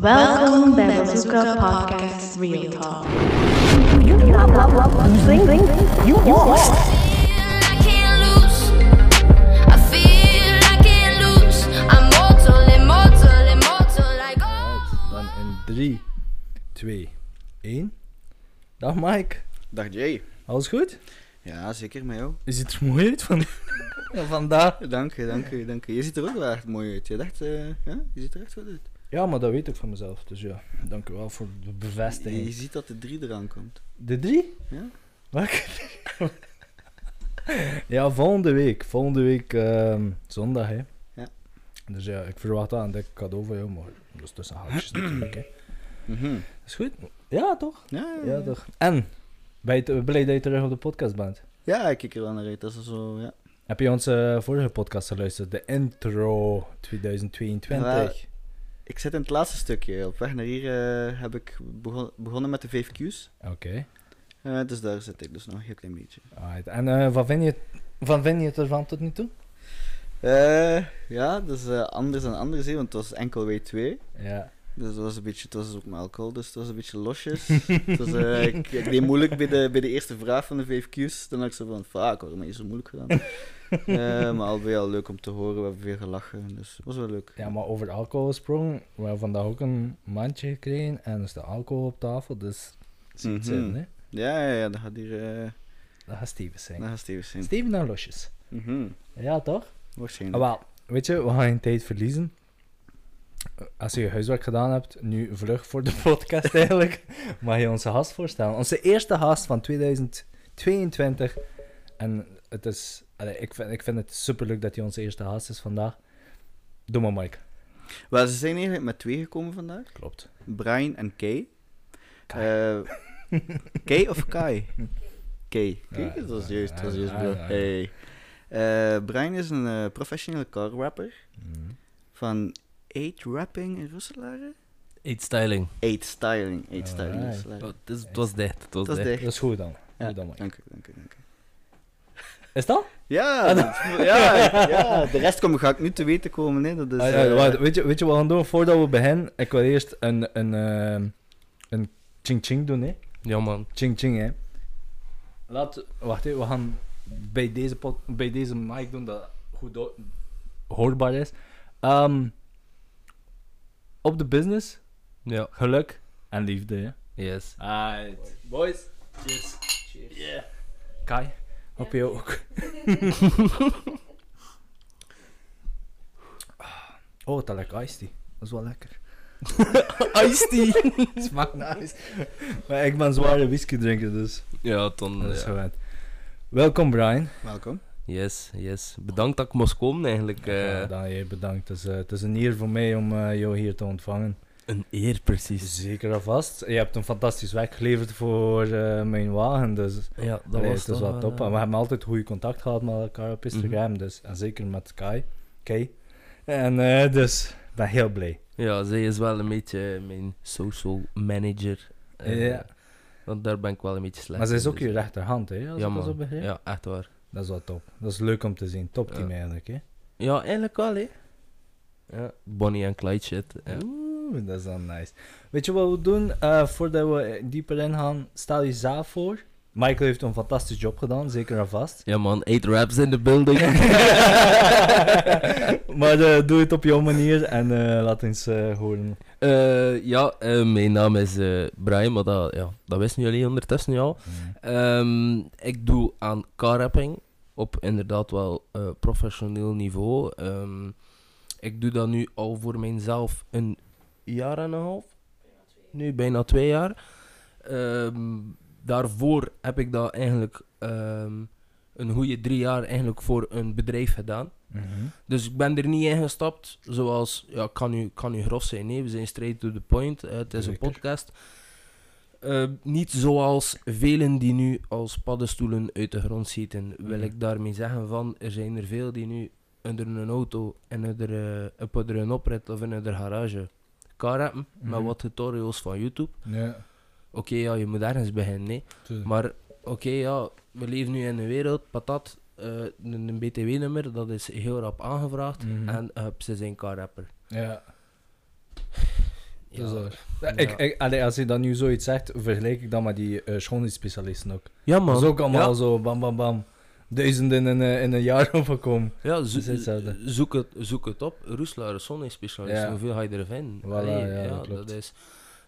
Welkom bij Bazooka Podcast Real Talk. I can't lose. I feel I can't lose. I'm mortal, immortal, immortal, like oh. Dan in 3, 2, 1. Dag Mike, Dag Jay. alles goed? Ja, zeker met jou. Je ziet er mooi uit van, ja, vandaag. Dank je, dank je, dank je. Je ziet er ook wel echt mooi uit. Je, dacht, eh, ja, je ziet er echt goed uit. Ja, maar dat weet ik van mezelf, dus ja, dank u wel voor de Je, bevestiging. ziet dat de 3 eraan komt. De 3? Ja? Ja, volgende week. Volgende week ehm, zondag, hè. Ja. Dus ja, ik verwacht dat een dik cadeau van jou, maar dat is tussen haakjes natuurlijk, hè. Mhm. Is goed? Ja, toch? Ja, ja, Ja, toch. En, ben je blij dat je terug op de podcast bent? Ja, ik kijk er wel naar uit. Dat is zo, ja. Heb je onze vorige podcast geluisterd? De intro 2022. Ik zit in het laatste stukje. Op weg naar hier eh, heb ik begon- begonnen met de 5 Q's. Oké. Eh, dus daar zit ik dus nog een heel klein beetje. Alright. En eh, wat, vind je, wat vind je ervan tot nu toe? Eh, ja, dat is anders dan anders, hè, want het was enkel W2. Ja. Dus dat was een beetje, het was ook met alcohol, dus het was een beetje losjes. dus, eh, ik, ik deed moeilijk bij de, bij de eerste vraag van de 5 Q's. Dan had ik zo van, fuck, waarom is het zo moeilijk gedaan? Eh, maar al bij al leuk om te horen, we hebben veel gelachen, dus het was wel leuk. ja, maar over alcohol gesproken. We hebben vandaag ook een mandje gekregen en er staat alcohol op tafel, dus ziet Mhm. zitten, hè? Ja, ja, ja, dat gaat hier, eh Dat gaat Steven zijn. dat gaat Stevens zijn. Steven naar losjes. Mhm, Ja, toch? Waarschijnlijk. Ah, wel, weet je, we gaan geen tijd verliezen. Als je je huiswerk gedaan hebt, nu vlug voor de podcast eigenlijk, mag je onze gast voorstellen. Onze eerste gast van 2022. En het is, allee, ik, vind, ik vind het superleuk dat hij onze eerste gast is vandaag. Doe maar, Mike. Wel, ze zijn eigenlijk met twee gekomen vandaag. Klopt. Brian en Kay. Kai. Eh, Kay of Kai? Kay. Ja, Kijk, dat was ja, juist, dat was juist. ja. Hey. Eh, Brian is een eh, professionele car rapper Mhm. van 8 Rapping in Roeselare? Eat styling. 8 Styling. 8 Styling in. Roeselare. Oh, het, is- het was dicht. Het was Dat is dicht. dicht. Dat is goed dan. Ja, Goed dan, Mike. dank u, dank u, dank u. Is dat? Ja, dat- ja, ja, de rest kom, ga ik nu te weten komen. Hè. Dat is, Ah, ja, eh, wacht, weet, je, weet je wat we gaan doen? Voordat we beginnen, ik wil eerst een, een, ehm, een ching-ching doen, hè. Ja, man. Ching ching, hè. Laat, wacht even, we gaan bij deze, pod, bij deze mic doen dat goed do- hoorbaar is. Ehm, op de business, Ja. geluk en liefde, hè. Yes. Alright. Boys, cheers. Cheers. Yeah. Kai, op jou ook. oh, dat lekker iced tea. Dat is wel lekker. Iced tea. Smaakt nice. Maar ik ben zware whisky drinker, dus ja, dan. dat is ja. gewend. Welkom Brian. Welkom. Yes, yes. Bedankt dat ik moest komen eigenlijk. eh. Ja, dan jij bedankt. Het is, eh, het is een eer voor mij om eh, jou hier te ontvangen. Een eer, precies. Zeker alvast. Je hebt een fantastisch werk geleverd voor eh, mijn wagen, dus Ja, dat allee, was het is wel top. eh, En we hebben altijd goede contact gehad met elkaar op Instagram, Mhm. dus, en zeker met Kai. Kai. En eh, dus, ik ben heel blij. Ja, zij is wel een beetje mijn social manager. eh, Ja. Want daar ben ik wel een beetje slecht Maar ze is ook dus- je rechterhand, hè, als Ja, ik dat zo begrijp. Ja, echt waar. Dat is wel top. Dat is leuk om te zien. Top team Ja. eigenlijk, hè. Ja, eigenlijk wel, hè. Ja, Bonnie en Clyde shit. Ja. Oeh, dat is dan nice. Weet je wat we doen? Eh, voordat we dieper ingaan, stel jezelf voor. Michael heeft een fantastisch job gedaan, zeker en vast. ja, man. Eight raps in the building. maar eh, doe het op jouw manier en eh, laat eens eh, horen. Ja, mijn naam is Brian, maar dat, ja, dat wisten jullie ondertussen al. Ehm, ik doe aan car-rapping op inderdaad wel professioneel niveau. Ehm, ik doe dat nu al voor mijzelf een jaar en een half. Nu bijna twee jaar. Ehm, daarvoor heb ik dat eigenlijk ehm, een goede drie jaar eigenlijk voor een bedrijf gedaan. Mhm. Dus ik ben er niet in gestapt, zoals, ja, kan u, kan u grof zijn, nee, we zijn straight to the point, eh, het is een podcast. Eh, niet zoals velen die nu als paddenstoelen uit de grond zitten, wil Mhm. ik daarmee zeggen van, er zijn er veel die nu onder een auto en onder, eh, op onder een oprit of in de garage car hebben, met Mhm. wat tutorials van YouTube. Ja, Oké, ja, je moet ergens beginnen, nee. tuurlijk. Maar oké, ja, we leven nu in een wereld, patat, eh, een, een BTW-nummer, dat is heel rap aangevraagd. Mhm. En hup, ze zijn car-rapper. Ja. Dus, eh, ik, ik, allee, als je dan nu zoiets zegt, vergelijk ik dat met die eh schoonheidsspecialisten ook. Ja, man. Dat is ook allemaal Ja. zo bam bam bam. Duizenden in, een- in een jaar overkomen. Ja, zo- Dat is hetzelfde. zoek, het, zoek het op. Roeslaar, zonne-specialist. Ja. Hoeveel ga je er vinden? Voilà, Allee, ja, dat is...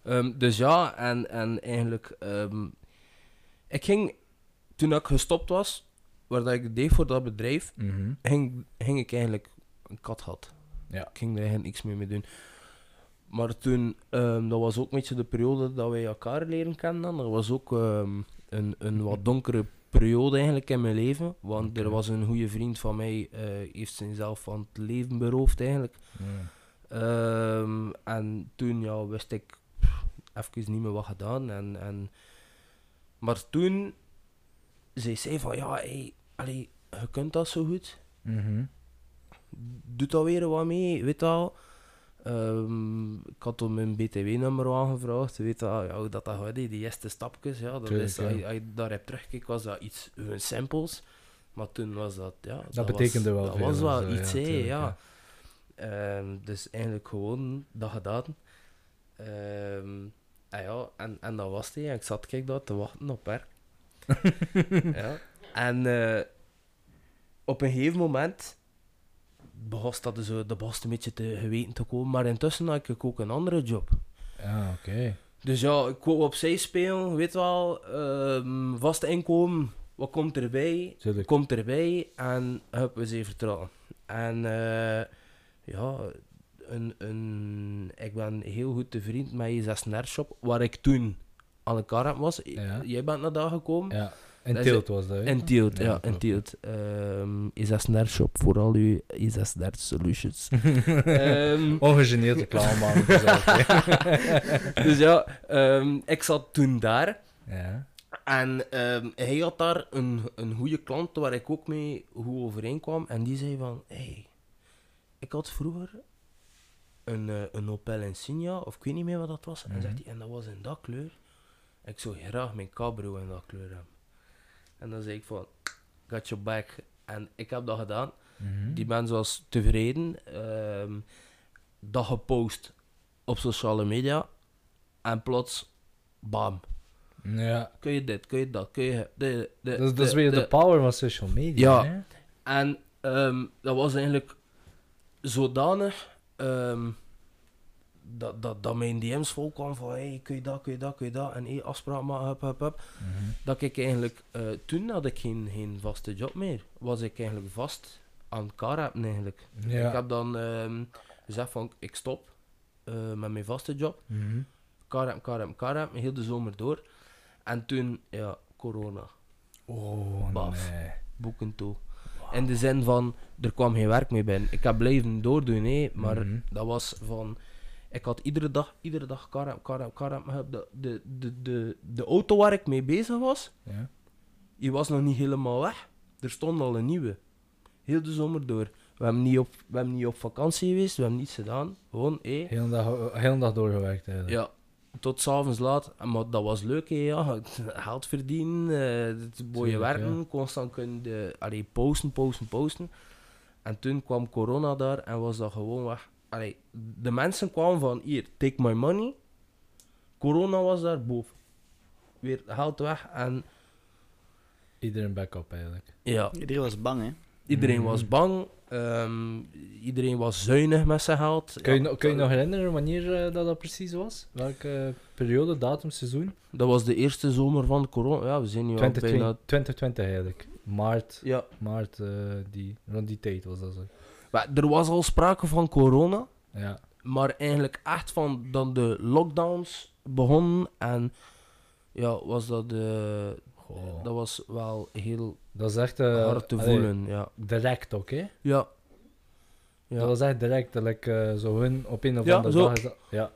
Ehm, dus ja, en, en eigenlijk... ehm, ik ging... Toen ik gestopt was, waar dat ik deed voor dat bedrijf, Mhm. ging, ging ik eigenlijk een kat had. Ja. Ik ging er eigenlijk niks meer mee doen. Maar toen, ehm, dat was ook een beetje de periode dat wij elkaar leren kennen. Dat was ook een, een wat donkere periode eigenlijk in mijn leven. Want er was een goede vriend van mij, eh heeft zichzelf van het leven beroofd eigenlijk. En toen ja, wist ik even niet meer wat gedaan. En, en, maar toen zei zij van ja, hey, allee, je kunt dat zo goed Mhm. doe dat weer wat mee, weet wel. Ehm, ik had om mijn BTW-nummer aangevraagd, weet wel, ja, dat dat gaat, die eerste stapjes, ja, dat Tuurlijk, is, ja. als, je- als je daar hebt teruggekeken, was dat iets, hun simpels, maar toen was dat, ja, Dat, betekende was, wel dat was wel iets, tuurlijk, ja. Ehm, dus eigenlijk gewoon dat gedaan. Ehm, en ja, en, en dat was het, hè. ik zat kijk daar te wachten op haar. ja. En eh, op een gegeven moment begon dat zo, de begon een beetje te geweten te komen, maar intussen had ik ook een andere job. Ja, oké. Dus ja, ik wou opzij spelen, weet wel, ehm vaste inkomen, wat komt erbij? Komt erbij en hup, we zijn vertrouwen. En eh, ja, een, een, ik ben heel goed te vriend met je 36 shop, waar ik toen aan elkaar was. Ja. Jij bent naar daar gekomen. Ja. En Dat is- Tilt was dat, hè? En Tielt, ja, Ja, en klopt. Tielt. Ehm is shop voor al uw is solutions. Ehm, Ongegeneerd reclame maken. dus ja, ehm, ik zat toen daar. ja. En hij had daar een, een goede klant waar ik ook mee goed overeenkwam. En die zei van, hey, ik had vroeger een, eh, een Opel Insignia, of ik weet niet meer wat dat was. En Mhm. zegt hij, en dat was in dat kleur. Ik zou graag mijn cabrio in dat kleur hebben. En dan zei ik van, got your back. En ik heb dat gedaan. Mhm. Die mens was tevreden. ehm, dat gepost op sociale media. En plots, bam. Ja. Kun je dit, kun je dat, kun je... De, de, Dat, is- weer de, de- power van social media. Ja. Hè? En ehm, dat was eigenlijk zodanig ehm, dat, dat, dat mijn DM's vol kwam van hey, kun je dat, kun je dat, kun je dat en hey, afspraak maken, hup, hup, hup. Mhm. Dat ik eigenlijk, eh, toen had ik geen, geen vaste job meer. Was ik eigenlijk vast aan hebben eigenlijk. Ik heb dan ehm, gezegd van ik stop eh, met mijn vaste job. Karem, karem, karem, heel de zomer door. En toen, ja, corona. Oh, Baf. nee. boeken toe. In de zin van, er kwam geen werk meer bij. Ik heb blijven doordoen, hè, maar Mhm. dat was van... Ik had iedere dag, iedere dag karem, karem, karem. De, de, de, de, de auto waar ik mee bezig was, Ja. die was nog niet helemaal weg. Er stond al een nieuwe. Heel de zomer door. We hebben niet op, we hebben niet op vakantie geweest, we hebben niets gedaan. Gewoon, hé. Heel dag, heel dag doorgewerkt eigenlijk. Ja, tot s'avonds laat. En Maar dat was leuk, hè, ja. Geld verdienen, eh, het mooie werken, constant kunnen de, allee, posten, posten, posten. En toen kwam corona daar en was dat gewoon weg. Allee, de mensen kwamen van, hier, take my money. Corona was daar boven. Weer geld weg en Iedereen backup eigenlijk. ja, Iedereen was bang, hè? iedereen was bang. Ehm, iedereen was zuinig met zijn geld. Kun je, Ja, kun je nog herinneren wanneer eh, dat, dat precies was? Welke periode, datum, seizoen? Dat was de eerste zomer van corona. Ja, we zijn nu al 2020, bijna... 2020 eigenlijk. Maart, Ja, maart eh, die, rond die tijd was dat zo. Maar er was al sprake van corona, Ja. maar eigenlijk echt van dat de lockdowns begonnen en ja, was dat, eh, Goh. dat was wel heel Dat is echt... eh, hard te allee, voelen, ja. Direct ook, hè? Ja. Dat ja. was echt direct, dat ik eh, zo hun op een of Ja, andere zo. dag... Is dat, ja.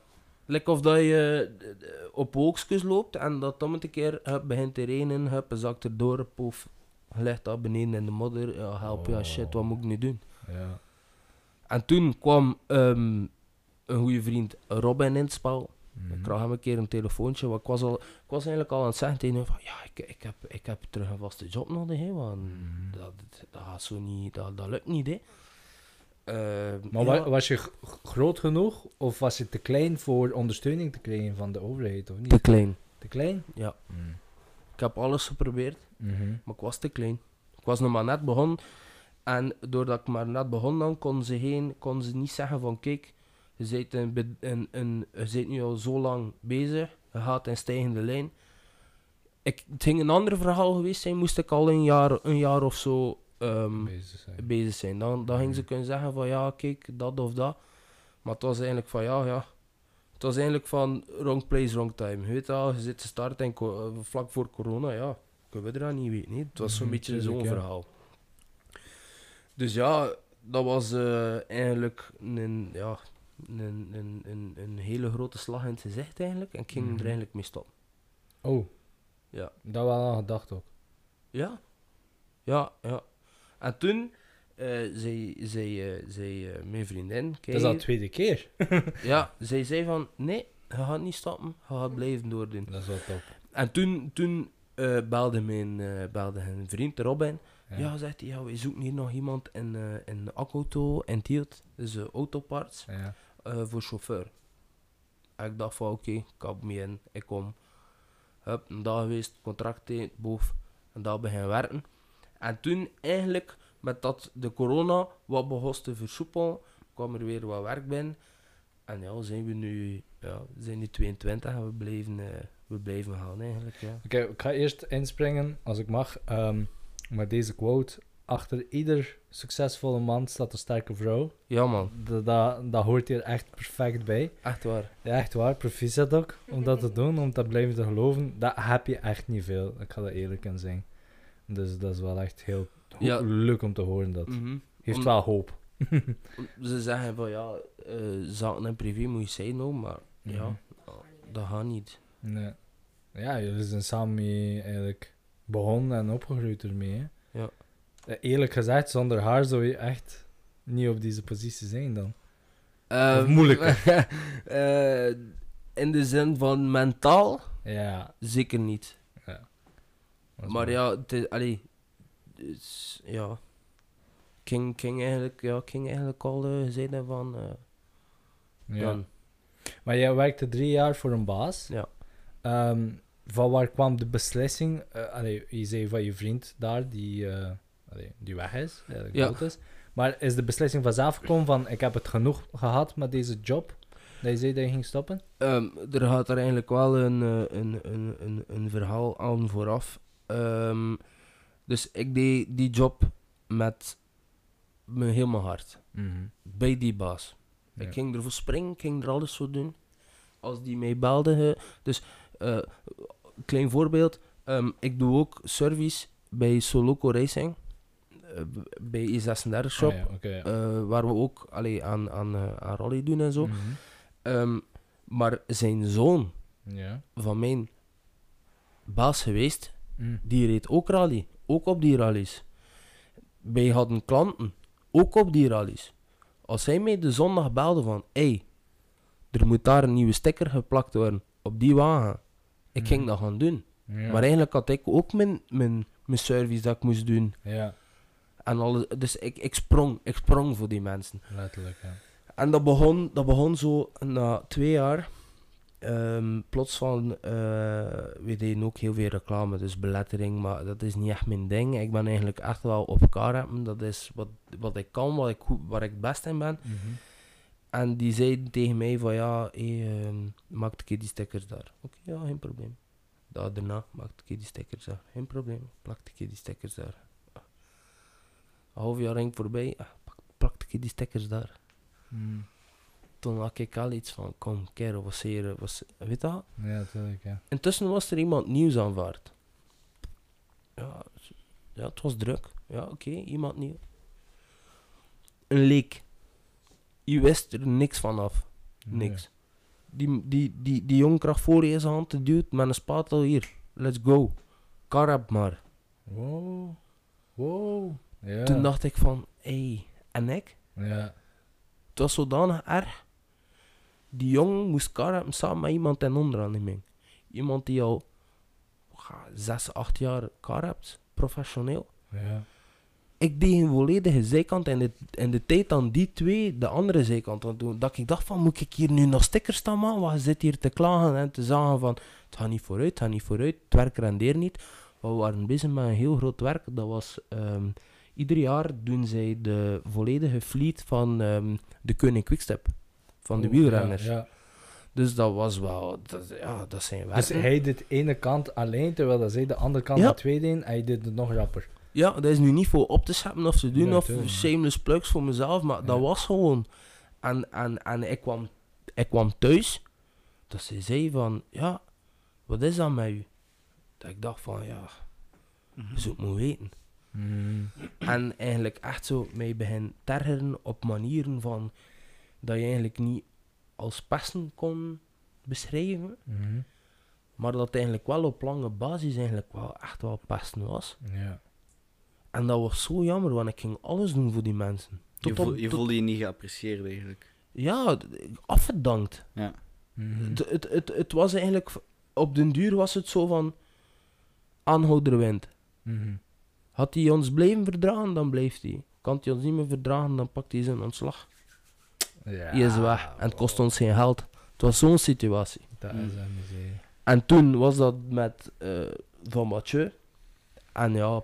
Like of dat je eh, op wolkjes loopt en dat dan met een keer hup, begint te regenen, hup, zakt erdoor, poef, je ligt daar beneden in de modder, ja, help, ja, Oh. shit, wat moet ik nu doen? ja. En toen kwam ehm, een goede vriend Robin in het spel. Mhm. Ik kreeg hem een keer een telefoontje, want ik was, al, ik was eigenlijk al aan het zeggen tegen hem van, ja, ik, ik, heb, ik heb terug een vaste job nodig, hè, want Mhm. dat, dat gaat zo niet, dat, dat lukt niet, hè. Eh, Maar ja, wa- was je groot genoeg of was je te klein voor ondersteuning te krijgen van de overheid of niet? te klein. Te klein? Ja. Mm. Ik heb alles geprobeerd, Mhm. maar ik was te klein. Ik was nog maar net begonnen. En doordat ik maar net begon dan, kon ze, geen, kon ze niet zeggen van kijk, je bent, een, een, een, je bent nu al zo lang bezig, je gaat in stijgende lijn. Ik, het ging een ander verhaal geweest zijn, moest ik al een jaar, een jaar of zo ehm, Bezig zijn. bezig zijn. Dan, dan ging ze kunnen zeggen van ja, kijk, dat of dat. Maar het was eigenlijk van ja, ja. Het was eigenlijk van wrong place, wrong time. Je weet al, je zit te starten en eh, vlak voor corona, ja, kunnen we dat niet weten. Nee? Het was zo'n Mhm, beetje zo'n verhaal. Dus ja, dat was eh, eigenlijk een, ja, een, een, een, een hele grote slag in het gezicht eigenlijk. En ik ging Mhm. er eigenlijk mee stoppen. Oh. Ja. Dat wel aan gedacht ook. Ja. Ja, ja. En toen eh, zei, zei, eh, zei eh, mijn vriendin... Dat is al de tweede keer. Ja, zij zei van, nee, je gaat niet stoppen, je gaat blijven doordoen. Dat is wel top. En toen, toen belde mijn belde een vriend Robin. Ja, Ja. zegt hij, ja, we zoeken hier nog iemand in, eh in Akauto, in Tielt, dus uh, autoparts, Ja. Eh, voor chauffeur. Ik dacht van, oké, ik kap me in, ik kom. Hup, een dag geweest, contract in, en daar beginnen werken. En toen eigenlijk, met dat de corona wat begon te versoepelen, kwam er weer wat werk binnen. En ja, zijn we nu, ja, zijn nu 22 en we blijven, eh, we blijven gaan eigenlijk, ja. Oké, ik ga eerst inspringen, als ik mag, ehm, met deze quote. Achter ieder succesvolle man staat een sterke vrouw. Ja man, Dat, dat, dat hoort hier echt perfect bij. echt waar. Ja, echt waar. Proficiat ook om dat te doen, om dat blijven te geloven. Dat heb je echt niet veel. Ik ga dat eerlijk in zijn. Dus dat is wel echt heel Ja. leuk om te horen. Dat Mhm. heeft Om- wel hoop. Ze zeggen van ja, eh zaken in privé moet je zijn, nou, maar ja, Mhm. dat gaat niet. Nee. Ja, jullie zijn samen mee eigenlijk begonnen en opgegroeid ermee. Hè? Ja. Eh, Eerlijk gezegd, zonder haar zou je echt niet op deze positie zijn dan. Moeilijker? eh, in de zin van mentaal, Ja. zeker niet. is Maar mooi. ja, het is, allee, dus, ja. Ik ging eigenlijk, ja, ik ging eigenlijk al uh, zeggen van, eh Ja. dan, Maar jij werkte drie jaar voor een baas. Ja. Ehm, van waar kwam de beslissing? eh allee, je zei van je vriend daar, die, eh, allee, die weg is, eigenlijk Ja. dood is. Maar is de beslissing vanzelf gekomen van ik heb het genoeg gehad met deze job? Dat je zei dat je ging stoppen? Ehm, er gaat er eigenlijk wel een, eh, een, een, een, een verhaal aan vooraf. Ehm, dus ik deed die job met mijn heel mijn hart. Bij die baas. Ja. Ik ging ervoor springen, ik ging er alles voor doen. Als die mij belde. Dus, eh, klein voorbeeld. ehm, ik doe ook service bij Soloco Racing. Eh, bij E36 Shop. Ah, ja, oké, ja. eh, waar we ook allee, aan, aan, eh, aan rally doen en zo. Mhm. Ehm, maar zijn zoon Ja. van mijn baas geweest, Mm. die reed ook rally. Ook op die rallies. Wij hadden klanten, ook op die rallies. Als hij mij de zondag belde van, hey, er moet daar een nieuwe sticker geplakt worden op die wagen. Ik ging Mhm. dat gaan doen. Ja. Maar eigenlijk had ik ook mijn, mijn, mijn service dat ik moest doen. Ja, En alles, dus ik, ik, sprong, ik sprong voor die mensen. letterlijk. Ja. En dat begon, dat begon zo na twee jaar. Ehm, plots van, eh, we deden ook heel veel reclame, dus belettering, maar dat is niet echt mijn ding. Ik ben eigenlijk echt wel op elkaar hebben. Dat is wat, wat ik kan, wat ik, waar ik het best in ben. Mhm. En die zeiden tegen mij van ja, hey, ehm, maak een keer die stickers daar. Oké, ja, geen probleem. Daar daarna, maak een keer die stickers daar. Geen probleem, plak een keer die stickers daar. Een half jaar ging voorbij, ah, een keer die stickers daar Mm. toen had ik al iets van, kom, kerel, wat zeer, was, weet je dat? Ja, natuurlijk, ja. Intussen was er iemand nieuws aanvaard. Ja, ja, het was druk. Ja, oké, iemand nieuw. Een leek. Je wist er niks van af. Niks. Die, die, die, die jong krijgt voor je zijn hand te duwt met een spatel hier. Let's go. Karab maar. Wow. Wow. Ja. Toen dacht ik van, hé, hey, en ik? Ja. Het was zodanig erg. Die jongen moest karren samen met iemand in onderaanneming. Iemand die al zes, acht jaar kar hebt, professioneel. Ja. ik deed een volledige zijkant en de, en de tijd dan die twee de andere zijkant aan doen. Dat ik dacht van, moet ik hier nu nog stickers staan man? Wat je zit hier te klagen en te zeggen van, het gaat niet vooruit, het gaat niet vooruit, het werk rendeert niet. Maar we waren bezig met een heel groot werk. Dat was, ehm, ieder jaar doen zij de volledige fleet van ehm, de Koning Quickstep. Van de wielrenners. Ja, ja. Dus dat was wel, dat, ja, dat zijn Dus hij deed de ene kant alleen, terwijl dat zij de andere kant Ja. met twee deden. En hij deed het nog rapper. Ja, dat is nu niet voor op te scheppen of te doen Nee, of tuurlijk niet. shameless plugs voor mezelf, maar dat was gewoon. En, en, en ik, kwam, ik kwam thuis, dat ze zei van, ja, wat is dat met u? Dat ik dacht van, ja, je zult me weten. Mm. En eigenlijk echt zo mij begin tergeren op manieren van, dat je eigenlijk niet als pesten kon beschrijven, Mhm. maar dat het eigenlijk wel op lange basis eigenlijk wel echt wel pesten was. Ja. En dat was zo jammer, want ik ging alles doen voor die mensen. Je, voel, je tot- voelde je niet geapprecieerd eigenlijk. Ja, afgedankt. Ja. Mhm. Het, het, het, het was eigenlijk, op den duur was het zo van, aanhouderwind. Mhm. Had hij ons blijven verdragen, dan blijft hij. Kan hij ons niet meer verdragen, dan pakt hij zijn ontslag. Ja, Hij is weg en het kost ons geen geld. Het was zo'n situatie. Dat is een miserie. En toen was dat met eh, Van Mathieu. En ja,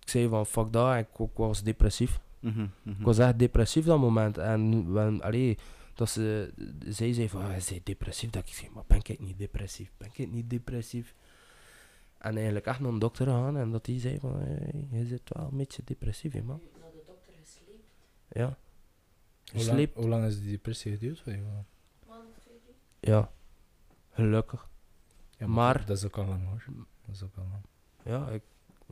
ik zei van fuck dat, ik, ik was depressief. Mhm, mhm. Ik was echt depressief dat moment. En when, allee, dat ze, zij zei van, ah, hij is depressief. Dat ik zei, maar ben ik niet depressief? Ben ik niet depressief? En eigenlijk echt naar een dokter gaan en dat die zei van, hey, je zit wel een beetje depressief, hè, man. Ja. Hoe lang, Gesleept. hoe lang is die depressie geduurd voor je? man? Ja. Gelukkig. Ja, Maar- Dat is ook al lang hoor. Dat is ook al lang. Ja, ik,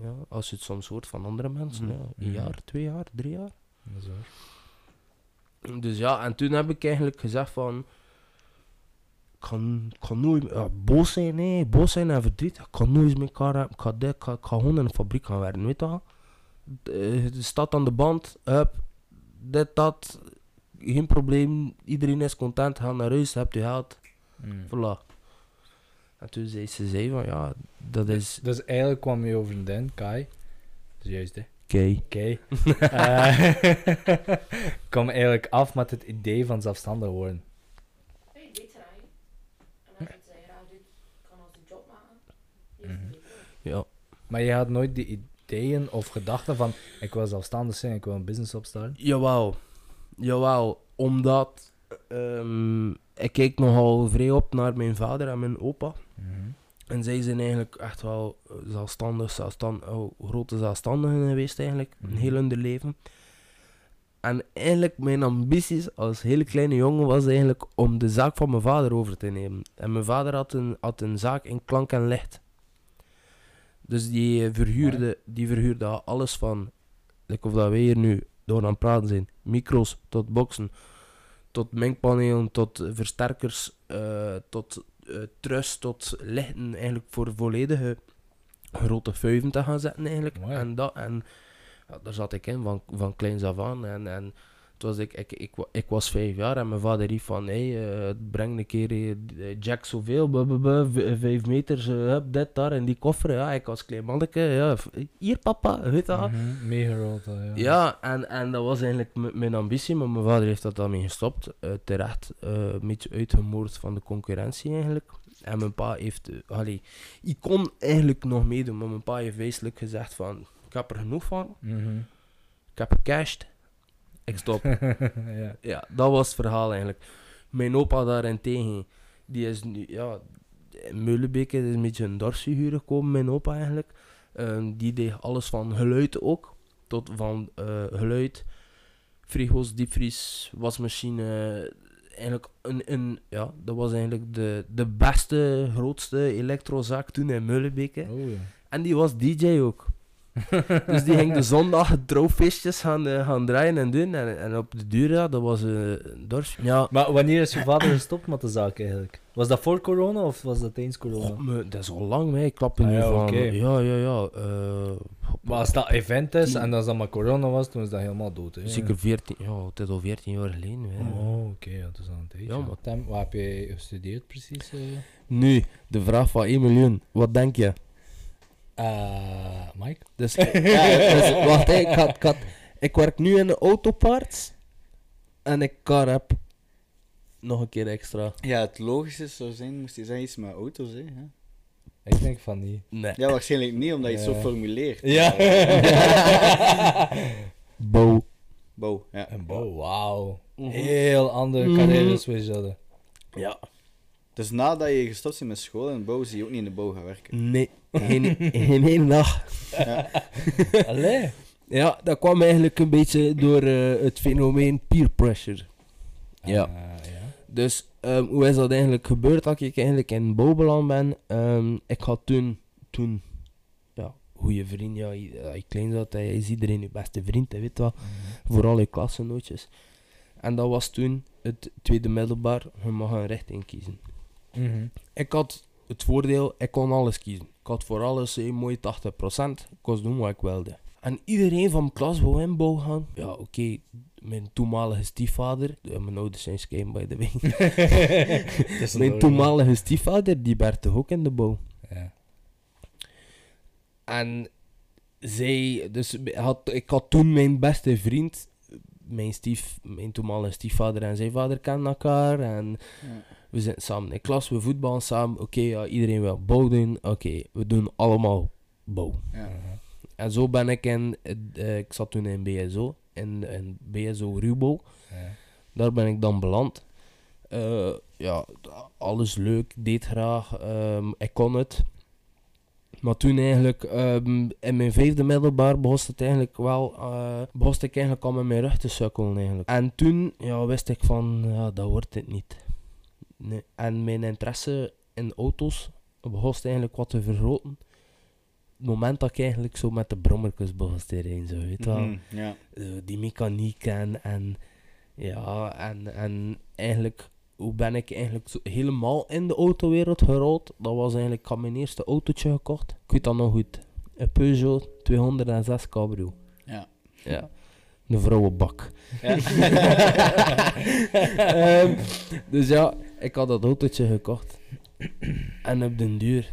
ja, als je het soms hoort van andere mensen, ja, een Mhm. jaar, twee jaar, drie jaar. Dat is waar. Dus ja, en toen heb ik eigenlijk gezegd van... Ik kan, ik kan nooit ja, boos zijn, nee, boos zijn en verdriet. Ik kan nooit meer elkaar hebben. Ik ga, dit, ik, ga, ik ga gewoon in een fabriek gaan werken, weet je wel. De, de stad aan de band, up, dit, dat. Geen probleem, iedereen is content, ga naar huis, hebt u geld, Mm. voilà. En toen zei ze zei van, ja, dat is... Dus eigenlijk kwam je over den, Kai. Dat is juist, hè? Oké. Oké. Eh, kwam eigenlijk af met het idee van zelfstandig worden. Hey, deed er aan. En als je het zei, graag doet, kan als een job maken. Die Mhm. heeft het ook. Ja. Maar je had nooit die ideeën of gedachten van ik wil zelfstandig zijn, ik wil een business opstarten. Jawel. Jawel, omdat ehm, ik kijk nogal vrij op naar mijn vader en mijn opa. En zij zijn eigenlijk echt wel zelfstandig, zelfstand, oh, grote zelfstandigen geweest eigenlijk, Mhm. een heel hun leven. En eigenlijk mijn ambities als hele kleine jongen was eigenlijk om de zaak van mijn vader over te nemen. En mijn vader had een, had een zaak in klank en licht. Dus die eh, verhuurde, die verhuurde alles van, like of dat wij hier nu door aan het praten zijn, micro's tot boxen, tot mengpanelen, tot versterkers, eh, tot eh truss, tot lichten, eigenlijk voor volledige grote vuiven te gaan zetten eigenlijk. Mooi. En, dat, en ja, daar zat ik in van, van kleins af aan. En, en was ik, ik, ik, wa- ik was vijf jaar en mijn vader riep van, hey, eh, breng een keer eh, Jack zoveel, vijf meters, eh, dit, daar, in die koffer. Ja, ik was klein manneke, ja, hier papa, weet dat? Mhm, Meegerold, ja. Ja, en, en dat was eigenlijk m- mijn ambitie, maar mijn vader heeft dat daarmee gestopt. Eh, terecht, eh, een beetje uitgemoord van de concurrentie eigenlijk. En mijn pa heeft, eh, allee, ik kon eigenlijk nog meedoen, maar mijn pa heeft wezenlijk gezegd van, ik heb er genoeg van, Mhm. ik heb gecashed, ik stop. ja. ja, dat was het verhaal eigenlijk. Mijn opa daarentegen, die is nu, ja, in Meulenbeke is een beetje een dorpsfiguur gekomen, mijn opa eigenlijk. Ehm, die deed alles van geluid ook, tot van eh, geluid, frigo's, diepvries, wasmachine. Eigenlijk een, een, ja, dat was eigenlijk de, de beste, grootste elektrozaak toen in Meulenbeke. Oh ja. En die was DJ ook. dus die ging de zondag trouwfeestjes gaan, eh, gaan draaien en doen. En, en op de duur, ja, dat was eh, een dorps. Ja, Maar wanneer is je vader gestopt met de zaak eigenlijk? Was dat voor corona of was dat tijdens corona? oh, me- dat is al lang mee. Ik klap er Ah, nu ja, van. Ja, ja, ja. eh, Maar als dat event is en als dat maar corona was, toen is dat helemaal dood. Hè? Zeker 14, ja, het is al 14 jaar geleden. hè. Oh, oké, ja, dat is al een tijdje. Ja, maar- wat heb je gestudeerd precies? Nu, de vraag van 1 miljoen. Wat denk je? Eh, Mike? Dus, ja, dus wacht, ik, had, ik, had, ik werk nu in de autoparts. En ik kan heb nog een keer extra. Ja, het logische zou zijn, moest je zeggen iets met auto's, hè. Ik denk van niet. Nee. ja waarschijnlijk niet, omdat je het zo formuleert. Ja. Bo. Bo, ja. Een bow, wauw. Mhm. Heel andere Mhm. carrière switch hadden. Ja. Dus nadat je gestopt bent met school en bouw, zie je ook niet in de bouw gaan werken. Nee, geen, geen één dag. Allee. Ja, dat kwam eigenlijk een beetje door eh, het fenomeen peer pressure. Ja. Eh, ja. Dus ehm, hoe is dat eigenlijk gebeurd dat ik eigenlijk in bouw beland ben? Ehm, ik had toen, toen ja, goede vriend, ja, je klein zat, hij is iedereen je beste vriend, weet wat. Vooral je klassenootjes. En dat was toen het tweede middelbaar, je mag een richting kiezen. Mhm. Ik had het voordeel, ik kon alles kiezen. Ik had voor alles een mooi 80%. Ik kon doen wat ik wilde. En iedereen van mijn klas wou in bouw gaan. Ja, oké. Mijn toenmalige stiefvader, mijn ouders zijn schijn by the way. mijn toenmalige stiefvader, die werd toch ook in de bouw. Ja. En zij, dus had, ik had toen mijn beste vriend, mijn, stief, mijn toenmalige stiefvader en zijn vader kennen elkaar. En Ja. We zitten samen in klas, we voetballen samen. Oké, ja, iedereen wil bouw doen. Oké, we doen allemaal bouw. Ja. En zo ben ik in, eh, ik zat toen in BSO, in, in BSO Ruwbouw. Ja. Daar ben ik dan beland. Eh, ja, alles leuk, deed graag, ehm, ik kon het. Maar toen eigenlijk, ehm, in mijn vijfde middelbaar, begon het eigenlijk wel, eh begon ik eigenlijk al met mijn rug te sukkelen eigenlijk. En toen, ja, wist ik van, ja, dat wordt het niet. Nee. En mijn interesse in auto's begon eigenlijk wat te vergroten. Het moment dat ik eigenlijk zo met de brommertjes begon te rijden, zo, weet je wel Mhm, ja. eh, die mechaniek en, en ja, en, en eigenlijk, hoe ben ik eigenlijk zo helemaal in de autowereld gerold? Dat was eigenlijk, ik had mijn eerste autootje gekocht. Ik weet dat nog goed. Een Peugeot 206 Cabrio. Ja. Ja. Een vrouwenbak. Ja. Ehm, dus ja, ik had dat autootje gekocht. En op den duur,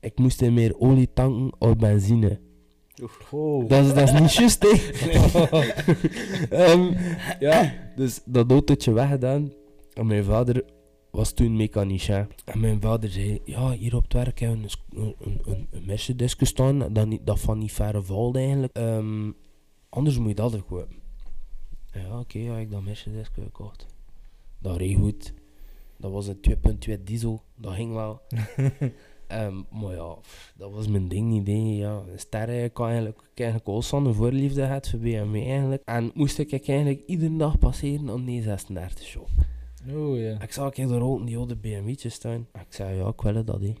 ik moest er meer olie tanken of benzine. Oh. Dat is, dat is niet juist, hè. Ehm, ja, dus dat autootje weggedaan. En mijn vader was toen mechanicien. En mijn vader zei, ja, hier op het werk hebben we een, een, een, een, een Mercedes staan, dat, niet, dat van niet verre valt eigenlijk. Ehm, anders moet je dat ook kopen. Ja, oké, ja, ik dat Mercedes gekocht. Dat reed goed. Dat was een 2.2 diesel, dat ging wel. Ehm, maar ja, dat was mijn ding niet. hè. Ja, sterren, ik had eigenlijk, ik eigenlijk al zo'n voorliefde gehad voor BMW eigenlijk. En moest ik eigenlijk iedere dag passeren aan die 36 shop. Oh ja. Ik zag er ook die oude BMW'tjes staan. Ik zei, ja, ik wil dat, hè.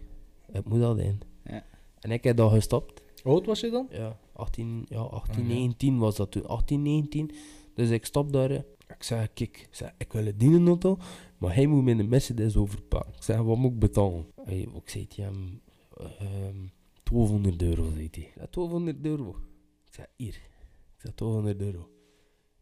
Ik moet dat in. Ja. En ik heb dat gestopt. Hoe oud was je dan? Ja, 18, ja, 18 Ah, ja. 19 was dat toen. 18, 19. Dus ik stop daar. Ik zei, ik, zei, ik wil een dienenauto, maar hij moet me een Mercedes overpakken. Ik zei, wat moet ik betalen? Ik zei tegen hem, ehm 1200 euro, zei hij. Ja, 1200 euro. Ik zei, hier. Ik zei, 1200 euro.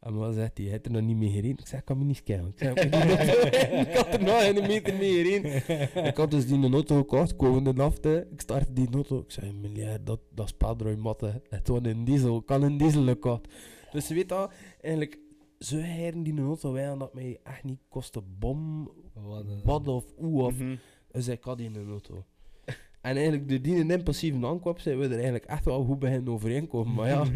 En wat zegt hij? Hij heeft er nog niet mee gereden. Ik zei, ik kan me niet scannen. Ik zei, ik, ik er nog een meter mee gereden. Ik had dus die auto gekocht, komende afte. Ik startte die auto. Ik zei, miljard, dat, dat is Padroy matte. Het was een diesel, ik kan een diesel gekocht. Dus je weet dat, eigenlijk, zo heren die auto wij dat mij echt niet kostte bom, Wat of hoe of. Mhm. Dus ik had die in een auto. En eigenlijk, door die impulsieve aankoop zijn we er eigenlijk echt wel goed beginnen overeenkomen. Maar ja,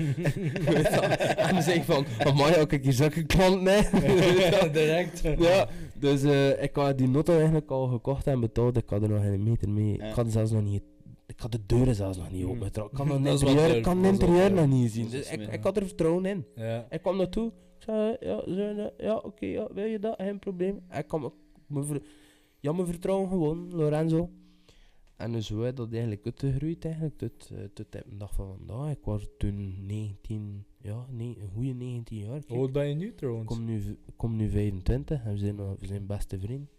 en dan zeg ik van, maar ja, kijk, hier zulke klanten, hè. Direct. Ja, dus eh, ik had die auto eigenlijk al gekocht en betaald. Ik had er nog geen meter mee. Ja. Ik had zelfs nog niet... Ik had de deuren zelfs nog niet Hmm. opengetrokken. Ik kan het interieur, kan interieur nog niet zien. Dus ik, had er vertrouwen in. Ja. Ik kwam naartoe. Ik zei, ja, zo, ja, ja oké, ja, wil je dat? Geen probleem. Ik kwam, me ver, ja, me vertrouwen gewoon, Lorenzo. En dus hoe is dat eigenlijk uitgegroeid eigenlijk, tot, eh, tot de dag van vandaag. Ik was toen 19, ja, nee, een goede 19 jaar. Hoe oud ben je nu Ik trouwens? kom nu, ik kom nu 25 en we zijn, we zijn beste vriend.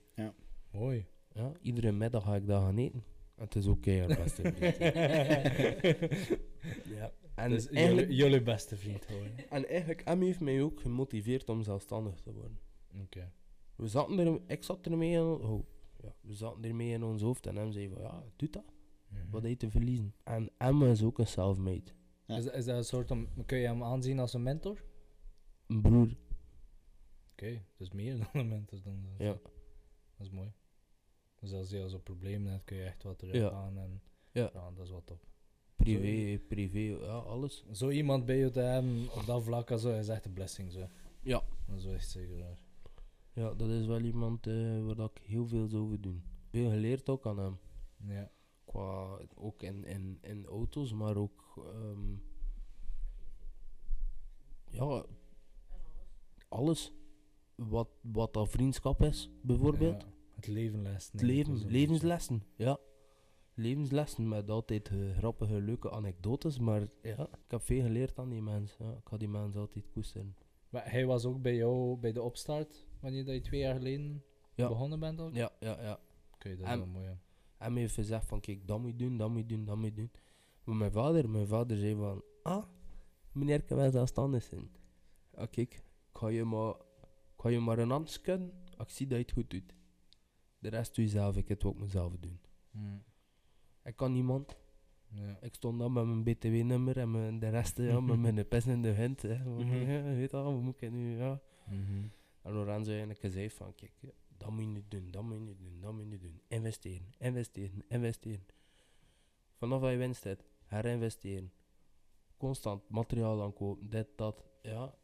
Mooi. Ja, iedere middag ga ik daar gaan eten. Het is oké, okay, beste vriend. ja. En, Dus eigenlijk, jullie, jullie beste vriend gewoon. en eigenlijk, Emmy heeft mij ook gemotiveerd om zelfstandig te worden. Oké. We zaten er, ik zat ermee in, oh, ja, we zaten ermee in ons hoofd en hem zei van, ja, doe dat. Mhm. Wat heb je te verliezen? En Emma is ook een self-made. Ja. Is, is dat een soort om, kun je hem aanzien als een mentor? Oké, Een broer. dus meer dan een mentor. Dan, Ja. Dat is mooi. Dus als je zo'n probleem hebt, kun je echt wat terug Ja. gaan en Ja. dat is wat top. Privé, privé, ja, alles. Zo iemand bij je te hebben op dat vlak zo is echt een blessing. Zo. Ja. Dat is wel echt zeker waar. Ja, dat is wel iemand eh, waar dat ik heel veel zou over doen. Veel geleerd ook aan hem. Ja. Qua, ook in, in, in auto's, maar ook... ehm, ja, alles. Wat, wat dat vriendschap is, bijvoorbeeld. Ja, Het leven les. Het leven, levenslessen, ja. Levenslessen met altijd eh, grappige, leuke anekdotes, maar ja, ik heb veel geleerd aan die mens. Ja. Ik ga die mens altijd koesteren. Maar hij was ook bij jou bij de opstart, wanneer dat je twee jaar geleden Ja. begonnen bent ook? Ja, ja, ja. Oké, dat is En- wel mooi. En mij heeft gezegd van, kijk, dat moet je doen, dat moet je doen, dat moet je doen. Maar mijn vader, mijn vader zei van, ah, meneer kan wel zelfstandig zijn. Ja, kijk, ik ga je maar, ik ga je maar een hand kunnen, als ik zie dat je het goed doet. De rest doe je zelf, ik heb het ook mezelf doen. Mm. Ik kan niemand. Ja. Ik stond dan met mijn btw-nummer en mijn, de rest ja, met mijn pes in de hand. Hè. Mhm. ja, weet je wel, wat moet ik nu, ja. Mhm. En Lorenzo eigenlijk gezegd van, kijk, dat moet je niet doen, dat moet je niet doen, dat moet je niet doen. Investeren, investeren, investeren. Vanaf dat je winst hebt, herinvesteren. Constant materiaal aankopen, dit, dat, ja.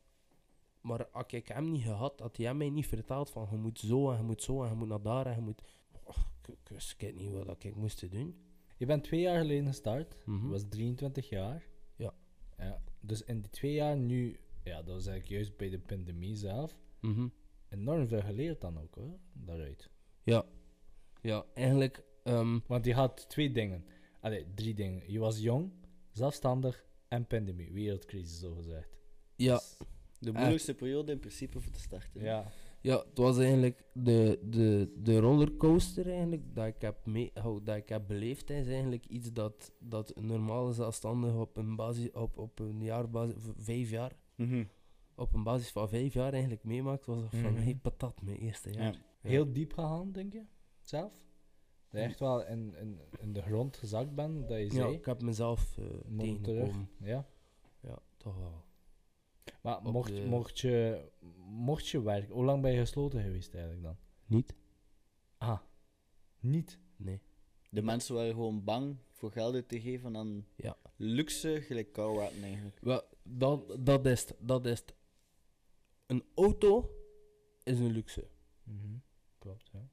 Maar als ik hem niet gehad, had hij mij niet verteld van, je moet zo en je moet zo en je moet naar daar en je moet... Oh, ik, wist ik niet wat ik moest doen. Je bent twee jaar geleden gestart. Mhm. Je was 23 jaar. Ja. ja. Dus in die twee jaar nu, ja, dat was eigenlijk juist bij de pandemie zelf, Mhm. enorm veel geleerd dan ook hoor, daaruit. Ja. Ja, eigenlijk... ehm, Want je had twee dingen. Allee, drie dingen. Je was jong, zelfstandig en pandemie. Wereldcrisis, zo gezegd. ja, Dus, De moeilijkste periode in principe voor te starten. ja. Ja, het was eigenlijk de, de, de rollercoaster eigenlijk dat ik heb, mee, oh, dat ik heb beleefd. Is eigenlijk iets dat, dat een normale zelfstandige op een, basis, op, op een jaarbasis, v- vijf jaar, Mhm. op een basis van vijf jaar eigenlijk meemaakt, was dat van Mhm. hey, patat mijn eerste jaar. Ja. Heel diep gegaan, denk je? Zelf? Dat je echt wel in, in, in de grond gezakt bent, dat je Ja, ik heb mezelf uh, tegengekomen. Ja. Ja, toch wel. Maar mocht, de- mocht, je, mocht je werken, hoe lang ben je gesloten geweest eigenlijk dan? Niet? Ah, niet. Nee. De mensen waren gewoon bang voor geld te geven aan Ja. luxe, gelijk carratten eigenlijk. Wel, dat, dat, is, het, dat is het. Een auto is een luxe. Mhm. Klopt, ja.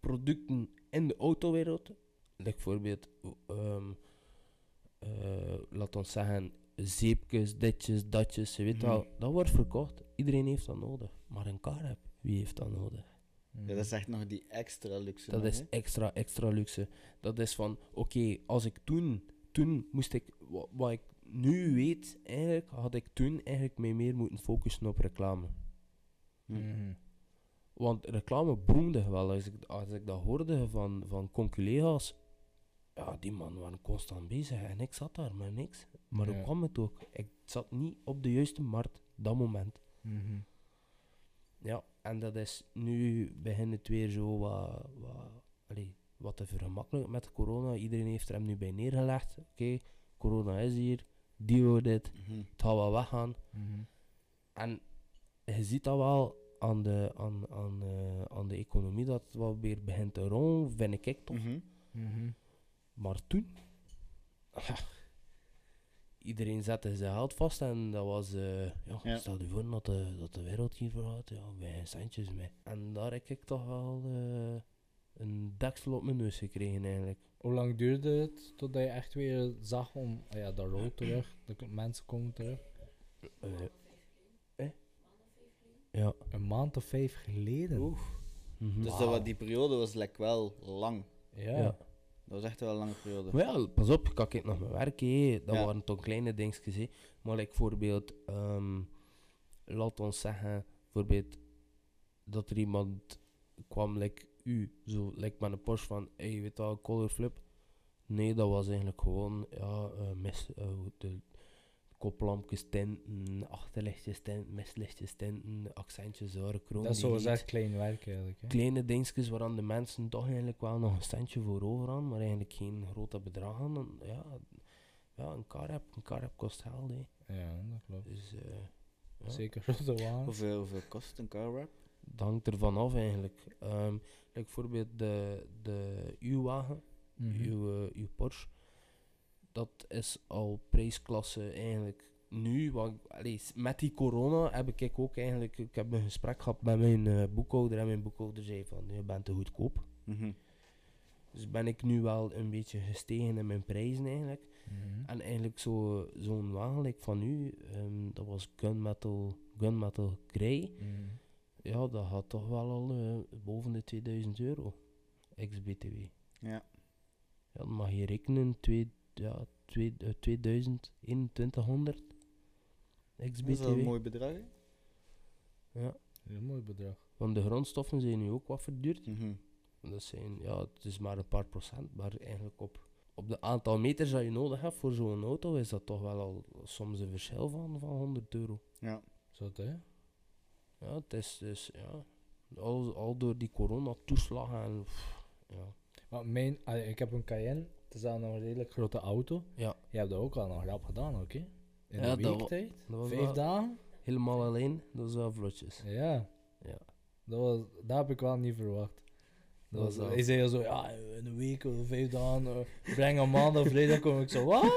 producten in de autowereld, bijvoorbeeld, ehm eh, laat ons zeggen, zeepjes, ditjes, datjes, je weet Mhm. wel, dat wordt verkocht. Iedereen heeft dat nodig. Maar een car heb, wie heeft dat nodig? Mhm. Ja, dat is echt nog die extra luxe. Dat nog, is extra, extra luxe. Dat is van, oké, als ik toen, toen moest ik, wa- wat, ik nu weet, eigenlijk had ik toen eigenlijk mij meer moeten focussen op reclame. Mhm. Want reclame boomde wel. Als ik, als ik dat hoorde van, van conculega's, ja, die man waren constant bezig en ik zat daar met niks. Maar hoe Ja. kwam het ook? Ik zat niet op de juiste markt, dat moment. Mhm. Ja, en dat is nu begint het weer zo wat, wat, wat te vergemakkelijken met corona. Iedereen heeft er hem nu bij neergelegd. Oké, corona is hier, deal with it, Mhm. het gaat wel weggaan. Mhm. En je ziet dat wel aan de, aan, aan, eh, aan de economie dat het wel weer begint te rollen, vind ik toch. Mhm. Mhm. Maar toen, iedereen zette zijn geld vast en dat was, eh, ja, Ja. stel je voor dat de, dat de wereld hiervoor had, ja, wij centjes mee. En daar heb ik toch wel eh, een deksel op mijn neus gekregen eigenlijk. Hoe lang duurde het totdat je echt weer zag om, ah ja, dat rolt terug, de mensen komen terug? Eh, eh? Ja. Een maand of vijf geleden. Oeh. Mhm. Dus dat, die periode was like, wel lang. Ja. Ja. Dat was echt wel een lange periode. Maar ja, pas op, ik kijk nog mijn werk, hé. dat Ja. waren toch kleine dingetjes. hé. Maar like, bijvoorbeeld, ehm, laat ons zeggen, bijvoorbeeld, dat er iemand kwam, like u, zo, like met een Porsche van, hey, je weet wel, color flip. Nee, dat was eigenlijk gewoon, ja, eh, mis, eh, de koplampjes tinten, achterlichtjes tinten, mistlichtjes tinten, accentjes, zware kroon. Dat is gezegd klein werk eigenlijk. Hè? Kleine dingetjes waaraan de mensen toch eigenlijk wel nog een centje voor over hadden, maar eigenlijk geen grote bedragen. En ja, ja een car een car kost geld. Hè. Ja, dat klopt. Dus eh, ja. Zeker grote wagen. Hoeveel, hoeveel kost een car wrap? dat hangt ervan af eigenlijk. Ehm like bijvoorbeeld de, de uw wagen, Mhm. uw, eh, uw Porsche, dat is al prijsklasse eigenlijk nu. Want, allee, met die corona heb ik ook eigenlijk, ik heb een gesprek gehad met mijn eh, boekhouder en mijn boekhouder zei van, je bent te goedkoop. Mhm. Dus ben ik nu wel een beetje gestegen in mijn prijzen eigenlijk. Mhm. En eigenlijk zo- zo'n wagen like van u, ehm, dat was gunmetal, gunmetal grey. Mhm. Ja, dat gaat toch wel al eh, boven de 2000 euro. Ex-BTW. Ja. Ja, dan mag je rekenen, twee, ja, twee, eh, 2000, 2100. Dat is wel een mooi bedrag. hè? Ja. Een mooi bedrag. Want de grondstoffen zijn nu ook wat verduurd. Mhm. Dat zijn, ja, het is maar een paar procent, maar eigenlijk op, op de aantal meters dat je nodig hebt voor zo'n auto is dat toch wel al soms een verschil van, van 100 euro. Ja. Zo het, hè? Ja, het is dus, ja, al, al door die corona-toeslag en, pff, ja. Maar mijn, allee, ik heb een Cayenne. Het is nog een redelijk grote auto. Ja. Je hebt dat ook al nog rap gedaan, oké? In Ja, de weektijd? dat was Vijf wel- dagen? Helemaal alleen, dat is wel vlotjes. Ja. Ja. Dat, was, dat heb ik wel niet verwacht. Dat was, was hij zei zo, ja, in een week of vijf dagen, eh, breng een maandag, vrijdag kom ik zo, wat?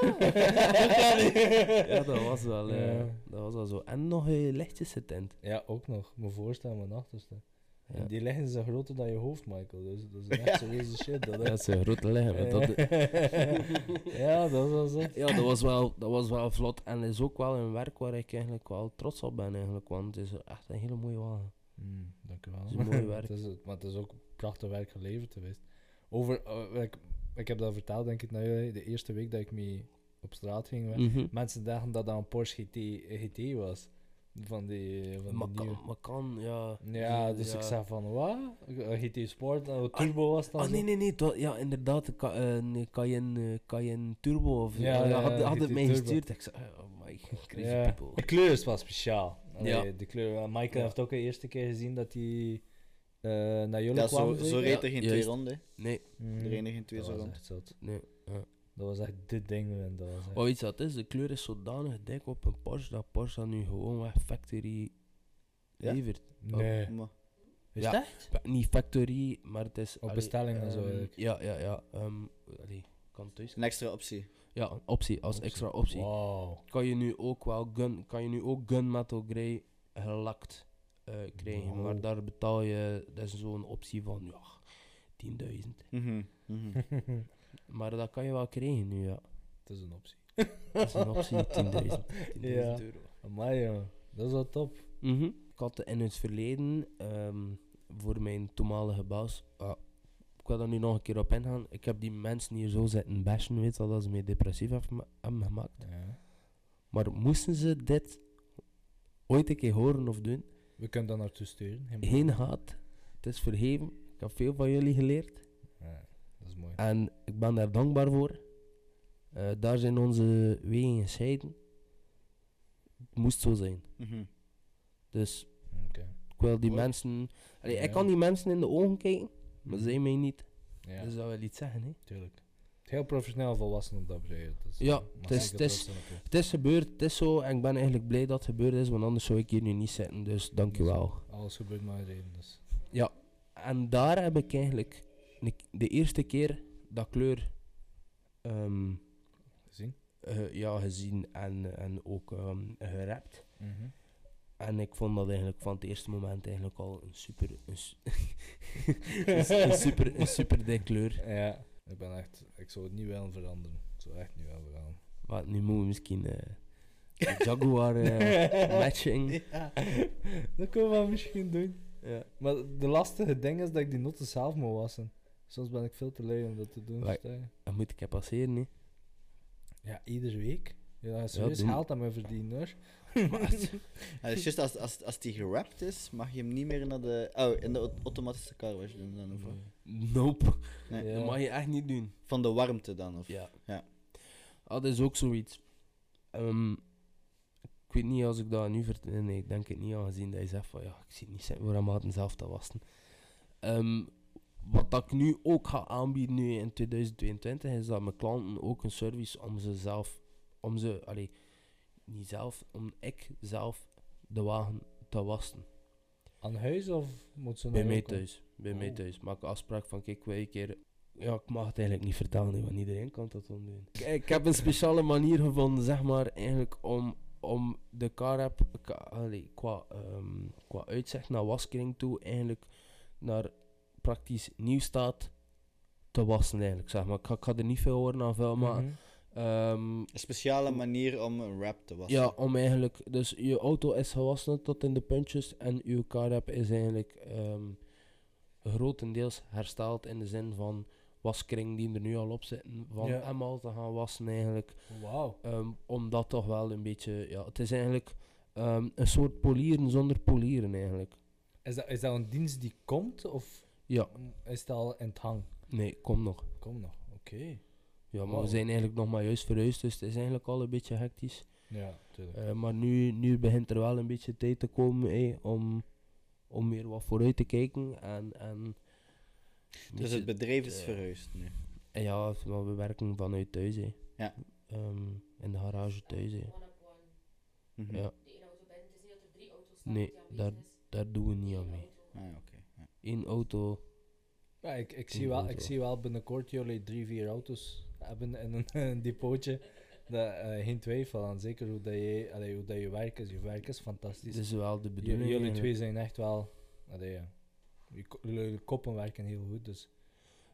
ja, dat was wel, eh, dat was wel zo. En nog een lichtjes tent. Ja, ook nog. Mijn voorstel en mijn achterste. En die liggen zijn groter dan je hoofd, Michael. Dus dat is echt serieuze shit. Dat. Dat is een grote liggen. dat, ja, dat was het. ja, dat was, wel, dat was wel vlot. En is ook wel een werk waar ik eigenlijk wel trots op ben, eigenlijk. Want het is echt een hele mooie wagen. Mm, dank u wel. Het is mooi werk. het is, maar het is ook prachtig werk geleverd geweest. Over, eh, ik, ik heb dat verteld, denk ik, naar jullie, de eerste week dat ik mee op straat ging. Mhm. Mensen dachten dat dat een Porsche GT, GT was. Van die, van Maar die kan, nieuwe. maar kan, ja. Ja, dus ik zei van, wat? GT Sport, een turbo was dan Ah, zo? nee, nee, nee. ja, inderdaad. Ka, eh, nee, Cayenne, eh, Cayenne Turbo. Of, Ja, ja, ja, had, het mij Turbo. gestuurd. Ik zei, oh my, crazy Ja. people. De kleur is wel speciaal. Allee, Ja. De kleur, eh, Michael Ja. heeft ook de eerste keer gezien dat hij eh, naar jullie Ja, kwam. zo, zo reed er geen twee ronden. Nee, Mhm. Er geen twee Dat zo was rond. echt zot. nee. Ja. Dat was echt dit ding. man. Dat was echt... Maar weet je wat het is? De kleur is zodanig dik op een Porsche dat Porsche dat nu gewoon weg factory Ja? levert. Nee. Maar, Is Ja. dat echt? Niet factory, maar het is... Op allee, bestelling en zo ehm, eigenlijk. Ja, ja, ja. ehm allee, kan thuis. een extra optie. Ja, een optie, als extra optie. Wauw. Kan je nu ook wel gun, kan je nu ook gunmetal grey gelakt eh, krijgen, Wow. maar daar betaal je, dat is zo'n optie van, ja, 10.000. Mhm, mhm. Maar dat kan je wel krijgen nu, ja. Het is een optie. Dat is een optie, 10.000 10.000 Ja. euro. Amai, joh. Dat is wel top. Mhm. Ik had in het verleden ehm, voor mijn toenmalige baas. ah, ik wil daar nu nog een keer op ingaan. Ik heb die mensen hier zo zitten bashen, weet je wel, dat ze mij depressief hebben gema- hebben gemaakt. Ja. Maar moesten ze dit ooit een keer horen of doen? We kunnen dat naartoe sturen. Geen Geen haat. Het is vergeven. Ik heb veel van jullie geleerd. Ja, dat is mooi. En ik ben daar dankbaar voor. Eh, daar zijn onze wegen gescheiden. Het moest zo zijn. Mhm. Dus Oké. ik wil die mensen... Allee, Ja. Ik kan die mensen in de ogen kijken, maar zij mij niet. Ja, Dus dat wil iets zeggen, hè. tuurlijk. Heel professioneel volwassen op dat bedrijf. Is, Ja, eh, het is- het. Het gebeurd, het is zo, en ik ben eigenlijk blij dat het gebeurd is, want anders zou ik hier nu niet zitten, dus dankjewel. Alles gebeurt maar reden. Dus. Ja, en daar heb ik eigenlijk de eerste keer dat kleur ehm, Gezien? eh, ja, gezien en, en ook ehm gerapt. Mhm. En ik vond dat eigenlijk van het eerste moment eigenlijk al een super, een, su- een, een super, een super dik kleur. Ja, ik ben echt... Ik zou het niet willen veranderen. Ik zou echt niet willen veranderen. Maar nu moeten we misschien eh, Jaguar eh, matching. Ja, dat kunnen we misschien doen. Ja. Maar de lastige ding is dat ik die noten zelf moet wassen. Soms ben ik veel te lui om dat te doen. Je? Dat moet ik passeren, hè. Ja, iedere week. Ja, serieus doen- geld aan mijn verdienen hoor. Ja, dus juist als, als, als die gerapt is, mag je hem niet meer naar de... Oh, in de au- automatische car was je doen dan, of? Nope. Nee. Ja. Dat mag je echt niet doen. Van de warmte dan, of? Ja. Ja. Ah, dat is ook zoiets. Ehm, Ik weet niet als ik dat nu vertel. Nee, ik denk het niet aangezien dat je zegt van ja, ik zie niet een maten zelf te wassen. Ehm, wat dat ik nu ook ga aanbieden nu in 2022 is dat mijn klanten ook een service om ze zelf, om ze, allee, niet zelf, om ik zelf de wagen te wassen. Aan huis of moet ze Bij naar mij jou komen? thuis. Bij mij Oh. thuis. Maak afspraak van kijk, wij een keer. Ja, ik mag het eigenlijk niet vertellen, want iedereen kan dat dan doen. Ik, ik heb een speciale manier gevonden, zeg maar, eigenlijk om, om de car app allee, qua, ehm, qua uitzicht naar waskering toe, eigenlijk naar praktisch nieuw staat te wassen, eigenlijk, zeg maar. Ik ga, ik ga er niet veel over aan vuil maken. Mhm. Ehm, Een speciale manier om een rap te wassen. ja, om eigenlijk, dus je auto is gewassen tot in de puntjes en uw car app is eigenlijk ehm, grotendeels hersteld in de zin van waskring die er nu al op zitten, van Ja. eenmaal te gaan wassen eigenlijk. Wauw. Ehm, om dat toch wel een beetje, ja, het is eigenlijk ehm, een soort polieren zonder polieren eigenlijk. Is dat, is dat een dienst die komt of Ja, is het al in het hang? nee, kom nog. Kom nog, oké. Ja, maar Wow. we zijn eigenlijk nog maar juist verhuisd, dus het is eigenlijk al een beetje hectisch. Ja, tuurlijk. Eh, maar nu, nu begint er wel een beetje tijd te komen om, om weer wat vooruit te kijken. En, en Dus het bedrijf is eh, verhuisd nu. en ja, maar we werken vanuit thuis. Hé. Ja. Ehm, in de garage thuis. Up one. Mhm. Ja, De ene auto binnen. Het is niet dat er drie auto's staan. Nee, daar- daar doen we niet aan mee. Ah, Eén auto. Ja, ik, ik, In zie wel, auto. ik zie wel binnenkort jullie drie, vier auto's hebben in een, een depotje. Dat, eh, geen twijfel aan. Zeker hoe, dat je, allee, hoe dat je werk is. Je werk is fantastisch. Dat is wel de bedoeling. jullie twee zijn echt wel... Allee, Jullie koppen werken heel goed, dus...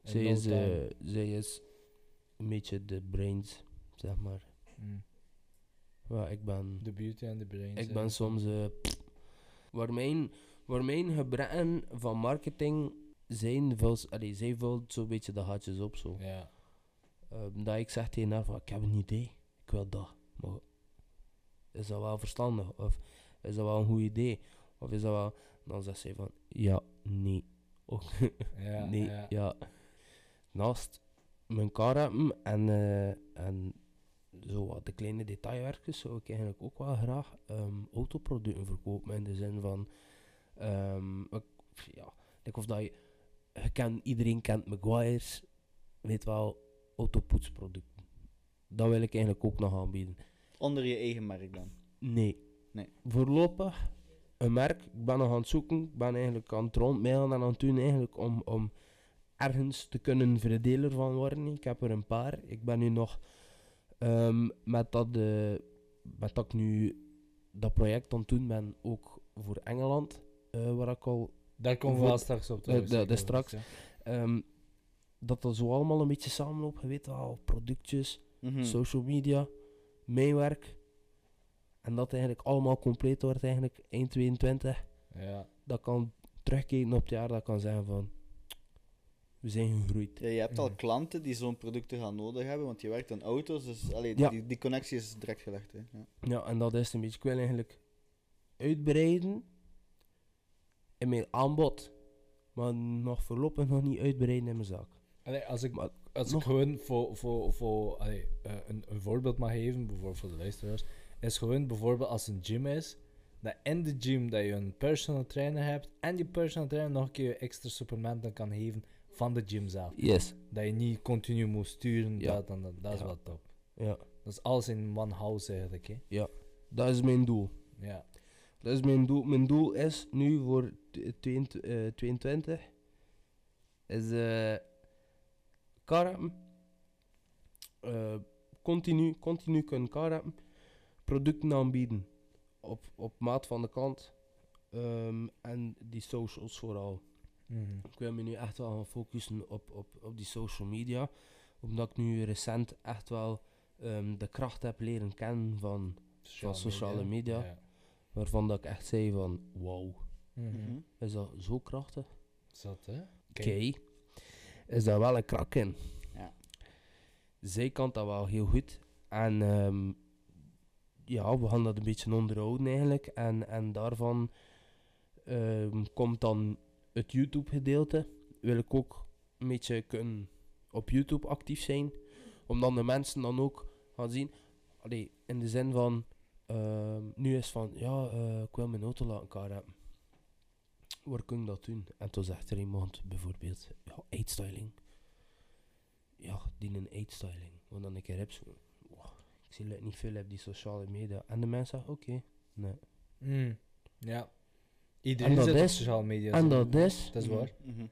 in Zij is, eh, zij is een beetje de brains, zeg maar. Mm. Ja, ik ben... De beauty en de brains. Ik ben soms. eh, waar, mijn, waar mijn gebrekken van marketing zijn, vult, allee, zij vult zo'n beetje de gaatjes op. Zo. Ja. Ehm, dat ik zeg tegen haar van, ik heb een idee, ik wil dat. Maar is dat wel verstandig? Of is dat wel een goed idee? Of is dat wel... Dan zegt zij van, ja, nee. Ook, Ja, nee, ja. ja. Naast mijn hebben en, eh, en zo wat de kleine detailwerkjes zou ik eigenlijk ook wel graag ehm, autoproducten verkopen. In de zin van, ehm, ik, ja, ik of dat je, iedereen kent Maguire's, weet wel, autopoetsproducten. Dat wil ik eigenlijk ook nog aanbieden. Onder je eigen merk dan. Nee. Nee. Voorlopig een merk. Ik ben nog aan het zoeken. Ik ben eigenlijk aan het rondmailen en aan het doen eigenlijk om, om ergens te kunnen verdeler van worden. Ik heb er een paar. Ik ben nu nog ehm, met, dat, eh, met dat ik nu dat project aan het doen ben, ook voor Engeland. Eh, waar ik al Daar komen we wel straks op Eh, terug. dat- zeker dat straks. ja. ehm, dat dat zo allemaal een beetje samenloopt. Je weet wel, productjes, Mhm. social media, meewerk. En dat eigenlijk allemaal compleet wordt eigenlijk eind 22. Ja. Dat kan terugkijken op het jaar, dat kan zeggen van... We zijn gegroeid. Ja, je hebt al klanten die zo'n producten gaan nodig hebben, want je werkt aan auto's, dus allee, Ja. die, die connectie is direct gelegd. Hè. Ja. Ja, en dat is een beetje... Ik wil eigenlijk uitbreiden in mijn aanbod. Maar nog voorlopig nog niet uitbreiden in mijn. Allee, als ik, Maar als ik nog- gewoon voor, voor, voor allee, eh, een, een voorbeeld mag geven, bijvoorbeeld voor de luisteraars, is gewoon bijvoorbeeld als een gym is, dat in de gym dat je een personal trainer hebt en die personal trainer nog een keer extra supplementen kan geven van de gym zelf. Yes. Dat je niet continu moet sturen, Ja. dat, en dat, dat is Ja. wel top. Ja, Dat is alles in one house eigenlijk, hè. dat is mijn doel. Ja. Dat is mijn doel. Mijn doel is nu voor 22, eh, 22 is eh karappen. Eh, continu, continu kunnen karappen. Producten aanbieden op, op maat van de klant. Ehm, en die socials vooral. Mhm. Ik wil me nu echt wel gaan focussen op, op, op die social media. Omdat ik nu recent echt wel ehm, de kracht heb leren kennen van Van sociale media. Ja. waarvan dat ik echt zei van wow. Mhm. Mhm. Is dat zo krachtig? Zat, hè? Oké. Is daar wel een krak in. Ja. Zij kan dat wel heel goed. En ehm, ja, we gaan dat een beetje onderhouden eigenlijk. En, en daarvan ehm, komt dan het YouTube gedeelte. Wil ik ook een beetje kunnen op YouTube actief zijn. Om dan de mensen dan ook gaan zien. Allee, in de zin van Ehm, nu is van, ja, eh, ik wil mijn auto laten hebben. Waar kun ik dat doen? En toen zegt er iemand bijvoorbeeld, ja, eetstyling. Ja, die een eetstyling. Want dan een keer heb zo, wow, ik zie het niet veel op die sociale media. En de mensen zeggen, oké, nee. Mm. Ja. Iedereen zit op sociale media. En dat is, Dat is waar. Mhm.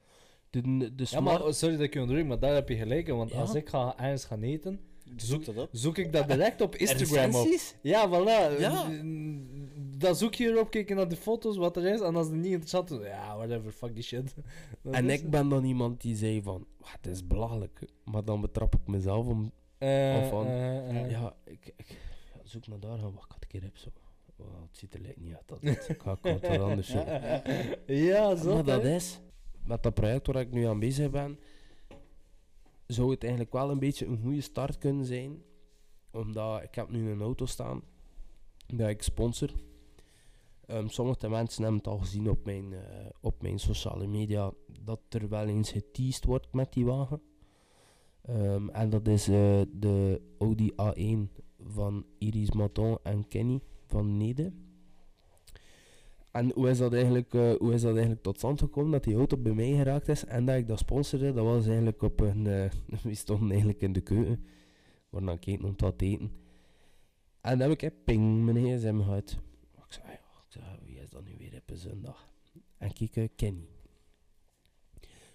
de, de Ja, maar sorry dat ik je onderdruk, maar daar heb je gelijk in. Want Ja. als ik ga ergens gaan eten, Zoek dat op. zoek ik dat direct op Instagram op. Ja, voilà. Ja. Dan zoek je erop, kijken naar de foto's, wat er is. En als het niet interessant is, ja, whatever, fuck die shit. Dat En ik ben dan iemand die zei van, "Wah, het is belachelijk. Maar dan betrap ik mezelf om, Eh, van, eh, eh. ja, ik, ik ja, zoek naar daar wacht, ik had een keer heb zo. Wow, het ziet er lijkt niet uit. Dat, wat er anders zoeken. Ja, zo. Maar dat is, met dat project waar ik nu aan bezig ben, zou het eigenlijk wel een beetje een goede start kunnen zijn. Omdat ik heb nu een auto staan, dat ik sponsor. Ehm, sommige mensen hebben het al gezien op mijn, eh, op mijn sociale media, dat er wel eens geteased wordt met die wagen. Ehm, en dat is eh, de Audi A1 van Iris Maton en Kenny van Nede. En hoe is, dat eigenlijk, eh, hoe is dat eigenlijk tot stand gekomen dat die auto bij mij geraakt is en dat ik dat sponsorde? Dat was eigenlijk op een. eh, we stonden eigenlijk in de keuken. Aan het eten om te eten. En dan heb ik ping mijn gsm gehad. Ik zei, ja, ik zei, wie is zondag? En kijk, Kenny.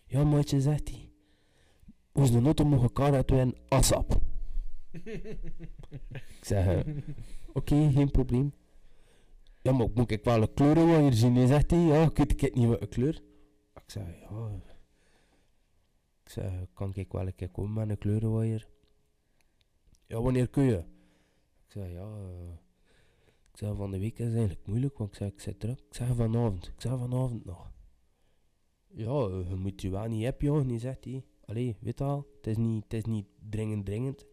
Ja, maatje, zegt hij. Hoe is de auto mogen elkaar uit een ASAP? ik zeg, eh, oké, geen probleem. Ja, maar moet ik wel een kleur hier zien? Hij zegt hij, ja, ik weet niet wat een kleur. Ik zei, ja. Ik zei, kan ik wel een keer komen met een kleurenwaier? Ja, wanneer kun je? Ik zei, ja. eh, ik zei, van de week is eigenlijk moeilijk, want ik zei, ik zit druk. Ik zei, vanavond. Ik zei, vanavond nog. Ja, je moet je wel niet hebben, niet zegt hij. Allee, weet al, het is niet, het is niet dringend, dringend.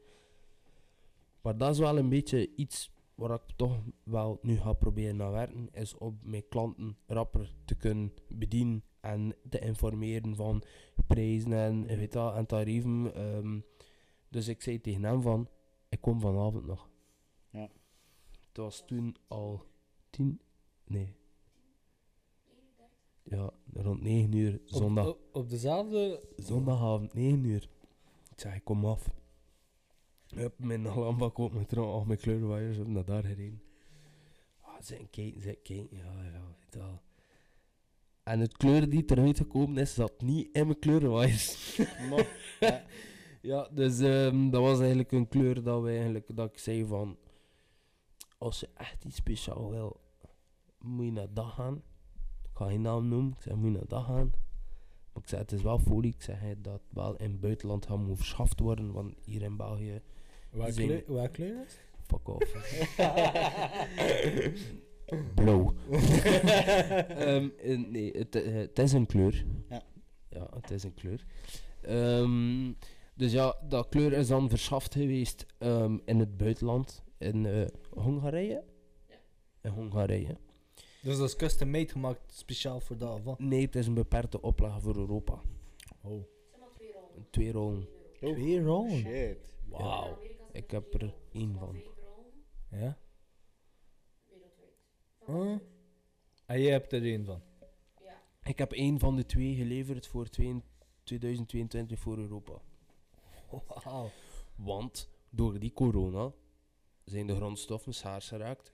Maar dat is wel een beetje iets waar ik toch wel nu ga proberen naar werken, is om mijn klanten rapper te kunnen bedienen en te informeren van prijzen en, weet wel, en tarieven. ehm. dus ik zei tegen hem van, ik kom vanavond nog. Het was toen al tien, nee. Ja, rond 9 uur, zondag. Op, op, op dezelfde... Zondagavond, 9 uur. Ik zeg, ik kom af. Hup, mijn alarmbak op met al mijn kleurenwaaiers op naar daar gereden. Ah, zijn kijken, zijn kijken, ja, ja, weet wel. En het kleur die eruit gekomen is, zat niet in mijn kleurenwaaiers. Ja, dus ehm, dat was eigenlijk een kleur dat we eigenlijk, dat ik zei van, als je echt iets speciaal wil, moet je naar dat gaan. Ik ga geen naam noemen, ik zei, moet je naar dat gaan. Maar ik zei, het is wel folie, ik zeg dat het wel in het buitenland gaat moeten verschaft worden, want hier in België, Welke kleur, welke kleur is het? fuck off. Blauw. Ehm, eh, nee, het, eh, het is een kleur. Ja. Ja, het is een kleur. Ehm, dus ja, dat kleur is dan verschaft geweest ehm, in het buitenland. In eh, Hongarije? In Hongarije. Dus dat is custom made gemaakt, speciaal voor dat, wat? Nee, het is een beperkte oplage voor Europa. Oh. Twee rollen. Twee rollen. Oh, Twee rollen? Shit. Wauw. Zijn Ik heb er één van. Ja? Huh? En jij hebt er één van? Ja. Ik heb één van de twee geleverd voor twee- 2022 voor Europa. Wauw. Want door die corona zijn de grondstoffen schaars geraakt.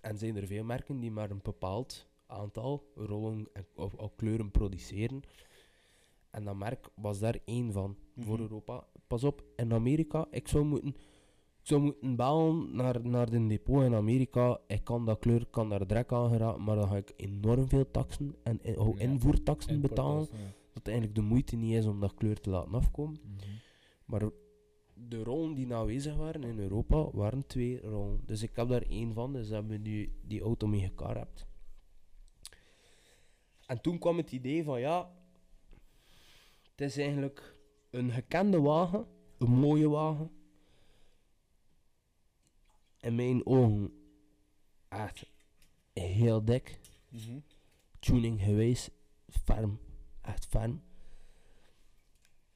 En zijn er veel merken die maar een bepaald aantal rollen en, of, of kleuren produceren. En dat merk was daar één van voor Mhm. Europa. Pas op, in Amerika, ik zou moeten, ik zou moeten bellen naar, naar de depot in Amerika. Ik kan dat kleur, kan daar direct aan geraken, maar dan ga ik enorm veel taxen en oh, Ja. invoertaxen betalen. Ja. Dat eigenlijk de moeite niet is om dat kleur te laten afkomen. Mhm. Maar de rollen die aanwezig waren in Europa waren twee rollen. Dus ik heb daar één van, dus hebben we nu die auto mee gekarapt. En toen kwam het idee van ja, het is eigenlijk een gekende wagen, een mooie wagen. In mijn ogen echt heel dik. Mhm. Tuning geweest, ferm, echt ferm.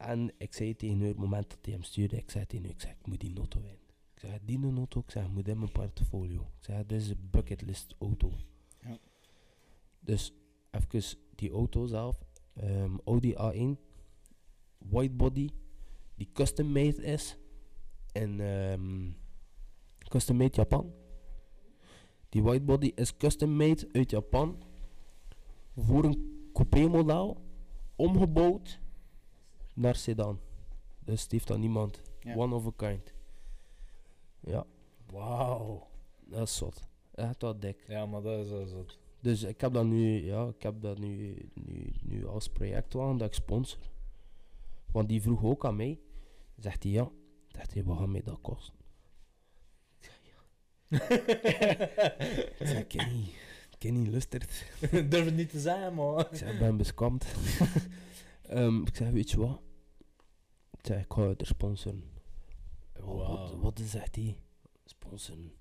En ik zei tegen haar, het moment dat hij hem stuurde, ik zei tegen haar, ik zei, ik moet die auto in. Ik zeg, die een auto, ik zeg, moet in mijn portfolio. Ik zeg, dit is een bucketlist auto. Ja. Dus, even die auto zelf. ehm, Audi A1. White body. Die custom made is. En ehm, custom made Japan. Die white body is custom made uit Japan. Voor een coupé model. Omgebouwd naar sedan. Dus die heeft dan niemand. Ja. One of a kind. Ja, Wauw. dat is zot. Echt wel dik. Ja, maar dat is wel zot. Dus ik heb dat nu, ja, ik heb dat nu, nu, nu als project aan dat ik sponsor. Want die vroeg ook aan mij. Zegt hij ja. Zegt hij, wat gaat mij dat kosten? Ik zeg ja. ik zeg, Kenny, Kenny lustert. Durf het niet te zeggen, man. Ik zeg, ik ben beskamd. Ehm, ik zeg, weet je wat? Ik zeg, ik ga er sponsoren. Wat, wat is zegt hij? Sponsoren.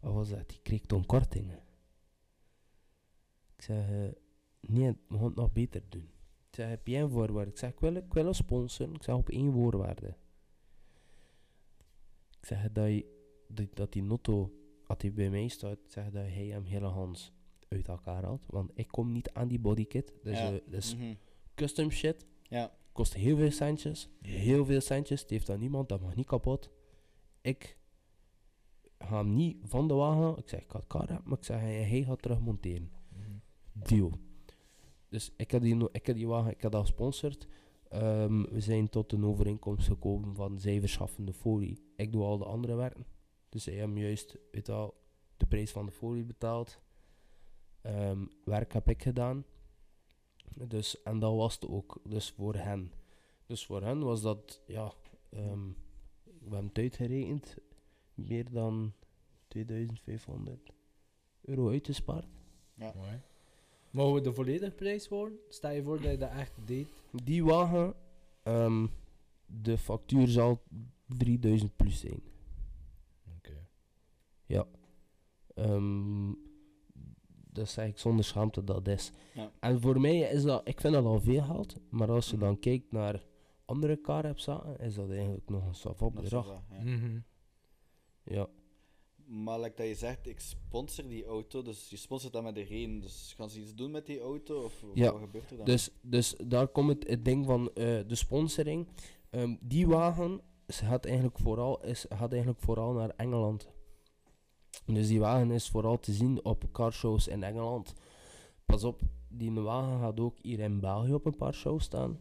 Wat was dat? Die kreeg toen kortingen. Ik zeg, eh, nee, we gaan het nog beter doen. Ik zeg, heb jij een voorwaarde? Ik zeg, ik wil, ik wil een sponsor. Ik zeg, op één voorwaarde. Ik zeg, dat, je, dat, dat die notto, als hij bij mij staat, zeg dat hij hem helemaal uit elkaar haalt. Want ik kom niet aan die bodykit. Dus, Ja. eh, dus custom shit. Ja. Kost heel veel centjes. Heel veel centjes. Die heeft dan niemand. Dat mag niet kapot. Ik ga hem niet van de wagen. Ik zeg, ik ga het kar hebben. Maar ik zeg, hij, gaat terug monteren. Deal. Dus ik heb die, ik heb die wagen, ik heb dat gesponsord. Ehm, we zijn tot een overeenkomst gekomen van zij verschaffen de folie. Ik doe al de andere werken. Dus zij hebben juist weet wel, de prijs van de folie betaald. Ehm, werk heb ik gedaan. Dus, en dat was het ook. Dus voor hen. Dus voor hen was dat, ja, ehm, we hebben het uitgerekend. Meer dan 2500 euro uitgespaard. Mooi. Mogen we de volledige prijs worden? Stel je voor dat je dat echt deed. Die wagen, ehm, de factuur zal 3000 plus zijn. Oké. Ja. Ehm, dat zeg ik zonder schaamte, dat is. Ja. En voor mij is dat, ik vind dat al veel geld, maar als je dan kijkt naar andere car is dat eigenlijk nog een bedrag. wel, ja. Mhm. Ja. Maar like dat je zegt, ik sponsor die auto, dus je sponsort dat met de reden. Dus gaan ze iets doen met die auto? Of, of Ja, wat gebeurt er dan? Dus, dus daar komt het, het ding van eh, de sponsoring. Ehm, die wagen ze gaat eigenlijk, vooral, is, gaat eigenlijk vooral naar Engeland. Dus die wagen is vooral te zien op carshows in Engeland. Pas op, die wagen gaat ook hier in België op een paar shows staan.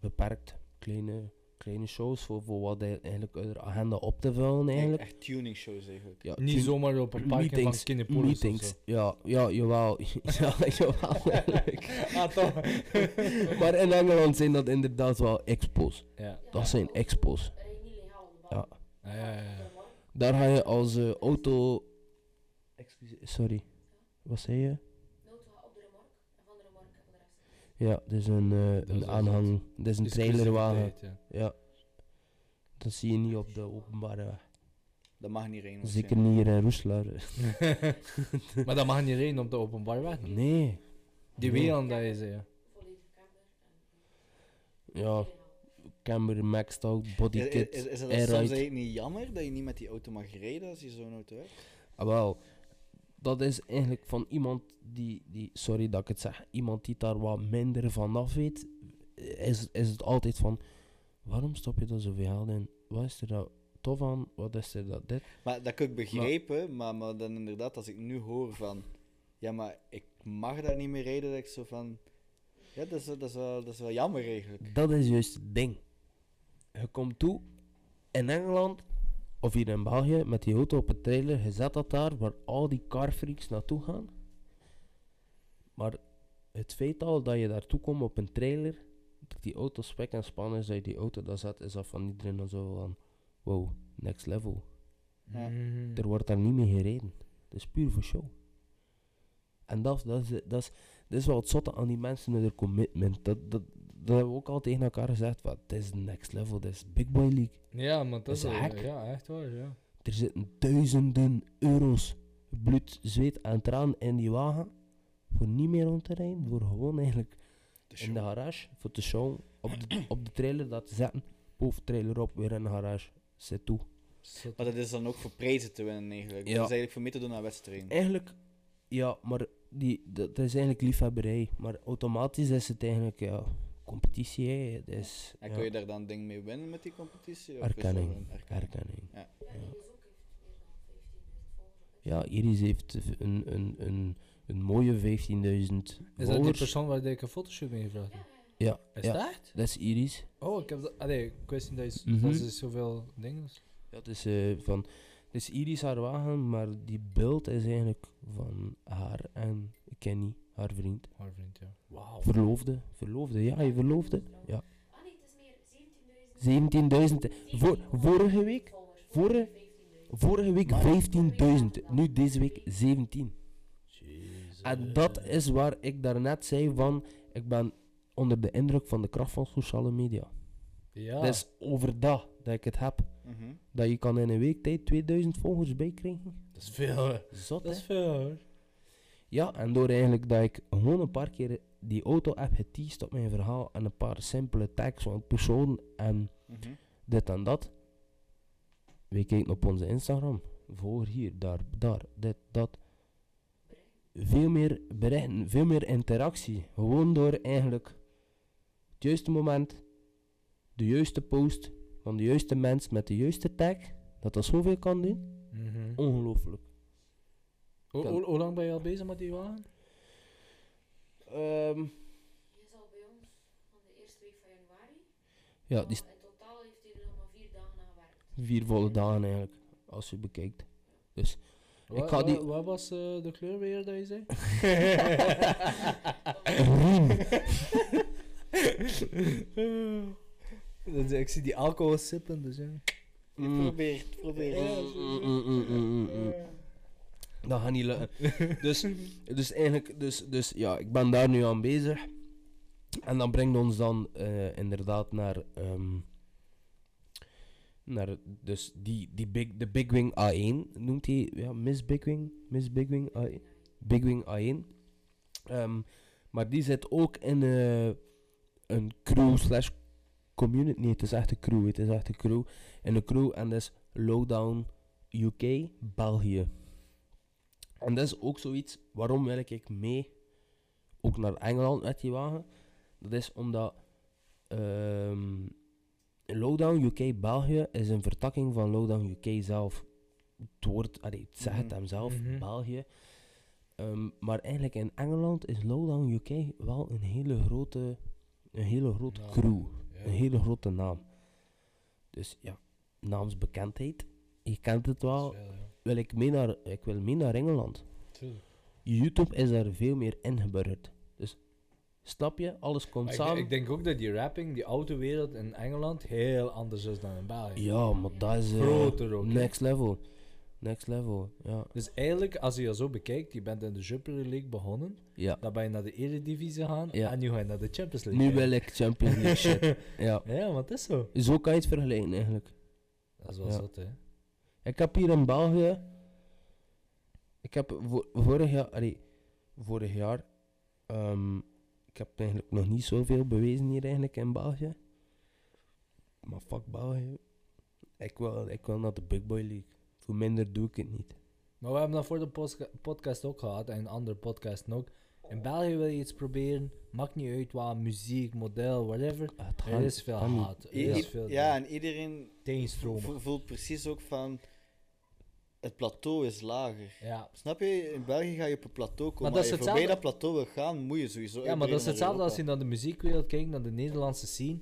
Beperkt, kleine, kleine shows voor, voor wat hij eigenlijk uit de agenda op te vullen eigenlijk. Echt tuning shows eigenlijk. Ja, Niet zomaar op een parking van Kinepolis of meetings. zo. Ja, ja, jawel. ja, jawel. eigenlijk. Ah, toch? maar in Engeland zijn dat inderdaad wel expos. Ja. Dat zijn expos. De Ja. Ah, ja, ja, ja. Daar ga je als eh, auto. Excuseer, sorry. Wat zei je? Op de remork en van de remork op de rest. Ja, dit is een, eh, Dat is een aanhang. Dit is een trailerwagen. Exclusiviteit, ja. Ja. Dat zie je niet op de openbare weg. Dat mag niet rijden. Zeker niet hier in Roeselaar. maar dat mag niet rijden op de openbaar weg. Nee. Die Nee. aan dat je zei. Volledig camber en Ja. Camber, maxtalk, Is, bodykit, is, is het dan soms niet jammer dat je niet met die auto mag rijden als je zo'n auto hebt? Ah, wel, dat is eigenlijk van iemand die, die, sorry dat ik het zeg, iemand die daar wat minder van af weet, is, is het altijd van, waarom stop je daar zoveel geld in? Wat is er dat tof aan? Wat is er dat dit? Maar dat kan ik begrijpen, maar, maar dan inderdaad, als ik nu hoor van, ja, maar ik mag daar niet meer rijden, dat ik zo van, ja, dat is, dat is, wel, dat is wel jammer eigenlijk. Dat is juist het ding. Je komt toe in Engeland of hier in België met die auto op een trailer, je zet dat daar waar al die carfreaks naartoe gaan. Maar het feit al dat je daartoe komt op een trailer, dat die auto spek en span is, dat je die auto daar zet, is dat van iedereen dan zo van, wow, next level. Ja. Mhm. Er wordt daar niet mee gereden. Het is puur voor show. En dat, dat, is, dat, is, dat is wel het zotte aan die mensen en hun commitment. Dat, dat, dat hebben we ook al tegen elkaar gezegd. Van, het is next level, het is Big Boy League. Ja, maar dat is Dat is wel- hek. Ja, echt waar, ja. Er zitten duizenden euro's bloed, zweet en traan in die wagen. Voor niet meer rond te rijden. Voor gewoon eigenlijk De in de garage. Voor te show. Op de, op de trailer dat te zetten. Boven trailer op, weer in de garage. Zit toe. Maar dat is dan ook voor prijzen te winnen eigenlijk. Ja. Dat is eigenlijk voor mee te doen aan wedstrijden. Eigenlijk, ja, maar die, dat, dat is eigenlijk liefhebberij. Maar automatisch is het eigenlijk, ja, competitie, hè. Is, En kun je daar dan dingen mee winnen met die competitie? Of is erkenning. een erkenning? Erkenning. Ja, Iris ook heeft meer dan 15.000 volgers op Ja, Iris heeft een, een, een, een mooie 15.000 Is dat die persoon waar ik een fotoshoot mee gevraagd heb? Ja, Is ja, dat echt? dat is Iris. Oh, ik heb dat... Allee, ik wist niet dat je Mhm. dat is zoveel dingen... Ja, het is eh, van... Het is Iris haar wagen, maar die beeld is eigenlijk van haar en Kenny, haar vriend. Haar vriend, ja. Wauw. Verloofde, verloofde, ja, je verloofde. Ja. Ah nee, het is meer 17.000. 17.000. Voor, vorige week, vorige- 15.000. vorige week 15.000. Nu deze week 17. En dat is waar ik daarnet zei van, ik ben onder de indruk van de kracht van sociale media. Ja. Dat is over dat dat ik het heb. Mhm. Dat je kan in een week tijd 2000 volgers bijkrijgen. Dat is veel, hè. Zot, Dat hè? is veel, hoor. Ja, en door eigenlijk dat ik gewoon een paar keer die auto heb geteased op mijn verhaal en een paar simpele tags van persoon en Mhm. dit en dat. We kijken op onze Instagram. Volger hier, daar, daar, dit, dat. Veel meer berichten, veel meer interactie. Gewoon door eigenlijk het juiste moment, de juiste post van de juiste mens met de juiste tag. Dat dat zoveel kan doen. Mhm. Ongelooflijk. Hoe- Kan- hoe- Hoe lang ben je al bezig met die wagen? Ehm, Je zal bij ons van de eerste week van januari. ja, die is In totaal heeft hij er nog maar vier dagen aan gewerkt. vier volle dagen eigenlijk, als je bekijkt. Dus Wat, ga die- wat, wat was eh, de kleur weer dat je zei? Dat is- ik zie die alcohol sippen, dus ja. Mm. Probeer, probeer. Mm, mm, mm, mm. Dat gaat niet lukken. dus, dus eigenlijk, dus, dus ja, ik ben daar nu aan bezig. En dat brengt ons dan eh, inderdaad naar, ehm, naar dus die, die big, de Big Wing A1, noemt hij, ja, Miss Big Wing, Miss Big Wing A1. Big Wing A1. Ehm, maar die zit ook in eh, een crew slash community. Nee, het is echt een crew. Het is echt een crew. In een crew en dat is Lowdown UK België. En dat is ook zoiets. Waarom wil ik mee ook naar Engeland met die wagen? Dat is omdat ehm, Lowdown UK België is een vertakking van Lowdown UK zelf. Het woord, allee, het zegt Mhm. hem zelf, Mhm. België. Ehm, maar eigenlijk in Engeland is Lowdown UK wel een hele grote, een hele grote crew. Ja. Een hele grote naam. Dus ja, naamsbekendheid. Je kent het wel. Ja. Wil ik, mee naar, ik wil mee naar Engeland. Tuurlijk. YouTube is daar veel meer ingeburgerd. Dus snap je? Alles komt ik, samen. ik denk ook dat die rapping, die autowereld in Engeland, heel anders is dan in België. ja, maar dat is eh, Groter ook, next level. Next level, ja. Dus eigenlijk, als je je zo bekijkt, je bent in de Jupiler League begonnen, ja. dan ben je naar de Eredivisie gaan Ja. en nu ga je naar de Champions League. Nu wil ik Champions League shit. Ja. Ja, want het is zo. Zo kan je het vergelijken eigenlijk. Dat is wel Ja. zot, hè. Ik heb hier in België. Ik heb vo- vorig jaar. Allee, vorig jaar. ehm, ik heb eigenlijk nog niet zoveel bewezen hier eigenlijk in België. Maar fuck België. Ik wil, ik wil naar de Big Boy League. Voor minder doe ik het niet. Maar we hebben dat voor de podcast ook gehad en andere podcasts ook. In België wil je iets proberen, maakt niet uit wat, muziek, model, whatever. Het Er gaat- is veel haat, er is veel ja, en iedereen voelt precies ook van... Het plateau is lager. Ja. Snap je? In België ga je op een plateau komen. Maar Maar dat is als je voorbij dat hetzelfde- plateau wil gaan, moet je sowieso ja, maar dat is hetzelfde als je naar de muziekwereld kijkt, naar de Nederlandse scene.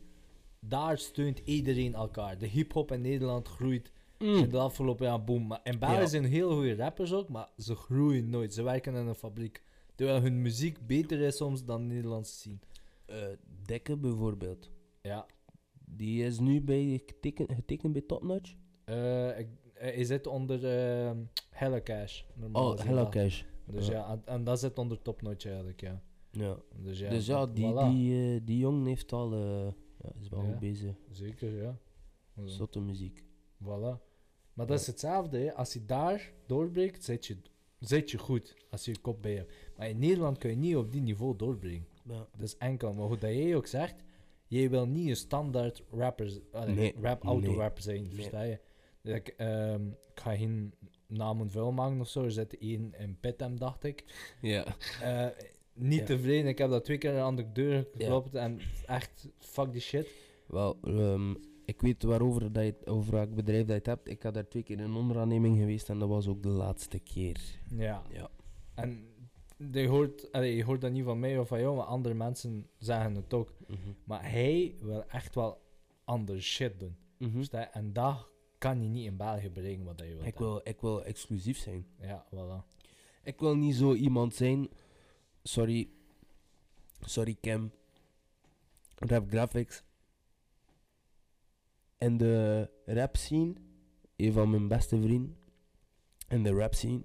Daar steunt iedereen elkaar. De hip-hop in Nederland groeit in de afgelopen jaar boom. Maar in België Ja. zijn heel goede rappers ook, maar ze groeien nooit. Ze werken in een fabriek. Terwijl hun muziek beter is soms dan de Nederlandse scene. Eh, Dekke bijvoorbeeld. Ja. Die is nu bij geteken, getekend bij Top Notch. Eh, ik, hij zit onder ehm Hella Cash. normaal Oh, Hello. Cash. Dus Ja. en, en dat zit onder Top Notch eigenlijk, ja. Ja. Dus ja, dus ja, die, voilà. die, eh, die jongen heeft al. eh, ja, is wel Ja. goed bezig. Zeker, ja. Zo. Zotte muziek. Voilà. Maar dat is hetzelfde, hè. Als je daar doorbreekt, zit je, zit je goed. Als je je kop bij hebt. Maar in Nederland kun je niet op die niveau doorbreken. Ja. Dat is enkel. Maar hoe dat jij ook zegt, jij wil niet een standaard rapper, Nee, rap auto rapper zijn, nee. versta je? Like, ehm, ik ga geen namen vuil maken of zo. Er zit één in Pitem, dacht ik. Ja. Eh, niet Ja. tevreden. Ik heb dat twee keer aan de deur geklopt en echt, fuck die shit. Wel, ehm, ik weet waarover dat je, over welk bedrijf dat je hebt. Ik had daar twee keer in onderaanneming geweest en dat was ook de laatste keer. Ja. Ja. En je hoort, allee, je hoort dat niet van mij of van jou, maar andere mensen zeggen het ook. Mhm. Maar hij wil echt wel andere shit doen. Mhm. En dat kan je niet in België bereiken wat je wilt. Ik, wil, ik wil exclusief zijn. Ja, voilà. Ik wil niet zo iemand zijn. Sorry. Sorry, Cam. Rap Graphics. In de rap scene. Een van mijn beste vrienden. In de rap scene.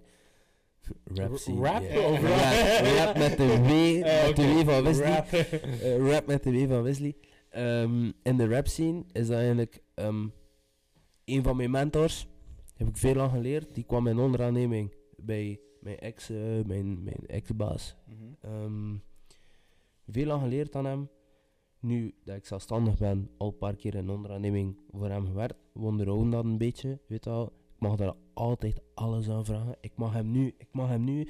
Rap scene. rap of rap? Rap met de W. Met de. W van Wesley. Rap. Eh, rap met de W van Wesley. Ehm, in de rap scene is dat eigenlijk ehm, een van mijn mentors. Heb ik veel aan geleerd. Die kwam in onderaanneming bij mijn ex, eh, mijn, mijn ex-baas. Mhm. Ehm, veel aan geleerd aan hem. Nu dat ik zelfstandig ben, al een paar keer in onderaanneming voor hem gewerkt. We onderhouden dat een beetje, weet je wel. Ik mag daar altijd alles aan vragen. Ik mag hem nu, ik mag hem nu...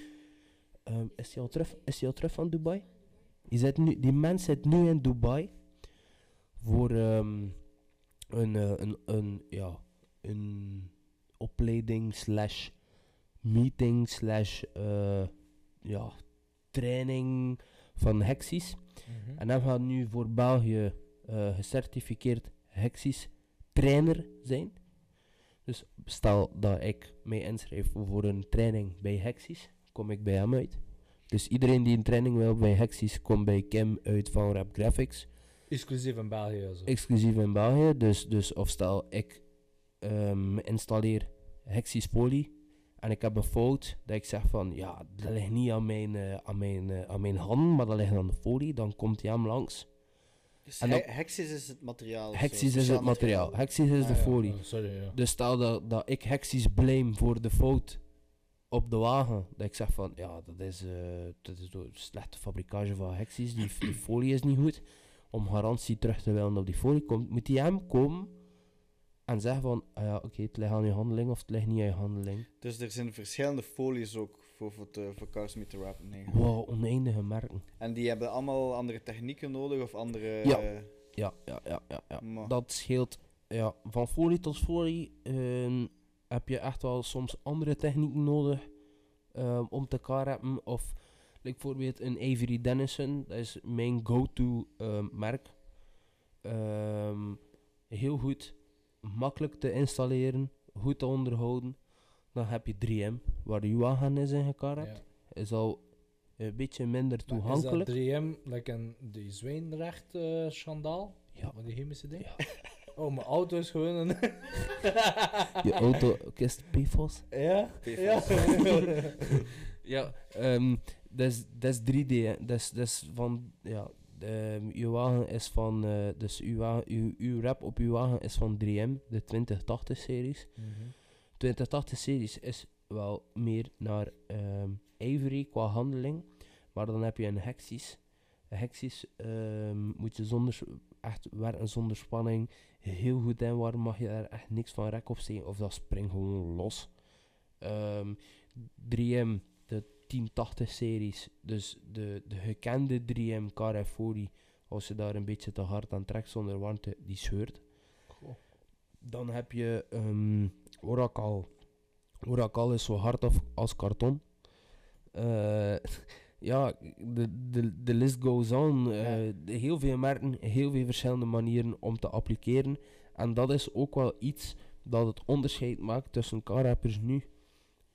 ehm, is hij al terug, is hij al terug van Dubai? Die, zit nu, die mens zit nu in Dubai voor ehm, een, eh, een, een, ja, een opleiding slash meeting slash eh, ja, training van Hexis. Mhm. En hij gaat nu voor België eh, gecertificeerd Hexis trainer zijn. Dus stel dat ik mij inschrijf voor een training bij Hexis, kom ik bij hem uit. Dus iedereen die een training wil bij Hexis, komt bij Kim uit van Rap Graphics. Exclusief in België. Exclusief in België. Dus, dus of stel ik ehm, installeer Hexis Poly en ik heb een fout dat ik zeg van ja, dat ligt niet aan mijn, eh, aan mijn, eh, aan mijn hand, maar dat ligt aan de folie, dan komt hij hem langs. Dus En he- Hexis is het materiaal. zo, Hexis is het materiaal, Hexis is Ah, de ja. folie. Oh, sorry, ja. Dus stel dat, dat ik Hexis blame voor de fout op de wagen, dat ik zeg van ja, dat is, eh, dat is door slechte fabrikage van Hexis, die, die folie is niet goed. Om garantie terug te willen op die folie komt, moet hij hem komen en zeggen van ah ja, oké, het ligt aan je handeling of het ligt niet aan je handeling. Dus er zijn verschillende folies ook voor, voor, te, voor cars met te rappen. Nee. Wow, oneindige merken. En die hebben allemaal andere technieken nodig of andere... Ja. eh, Ja, ja, ja, ja. ja. maar- Dat scheelt ja, van folie tot folie. ehm, heb je echt wel soms andere technieken nodig ehm, om te karappen. Of like bijvoorbeeld een Avery Dennison, dat is mijn go-to ehm, merk. Heel goed, makkelijk te installeren, goed te onderhouden. Dan heb je 3M, waar je wagen is in gekarapt. Ja. Is al een beetje minder Maar toegankelijk. Is dat 3M, like een, die Zwijnrecht eh schandaal? Ja. Wat die chemische ding? Oh, mijn auto is gewoon een... Je auto, kist PFOS. ja? Ja. Ja, ehm dat is- dat is 3D. hè. Dat is- dat is van, ja, ehm, uw wagen is van, eh, dus uw, wagen, uw, uw rap op uw wagen is van 3M, de 2080-series. Mhm. 2080-series is wel meer naar ehm Avery qua handeling, maar dan heb je een Hexis. Een Hexis ehm, moet je zonder, echt werken zonder spanning, heel goed in waar mag je daar echt niks van rek op steken, of dat springt gewoon los. Ehm 3M, de 1080-series, dus de, de gekende 3M Carafori, als je daar een beetje te hard aan trekt zonder warmte, die scheurt. Goh. Dan heb je ehm Oracle. Oracle is zo hard als karton. Eh, ja, de, de, de list goes on. Eh, Ja. heel veel merken, heel veel verschillende manieren om te appliceren. En dat is ook wel iets dat het onderscheid maakt tussen car-rappers nu.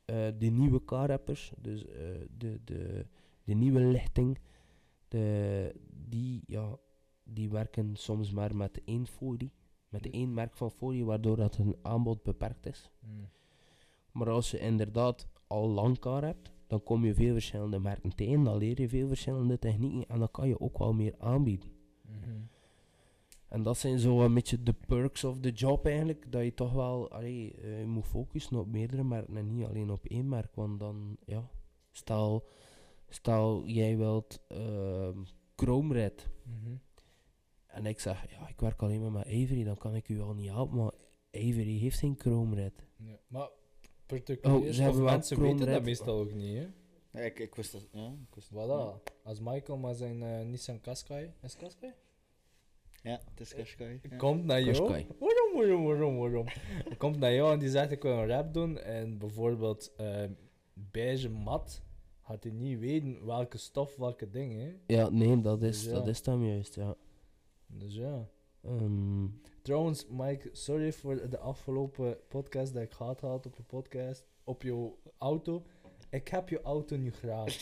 Eh, de nieuwe car-rappers, dus eh, de, de, de nieuwe lichting, de, die, ja, die werken soms maar met één folie. Met één merk van folie, waardoor dat een aanbod beperkt is. Mm. Maar als je inderdaad al lang car hebt, dan kom je veel verschillende merken tegen, dan leer je veel verschillende technieken en dan kan je ook wel meer aanbieden. Mhm. En dat zijn zo een beetje de perks of the job eigenlijk, dat je toch wel allee, eh, je moet focussen op meerdere merken en niet alleen op één merk, want dan, ja, stel, stel jij wilt ehm Chrome Red Mhm. en ik zeg, ja, ik werk alleen maar met Avery, dan kan ik u al niet helpen, maar Avery heeft geen Chrome Red. Ja, maar particuliers Oh, ze hebben mensen Chrome weten dat Red. meestal ook niet, hè. Ja, ik, ik wist dat. Ja, ik wist Voilà. Als Michael maar zijn eh, Nissan Qashqai... Is Qashqai? Ja, het is Qashqai. Ja. Komt naar jou. Waarom, waarom, waarom, waarom? Komt naar jou en die zegt ik wil een rap doen. En bijvoorbeeld eh beige mat gaat hij niet weten welke stof, welke dingen. hè. Ja, nee, dat is, Dus ja. dat is dan juist, ja. Dus ja. Ehm, Trouwens, Mike, sorry voor de afgelopen podcast dat ik gehad had op je podcast, op je auto. Ik heb je auto nu graag.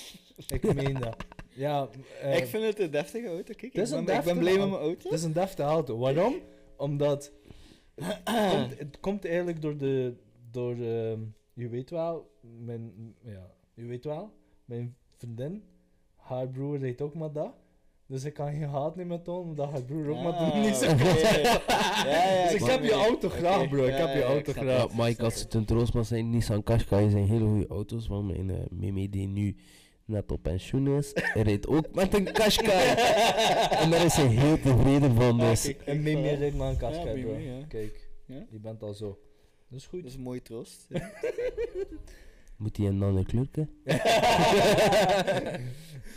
ik meen dat. Ja, eh, ik vind het een deftige auto. Kijk, ik ben, een ik ben deftige blij met auto. mijn auto. Het is een deftige auto. Waarom? Omdat het komt, het komt eigenlijk door de, door, ehm, je weet wel, mijn, ja, je weet wel, mijn vriendin, haar broer heet ook maar dat. Dus ik kan geen haat niet meer tonen, omdat haar broer ook maar niet zo zeggen. Ja, ja, Dus ik heb je auto graag, bro. Ik ja, heb je ja, auto ik graag. ja, Mike, als het een troost mag zijn, Nissan Qashqai zijn hele goede auto's, want mijn Mimi die nu net op pensioen is, rijdt ook met een Qashqai. en daar is hij heel tevreden van, dus... kijk, En Mimi voilà. rijdt maar een Ja, Qashqai, bro. Ja. Kijk, Ja? je bent al zo. Dat is goed. Dat is een mooie troost. Ja. Moet hij een andere kleurke?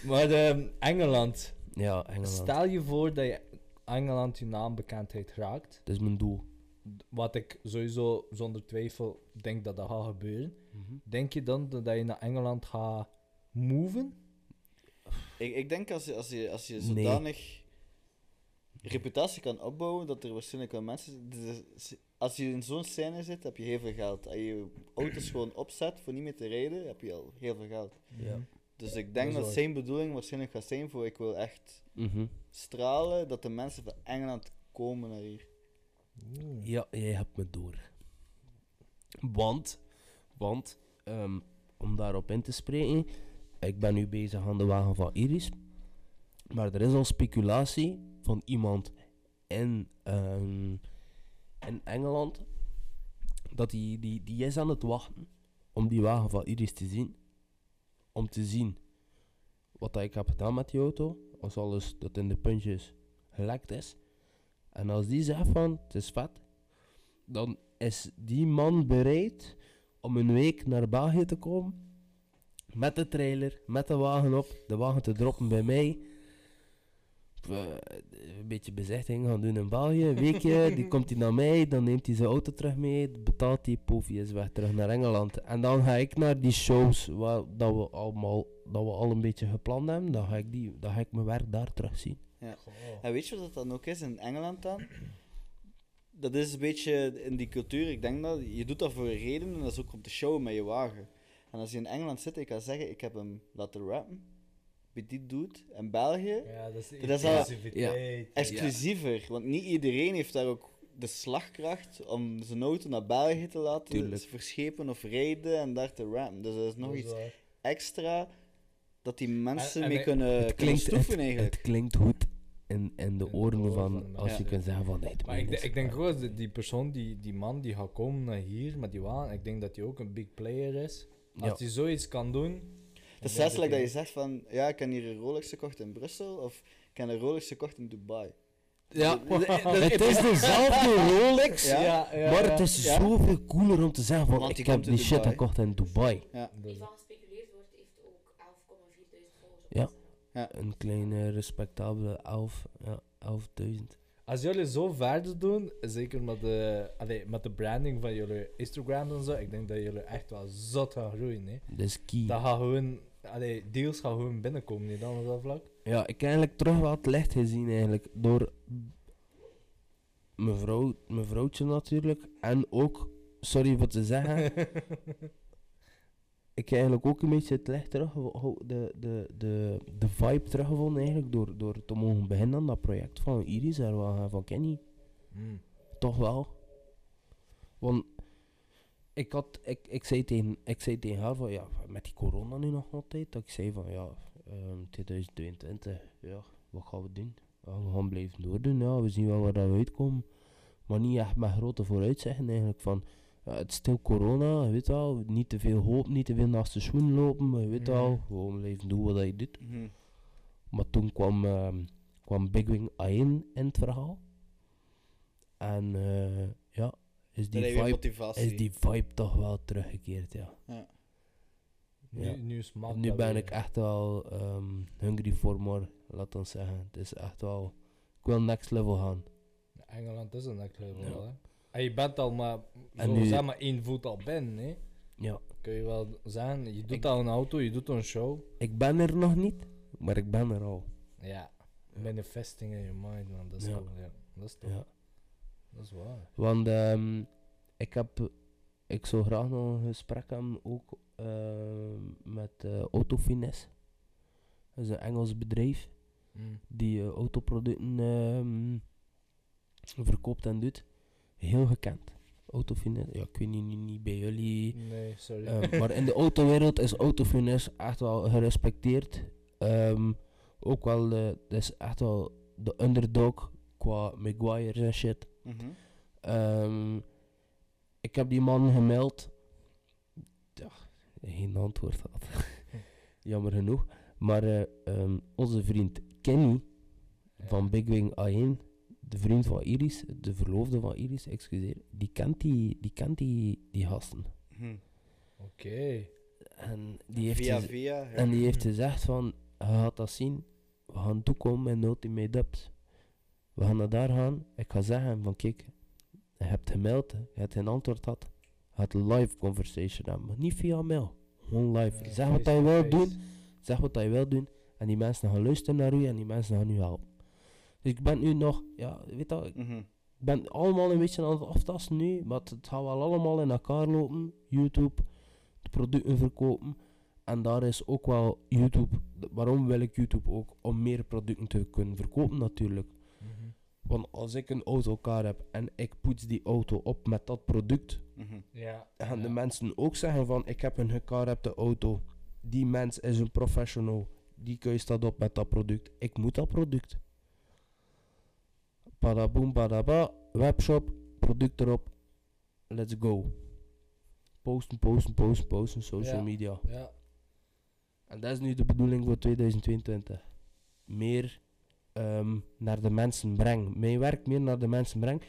maar ehm, Engeland. Ja, Engeland. Stel je voor dat je Engeland je naambekendheid raakt. Dat is mijn doel. Wat ik sowieso zonder twijfel denk dat dat gaat gebeuren. Denk je dan dat je naar Engeland gaat moven? ik, ik denk als je, als je, als je Nee. zodanig reputatie kan opbouwen, dat er waarschijnlijk wel mensen... dus Als je in zo'n scène zit, heb je heel veel geld. Als je je auto's gewoon opzet voor niet meer te rijden, heb je al heel veel geld. Ja. Dus ik denk dat, zijn bedoeling waarschijnlijk gaat zijn voor ik wil echt Mhm. stralen dat de mensen van Engeland komen naar hier. Ja, jij hebt me door. Want, want ehm, om daarop in te spreken, ik ben nu bezig aan de wagen van Iris. Maar er is al speculatie van iemand in, ehm, in Engeland dat die, die, die is aan het wachten om die wagen van Iris te zien. Om te zien wat ik heb gedaan met die auto. Als alles dat in de puntjes gelekt is. En als die zegt van het is vet, dan is die man bereid om een week naar België te komen. Met de trailer, met de wagen op, de wagen te droppen bij mij. Eh, Een beetje bezichtiging gaan doen in België, een weekje, die komt hij naar mij, dan neemt hij zijn auto terug mee, betaalt hij, poef, hij is weg terug naar Engeland. En dan ga ik naar die shows waar dat we allemaal, dat we al een beetje gepland hebben, dan ga ik, die, dan ga ik mijn werk daar terugzien. En weet je wat dat dan ook is in Engeland dan? Dat is een beetje in die cultuur, ik denk dat je doet dat voor een reden en dat is ook om te showen met je wagen. En als je in Engeland zit, ik kan zeggen, ik heb hem laten rappen, bij die doet. In België, Ja, dat is Dat is al- exclusiever, want niet iedereen heeft daar ook de slagkracht om zijn auto naar België te laten Tuurlijk. verschepen of rijden en daar te rappen. Dus dat is nog Dat is iets waar. extra dat die mensen En- en mee kunnen, het, kunnen klinkt, stoeven het, eigenlijk. het klinkt goed in, in de oren van, als je kunt zeggen van nee, het Maar ik, ik denk ook, dat die persoon, die, die man die gaat komen naar hier met die wagen, ik denk dat hij ook een big player is. Als Ja. hij zoiets kan doen... Het is ik dat je zegt van, ja, ik heb hier een Rolex gekocht in Brussel, of ik heb een Rolex gekocht in Dubai. Ja, het is dezelfde Rolex, Ja. Ja, ja, maar het is Ja. zoveel cooler om te zeggen van Want ik heb die shit gekocht in Dubai. Die van gespeculeerd wordt, heeft ook 11,4 volgers op Ja. Instagram. Een kleine respectabele 11, ja, 11.000. Als jullie zo verder doen, zeker met de, allee, met de branding van jullie Instagram en zo, ik denk dat jullie echt wel zot gaan groeien. Hè. Dat is key. Dat gaat gewoon, allee, deals gaan gewoon binnenkomen niet dan op dat vlak. Ja, ik heb eigenlijk terug wat licht gezien eigenlijk. Door mijn, vrouw, mijn vrouwtje natuurlijk. En ook, sorry wat te zeggen. ik heb eigenlijk ook een beetje het licht terug, de, de, de, de vibe teruggevonden eigenlijk. Door, door te mogen beginnen aan dat project van Iris en van- van Kenny. Mm. Toch wel. Want ik, had, ik, ik, zei tegen, ik zei tegen haar van ja, met die corona nu nog altijd. Dat ik zei van ja, ehm 2022, ja, wat gaan we doen? Ja, we gaan blijven doordoen, ja, we zien wel waar dat we uitkomen. Maar niet echt met grote vooruitzichten eigenlijk van ja, het is stil corona, je weet wel, niet te veel hoop, niet te veel naast de schoen lopen, maar je weet Mhm. wel, gewoon blijven doen wat je doet. Mhm. Maar toen kwam, ehm, kwam Big Wing A1 in het verhaal. En eh, ja, is die, vibe, is die vibe toch wel teruggekeerd, ja. Ja. Nu, Ja. nu ben weer. ik echt wel ehm, hungry voor more, laat ons zeggen. Het is echt wel... Ik wil next level gaan. Engeland is een next level, Ja. hè. En je bent al maar, zo nu- zeg maar één voet al binnen, hè. Ja, Kun je wel zeggen, je doet Ik- al een auto, je doet een show. ik ben er nog niet, maar ik ben er al. Ja, manifesting in your mind, man, dat is Ja. cool, ja. Dat is toch, Ja. dat is waar. Want ehm, ik heb... Ik zou graag nog een gesprek hebben, ook ehm, met eh Autofinesse. Dat is een Engels bedrijf. Mm. die eh, autoproducten ehm, verkoopt en doet. Heel gekend. Autofinesse, ja, ik weet niet, niet, niet bij jullie. Nee, sorry. ehm, maar in de autowereld is Autofinesse echt wel gerespecteerd. Ehm, ook wel, eh, dat is echt wel de underdog qua Maguire's en shit. Mhm. Ehm, ik heb die man gemeld. Ja, geen antwoord had. Jammer genoeg. Maar eh, onze vriend Kenny Ja. van Big Wing A1, de vriend van Iris, de verloofde van Iris, excuseer, die kent die, die, kent die, die gasten. Mhm. Oké. En die heeft, Via via. ja. en die heeft gezegd van, je gaat dat zien, we gaan toekomen met Ultimate Dubs. We gaan naar daar gaan, ik ga zeggen van kijk, je hebt gemeld, je hebt geen antwoord gehad, je een live conversation hebben, maar niet via mail, gewoon live. Ja, zeg wat je wil doen, zeg wat je wil doen, en die mensen gaan luisteren naar u en die mensen gaan u helpen. Dus ik ben nu nog, ja, weet je, ik Mhm. ben allemaal een beetje aan het aftasten nu, maar het gaat wel allemaal in elkaar lopen. YouTube, de producten verkopen. En daar is ook wel YouTube. Waarom wil ik YouTube ook? Om meer producten te kunnen verkopen natuurlijk. Mhm. Want als ik een autocar heb en ik poets die auto op met dat product. Ja. dan gaan ja. de mensen ook zeggen van ik heb een gecarrepte auto. Die mens is een professional. Die keus dat op met dat product. Ik moet dat product. Padaboom, padaba, webshop, product erop. Let's go. Posten, posten, posten, posten, social Ja. media. Ja. En dat is nu de bedoeling voor 2022. Meer ehm, naar de mensen brengen. Mijn werk meer naar de mensen brengen.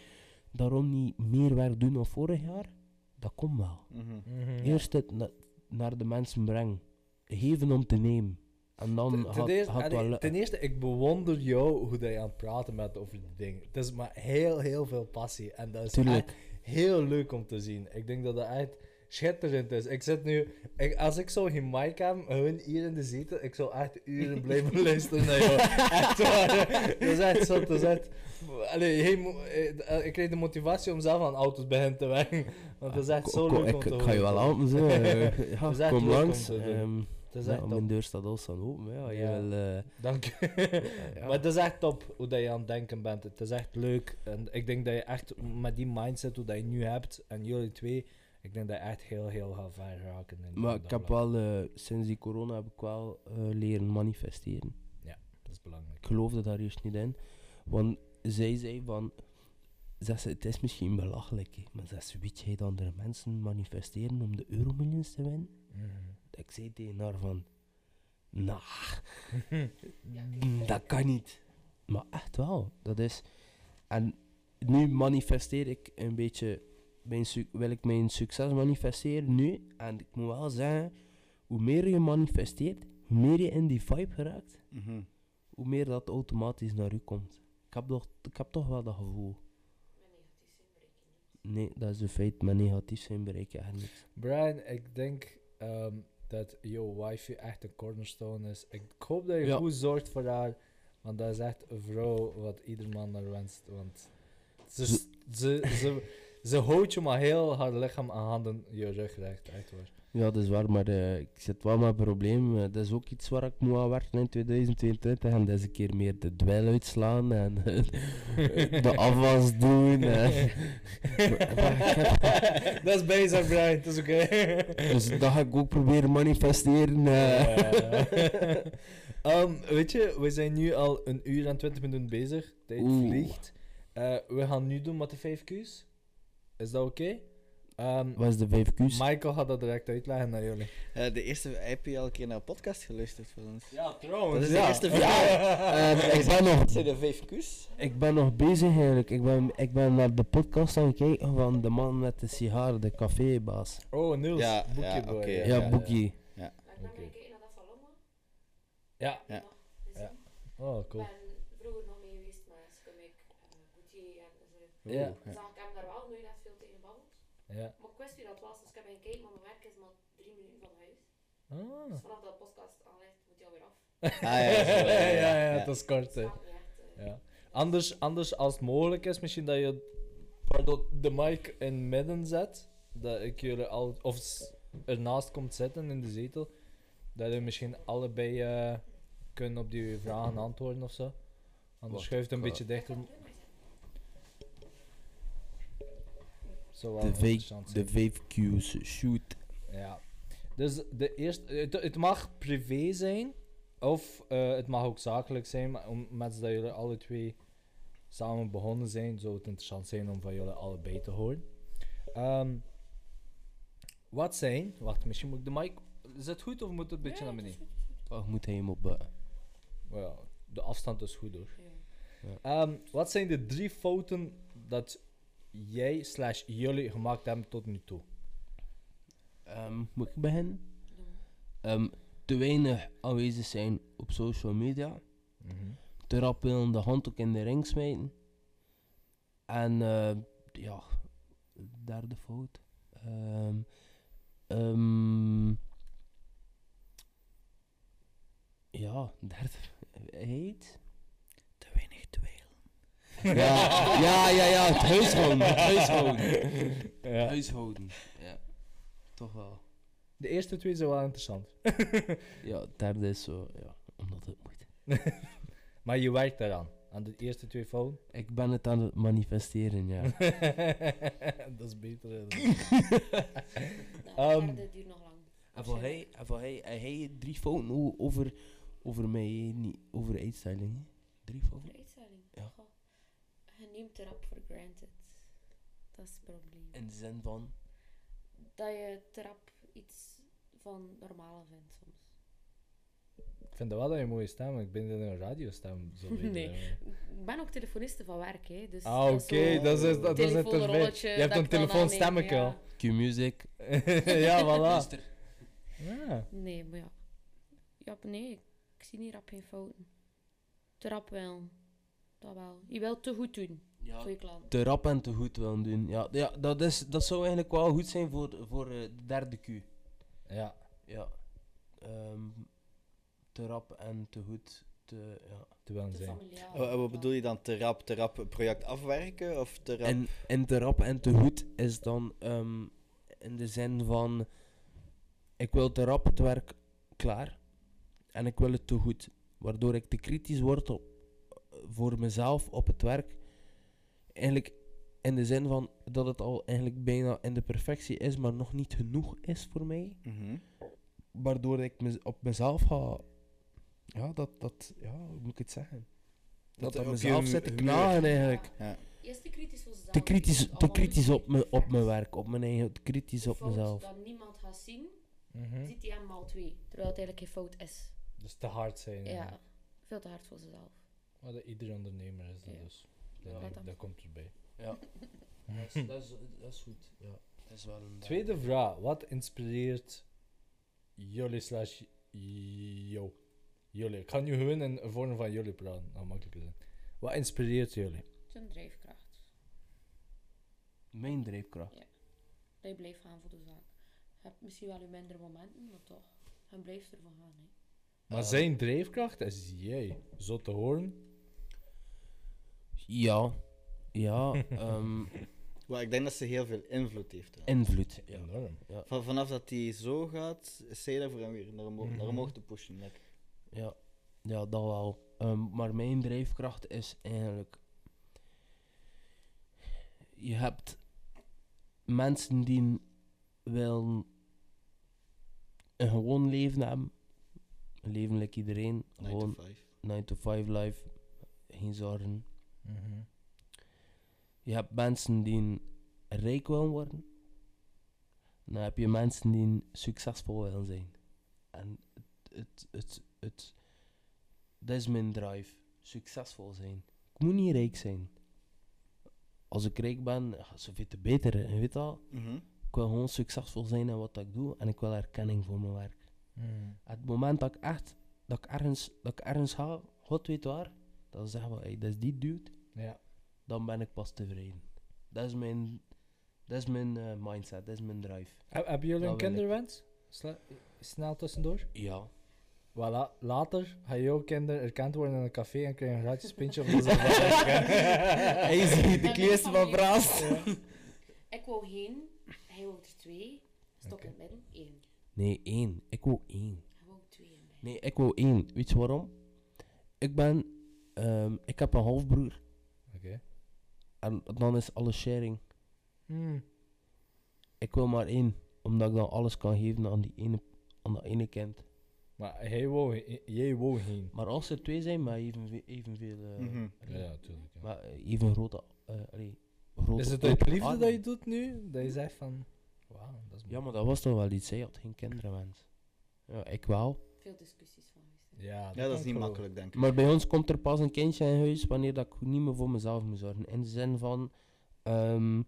Daarom niet meer werk doen dan vorig jaar. Dat komt wel. Mhm. Mhm. Eerst het na- naar de mensen brengen. Geven om te nemen. En dan Ten- eerste, gaat ten eerste, ik bewonder jou hoe dat je aan het praten bent over die dingen. Het is maar heel, heel veel passie. En dat is Tuurlijk. echt heel leuk om te zien. Ik denk dat dat echt schitterend is. Ik zit nu... Ik, als ik zo geen mic heb, gewoon hier in de zetel, ik zou echt uren blijven luisteren naar jou. Echt waar. Dat is echt zo. Dat is echt... Allee, hey, mo- eh, ik kreeg de motivatie om zelf aan auto's beginnen te werken. Want dat is echt Ko- zo leuk om ik, te ik ga je wel helpen, eh, ja, kom langs. ehm, Het is ja, echt top. mijn deur staat al staan open. Ja, Ja. wil... eh, Dank je. ja. Maar het is echt top hoe dat je aan het denken bent. Het is echt leuk. En ik denk dat je echt met die mindset hoe dat je nu hebt, en jullie twee, ik denk dat je echt heel, heel gaat ver raken. In Maar ik heb wel, eh, sinds die corona heb ik wel eh, leren manifesteren. Dat is belangrijk. Ik geloofde daar eerst niet in. Want zij zei van... Ze, het is misschien belachelijk, maar ze, weet jij dat andere mensen manifesteren om de euromillions te winnen? Ik zei tegen haar van... Nah, dat kan niet. Maar echt wel, dat is... En nu manifesteer ik een beetje... Mijn wil ik mijn succes manifesteren nu. En ik moet wel zeggen, hoe meer je manifesteert, hoe meer je in die vibe geraakt, Mhm. hoe meer dat automatisch naar u komt. Ik heb toch, ik heb toch wel dat gevoel. Met negatief zijn bereik je niet. Nee, dat is een feit. Met negatief zijn bereik je echt niks. Brian, ik denk ehm, dat jouw wifi echt een cornerstone is. Ik hoop dat je Ja. goed zorgt voor haar, want dat is echt een vrouw wat ieder man naar wenst. Want ze, ze, ze, ze, houdt je maar heel haar lichaam aan handen, je rug recht, echt waar. Ja, dat is waar, maar eh, ik zit wel met een probleem. Eh, dat is ook iets waar ik moet aan werken in 2022. En dat een keer meer de dweil uitslaan en de afwas doen. En, dat is bezig, Brian, het is oké. dus dat ga ik ook proberen manifesteren. eh. Ehm, weet je, we zijn nu al een uur en 20 minuten bezig. Tijd vliegt. Eh, we gaan nu doen met de 5 Q's. Is dat oké? Ehm, Wat is de 5 Q's? Michael gaat dat direct uitleggen naar jullie. Eh, de eerste, heb je al een keer naar een podcast geluisterd van ons? Ja, Dat trouwens. is de ja. eerste vraag. Eh, ik, ben nog, Dat zijn de vijf Q's. ik ben nog bezig eigenlijk. Ik ben, ik ben naar de podcast aan het kijken van de man met de sigaar, de cafébaas. Oh, Niels. Ja, Boekie ja, boy. oké, Ja, ja, Boekie. Maar ik naar dat van Lomma. Ja. Ja. Ja. Oh, Ik cool. ben vroeger nog mee geweest met Skumik, uh, Gauthier en zo. Ja. Oeh, Dus ik heb daar wel nooit echt veel tegen gebabbeld. Ja. Maar ik wist wie dat was, dus ik heb kijken, maar mijn werk is maar drie minuten van huis. Ah. Dus vanaf dat podcast aanlegt, moet je alweer af. Ah, ja, ja, ja, ja, ja. dat is kort, hè. Eh. Ja. Anders, anders als het mogelijk is, misschien dat je pardon, de mic in het midden zet. Dat ik jullie al, of ernaast komt zitten in de zetel. Dat je misschien allebei eh, kunnen op die vragen antwoorden of zo. Anders schuift een beetje dichter. Zou wel De interessant 5 zijn. de 5 Q's, shoot. Ja. Dus de eerste, het, het mag privé zijn, of eh, het mag ook zakelijk zijn, maar omdat dat jullie alle twee samen begonnen zijn, zou het interessant zijn om van jullie allebei te horen. Ehm, wat zijn, wacht, misschien moet ik de mic, is het goed of moet het een beetje naar beneden? Wacht, moet hij hem op de afstand is goed hoor. Ja. Ehm, wat zijn de drie fouten dat jij slash jullie gemaakt hebben tot nu toe? Ehm, moet ik beginnen? Ehm, te weinig aanwezig zijn op social media. Te rap willen de handdoek in de ring smijten. En eh, ja, derde fout. Ehm ehm, ja, derde. Heet? Ja, ja, ja, ja, het huishouden. Het huishouden. Ja. Huishouden. Ja, toch wel. De eerste twee zijn wel interessant. Ja, het derde is zo, ja, omdat het moet. Maar je werkt daaraan, aan de eerste twee fouten. Ik ben het aan het manifesteren, ja. dat is beter. hè. De Ehm, derde duurt nog lang. En voor hij, en voor hij, en hij drie fouten over, over mij, niet over uitstelling. Drie fouten. de uitstelling. Ja. Goh. Je neemt het rap for granted. Dat is het probleem. In de zin van, Dat je trap iets van normale vindt soms. Ik vind dat wel dat je een mooie stem. Ik ben in een radiostem. Zo Nee. Ik ben ook telefoniste van werk, hè. Dus Ah, oké. Dat is dat is het Je hebt een telefoonstemmetje al. Q-music. ja, voilà. Ja. Nee, maar ja. Ja, nee. Ik zie niet rap geen fouten. Te rap wel. Dat wel. Je wilt te goed doen Ja, voor je klant. te rap en te goed willen doen. Ja, ja dat, is, dat zou eigenlijk wel goed zijn voor, voor eh, de derde Q. ja. Ja. Ehm, te rap en te goed. Te, ja. Te willen Te zijn. Oh, en wat bedoel je dan? Te rap, te rap een project afwerken? Of te rap... En, en te rap en te goed is dan ehm, in de zin van: ik wil te rap het werk klaar en ik wil het te goed. Waardoor ik te kritisch word op, voor mezelf op het werk. Eigenlijk in de zin van dat het al eigenlijk bijna in de perfectie is, maar nog niet genoeg is voor mij. Mhm. Waardoor ik me, op mezelf ga. Ja, dat, dat, ja, hoe moet ik het zeggen? Dat, Dat op mezelf zit te knagen eigenlijk. Ja. Is te kritisch voor jezelf. Te kritisch, te kritisch op, me, op mijn werk, op mijn eigen, te kritisch De op mezelf. dat niemand gaat zien, Mhm. ziet hij hem al twee. Terwijl het eigenlijk geen fout is. Dus te hard zijn. Ja. Ja. Veel te hard voor zichzelf. Maar dat ieder ondernemer is dat Ja. dus. Ja, Dat, komt erbij. Ja, dat is, dat, is, dat is goed. Ja, dat is wel een. Tweede vraag. Wat inspireert jullie slash jou? Jullie. Ik ga nu gewoon in een vorm van jullie praten. Dat makkelijker zijn. Wat inspireert jullie? Zijn drijfkracht. Mijn drijfkracht. Dat je blijft gaan voor de zaak. Je hebt misschien wel je mindere momenten, maar toch. En blijft ervan gaan. Hè. Maar Eh. zijn drijfkracht is jij. Zo te horen. Ja, ja, ehm, Maar ik denk dat ze heel veel invloed heeft. hè. invloed. Ja. Enorm. Van, vanaf dat die zo gaat, is zij daarvoor hem weer naar omhoog, Mhm. naar omhoog te pushen. Like. Ja, ja dat wel. Ehm, maar mijn drijfkracht is eigenlijk. Je hebt mensen die willen een gewoon leven hebben. Een leven like iedereen. 9 to Gewoon 5. 9 to 5 life. Geen zorgen. Mhm. Je hebt mensen die rijk willen worden. Dan heb je mensen die succesvol willen zijn. En het, het, het, het, dat is mijn drive. Succesvol zijn. Ik moet niet rijk zijn. Als ik rijk ben, zoveel te beter. Je weet al. Mhm. Ik wil gewoon succesvol zijn in wat ik doe. En ik wil erkenning voor mijn werk. Mm. Het moment dat ik echt, dat ik ergens, dat ik ergens ga, God weet waar, dan zeggen we, hey, dat is die dude, Ja. dan ben ik pas tevreden. Dat is mijn, dat is mijn eh, mindset, dat is mijn drive. Heb- Hebben jullie een wil kinderwens? Snel tussendoor. Ja. Voilà, later ga je ook kinder erkend worden in een café en krijg je een gratis pintje zo. Hij ziet de kleerste van Braast. Ik wou geen, hij wou er twee. Stok in het midden, één. Nee, één. Ik wou één. Hij wou twee in. Nee, ik wou één. Weet je waarom? Ik ben, ehm, ik heb een halfbroer. En dan is alles sharing. Hmm. Ik wil maar één. Omdat ik dan alles kan geven aan, die ene, aan dat ene kind. Maar hij wou, jij wou heen. Maar als er twee zijn, maar evenveel... evenveel eh, Mhm. Ja, ja, tuurlijk. ja. Maar eh, even grote... eh allee, grote Is het uit liefde armen. dat je doet nu? Dat je zegt van... Wauw, dat is Ja, maar dat was toch wel iets. Hij had geen kinderen, mens. Ja, ik wel. Veel discussies Ja, dat is niet geloven. makkelijk, denk ik. Maar bij ons komt er pas een kindje in huis wanneer dat ik niet meer voor mezelf moet zorgen. In de zin van... ehm,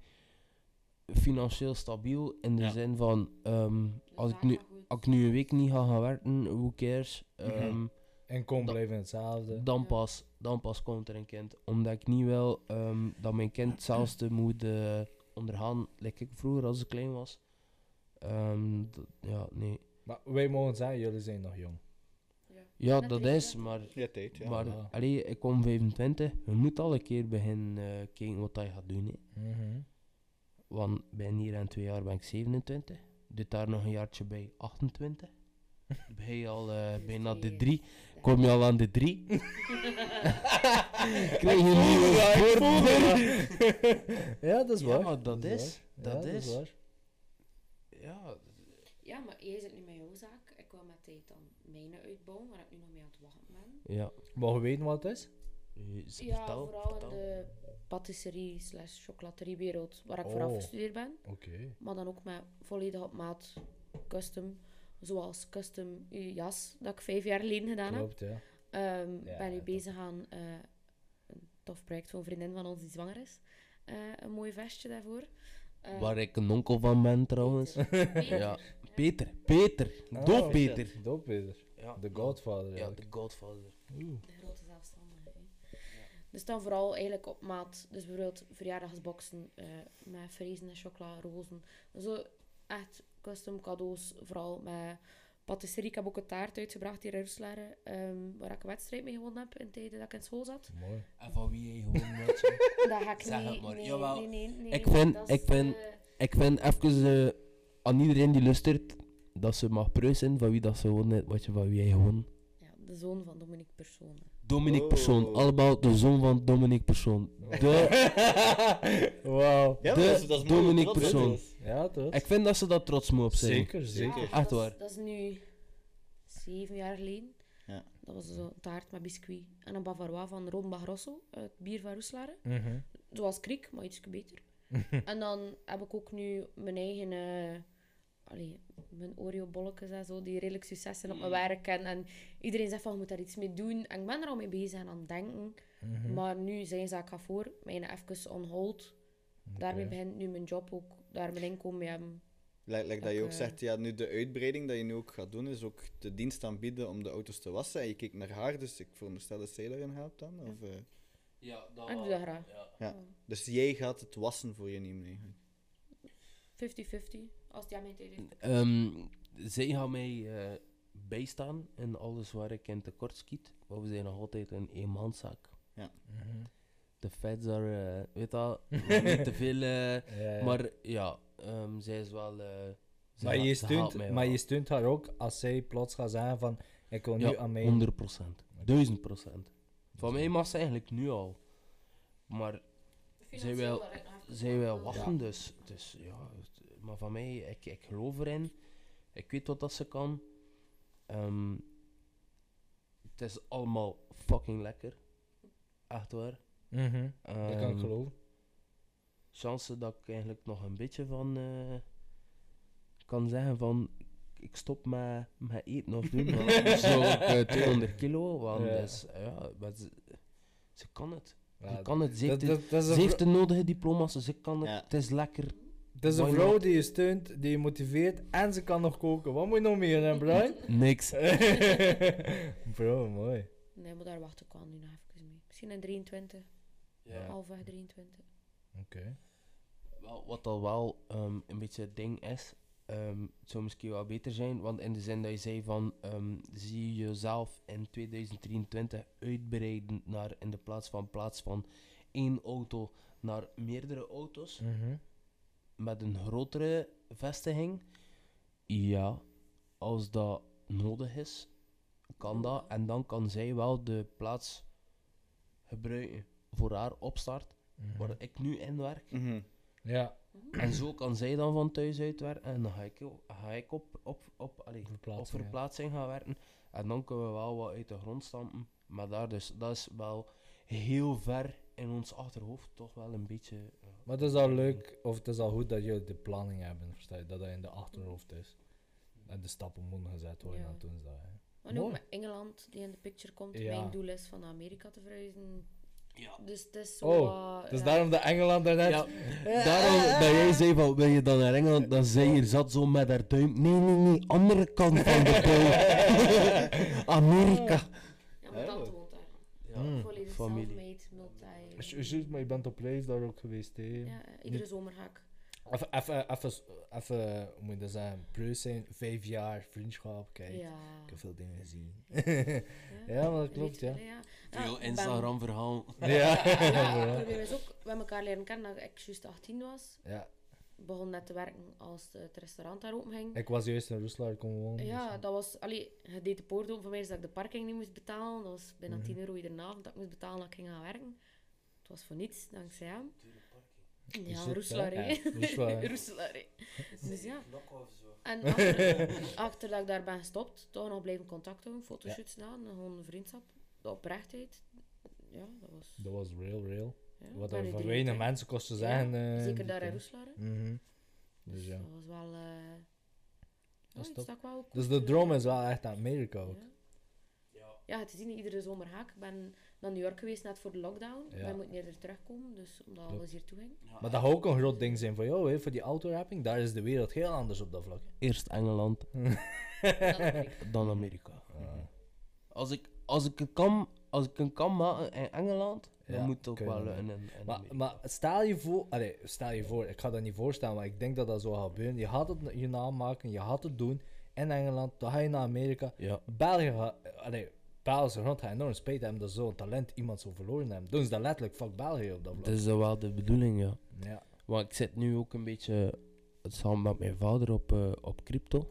financieel stabiel. In de Ja. zin van... ehm, De als, ik nu, als ik nu een week niet ga gaan werken, who cares? Mhm. Ehm, En kom blijven hetzelfde. dan, pas, dan pas komt er een kind. Omdat ik niet wil ehm, dat mijn kind hetzelfde moet eh, ondergaan, like ik vroeger als ik klein was. Ehm, ja, nee. Maar wij mogen zeggen, jullie zijn nog jong. Ja. Ja, dat is, maar, Ja, tijd, ja. maar Ja. allee, ik kom 25. Je moet al een keer beginnen eh, kijken wat je gaat doen. Hè. Mhm. Want binnen hier en twee jaar ben ik 27. Doe daar nog een jaartje bij 28. Dan ben je al eh, bijna de drie. Kom je al aan de drie? Krijg je een nieuwe voorbeeld? ja, dat is Ja, waar. maar dat is- waar. dat Ja, is. waar. Ja, Ja, maar jij zit nu met jouw zaak. Ik wil met tijd dan mijne uitbouwen, waar ik nu nog mee aan het wachten ben. ja. Mogen we weten wat het is? Ja, vertel, vooral vertel. in de patisserie slash chocolateriewereld, waar ik voor Oh. afgestudeerd ben. Oké. Maar dan ook met volledig op maat custom. Zoals custom uw jas, dat ik vijf jaar geleden gedaan heb. Klopt, ja. Ehm Ja, ben nu bezig aan eh, een tof project voor een vriendin van ons die zwanger is. Eh, een mooi vestje daarvoor. Eh, Waar ik een onkel van ben trouwens. Ja, Peter, Peter, dood shit. Peter. Doop Peter. Ja, De Godfather. Ja, eigenlijk. de Godfather. De grote zelfstandige. hè. Dus dan vooral eigenlijk op maat. Dus bijvoorbeeld verjaardagsboxen eh, met frezen en chocola, rozen. Zo echt custom cadeaus. Vooral met patisserie. Ik heb ook een taart uitgebracht hier in Roeselare. ehm, waar ik een wedstrijd mee gewonnen heb in tijden dat ik in school zat. Mooi. En van wie jij gewoon je? Dat ga ik Zeg het niet... maar. Nee, Jawel. nee, nee, nee. Ik vind- Dat is, ik vind- eh, Ik vind even eh, aan iedereen die luistert dat ze mag pruisen van wie dat ze heeft, wat je van wie jij gewonnen. ja, de zoon van Dominique Persoon. Dominique Oh. Persoon, allemaal de zoon van Dominique Persoon. De, Wauw. Ja, De dat is, Dominique Persoon. zijn. Ja, toch? ik vind dat ze dat trots moet op zijn. Zeker, zeker. Ja, Echt dat, waar. Is, dat is nu zeven jaar geleden. Ja. Dat was zo een taart met biscuit. En een bavarois van Rombach Rosso, het bier van Roeselare. Mhm. Zoals Kriek, maar iets beter. en dan heb ik ook nu mijn eigen... eh allee, mijn Oreo-bolletjes en zo, die redelijk succes zijn op mijn werk. En, en iedereen zegt van, je moet daar iets mee doen. En ik ben er al mee bezig en aan het denken. Mhm. Maar nu zijn ze, ik ga voor, mijn even on hold. Daarmee begint nu mijn job ook, daar mijn inkomen mee hebben. Like, like dat je Ook, zegt, ja, nu de uitbreiding dat je nu ook gaat doen, is ook de dienst aanbieden om de auto's te wassen. En je kijkt naar haar, dus ik veronderstel dat zij daarin helpt dan. Of, eh, Ja, dat Ik doe dat graag. ja. Dus jij gaat het wassen voor je nemen eigenlijk. 50-50, als die aan mij. Ehm, zij gaan mij eh, bijstaan in alles waar ik in tekort schiet. Maar we zijn nog altijd een eenmanszaak. Mhm. De feds are, eh, weet al, niet te veel. eh, Ja, ja. Maar ja, ehm, zij is wel. eh, ze maar, je steunt, maar je steunt haar ook als zij plots gaat zeggen van ik wil nu Ja, aan mij... 100 procent. 1000 procent. Van mij mag ze eigenlijk nu al. Maar zij wil, zij wil wachten, dus, dus ja. Maar van mij, ik, ik geloof erin. Ik weet wat dat ze kan. Ehm, het is allemaal fucking lekker. Echt waar. Mhm. Dat kan ik Ehm, geloven. chance dat ik eigenlijk nog een beetje van, eh, kan zeggen van ik stop met, met eten of doen, want anders zou ik eh, 200 kilo, want Ja. dus, ja, maar ze, ze kan het. Ja, Ze kan het. Ze heeft, de, dat- dat is ze heeft de nodige diploma's, ze kan het. Ja. Het is lekker. Het is een vrouw die je steunt, die je motiveert en ze kan nog koken. Wat moet je nog meer, hè, Brian? Niks. Bro, mooi. Nee, maar daar wacht ik wel nu nog even mee. Misschien in 23, Ja. halfweg 23. Oké. Wel, wat al wel ehm, een beetje het ding is, ehm, het zou misschien wel beter zijn, want in de zin dat je zei van, ehm, zie je jezelf in 2023 uitbreiden naar in de plaats van plaats van één auto naar meerdere auto's Mhm. Met een grotere vestiging? Ja, als dat nodig is, kan dat. En dan kan zij wel de plaats gebruiken voor haar opstart, Mhm. waar ik nu in werk. Mhm. Ja, En zo kan zij dan van thuis uit werken en dan ga ik, ga ik op, op, op, allee, op Verplaatsing, ja. verplaatsing gaan werken. En dan kunnen we wel wat uit de grond stampen. Maar daar dus, dat is wel heel ver in ons achterhoofd toch wel een beetje... ja. maar het is al leuk, of het is al goed dat jullie de planning hebben, versta je? Dat dat in de achterhoofd is. En de stappen moeten gezet worden, Ja. en toen is dat, hè. Maar nu ook met Engeland, die in de picture komt. Ja. Mijn doel is van Amerika te verhuizen. Ja. Dus het is zo... Oh, eh, dus ja. daarom dat Engeland daarnet... Ja, daarom dat jij zei van, wil je dan naar Engeland? Dan zij hier zat zo met haar duim. Nee, nee, nee, andere kant van de. Amerika. Ja, mijn tante woont daar. Ja, Mm. Volledig familie. Juist, maar je bent op reis daar ook geweest, hè? Ja, iedere zomer ga ik. Even, even, even, even, hoe moet je dat zeggen, preus zijn, vijf jaar vriendschap, kijk. Ja. Ik heb veel dingen gezien. ja, maar dat klopt, ja. Ja. Ja, Veel ik Instagram-verhaal. Ja, Ja, ja. het probleem is ook, we hebben elkaar leren kennen dat ik juist 18 was. ja. begon net te werken als het restaurant daar open ging. Ik was juist in Roeselaar komen wonen. Ja, dus- dat was... Allee, je deed de poort open voor mij, zodat ik de parking niet moest betalen. Dat was bijna Mhm. 10 euro iedere avond dat ik moest betalen dat ik ging gaan werken. Het was voor niets, dankzij hem. Ja. Ja. Roeselaar, hè. Dus ja. En achter, achter dat ik daar ben gestopt, toch nog blijven contact houden, fotoshoots gedaan, en gewoon een vriendschap. De oprechtheid, ja, dat was... Dat was real, real. Ja, Wat er 23. weinig mensen kost te zeggen. Ja, eh, zeker daar in hè. Mhm. Dus Dus ja. dat was wel... eh ja, dat wel Dus de vind. droom is wel echt Amerika ook. Ja. Ja, het is niet iedere zomer ga ik. Ik ben naar New York geweest net voor de lockdown. Ja. Wij moeten eerder terugkomen, dus omdat Klopt. alles hier toe ging. Maar dat gaat ook een groot ding zijn voor jou, hè, voor die autorapping. Daar is de wereld heel anders op dat vlak. Eerst Engeland, Amerika. dan Amerika. Als ik, als ik het kan, als ik een kan maken in Engeland, dan Ja, moet het ook wel lukken in, in Maar, Amerika. maar stel je voor, allee, stel je voor, ik ga dat niet voorstellen, maar ik denk dat dat zo gaat gebeuren. Je gaat het je naam maken, je gaat het doen in Engeland, dan ga je naar Amerika. Ja. België gaat, allee, Belgische grond gaat enorm spijt hebben dat zo'n talent iemand zo verloren hebben. Doen ze dat letterlijk, fuck België op dat vlak. Dat is wel de bedoeling, ja. Ja. Maar ik zit nu ook een beetje samen met mijn vader op, eh, op crypto.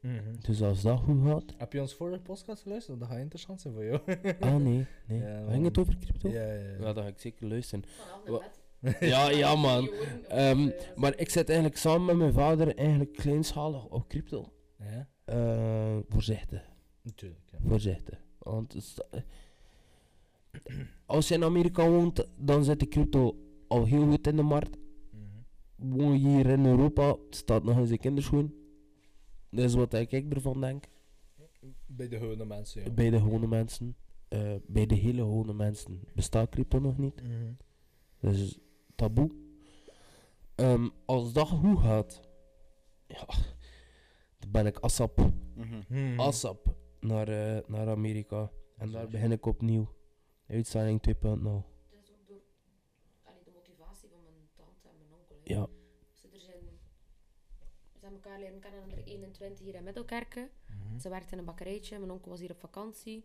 Mhm. Dus als dat goed gaat... Heb je ons vorige podcast geluisterd? Dat gaat interessant zijn voor jou. Ah nee, nee. Ja, Ging het over crypto? ja, ja, ja. Ja, dan ga ik zeker luisteren. Ja, ja man. Ehm, eh, maar ik zit eigenlijk samen met mijn vader eigenlijk kleinschalig op crypto. Ja, Eh, voorzichtig, natuurlijk. Ja. voorzichtig. Want is- als je in Amerika woont, dan zit de crypto al heel goed in de markt. Mhm. Woon je hier in Europa, staat nog eens in kinderschoen. Dat is wat ik ervan denk. Bij de gewone mensen, ja. Bij de gewone mensen. Eh, bij de hele gewone mensen bestaat crypto nog niet. Mhm. Dat is taboe. Ehm, als dat goed gaat, ja, dan ben ik ASAP, Mhm. Mhm. ASAP naar, eh, naar Amerika. En daar begin ik opnieuw. Uitzending 2.0. Het is ook door allee, de motivatie van mijn tante en mijn onkel. Ja, Ze, er zijn, ze hebben elkaar leren kennen aan de 21 hier in Middelkerken. Ze werkte in een bakkerijtje, mijn onkel was hier op vakantie.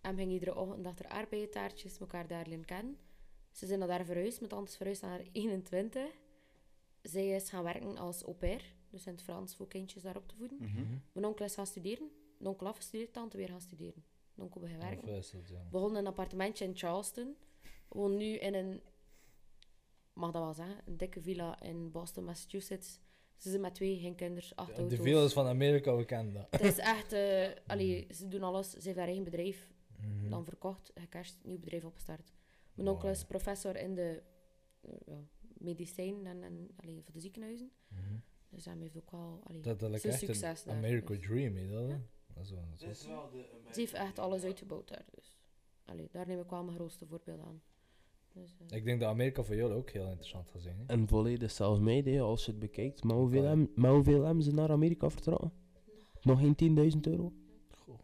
En ging iedere ochtend achter aardbeientaartjes elkaar daar leren kennen. Ze zijn naar daar verhuisd, mijn tante is verhuisd naar 21. Zij is gaan werken als au pair, dus in het Frans voor kindjes daar op te voeden. Mhm. Mijn onkel is gaan studeren, onkel afgestudeerd, tante weer gaan studeren. Onkel begint werken. Is ja. begon in een appartementje in Charleston. Woon nu in een, mag dat wel zeggen, een dikke villa in Boston, Massachusetts. Ze zijn met twee, geen kinderen, acht De auto's. veel is van Amerika, we kennen dat. Het is echt, allee, ze doen alles. Ze heeft haar eigen bedrijf Mhm. dan verkocht, gecashed, nieuw bedrijf opgestart. Mijn onkel is professor in de eh, ja, medicijn en, en allee, voor de ziekenhuizen. Mhm. Dus hij heeft ook wel... Allee, Dat dat zijn echt succes een daar, American dus. Dream, hè, dat? Ja. Dat is wel een zot. wel de Ze heeft echt alles uitgebouwd daar, dus... Allee, daar neem ik wel mijn grootste voorbeeld aan. Dus, eh, Ik denk dat Amerika voor jou ook heel interessant gaat zijn. Hè? En volledig self-made, hè, als je het bekijkt. Maar hoeveel, Ja. maar hoeveel hebben ze naar Amerika vertrokken? Nog geen 10.000 euro? Goh.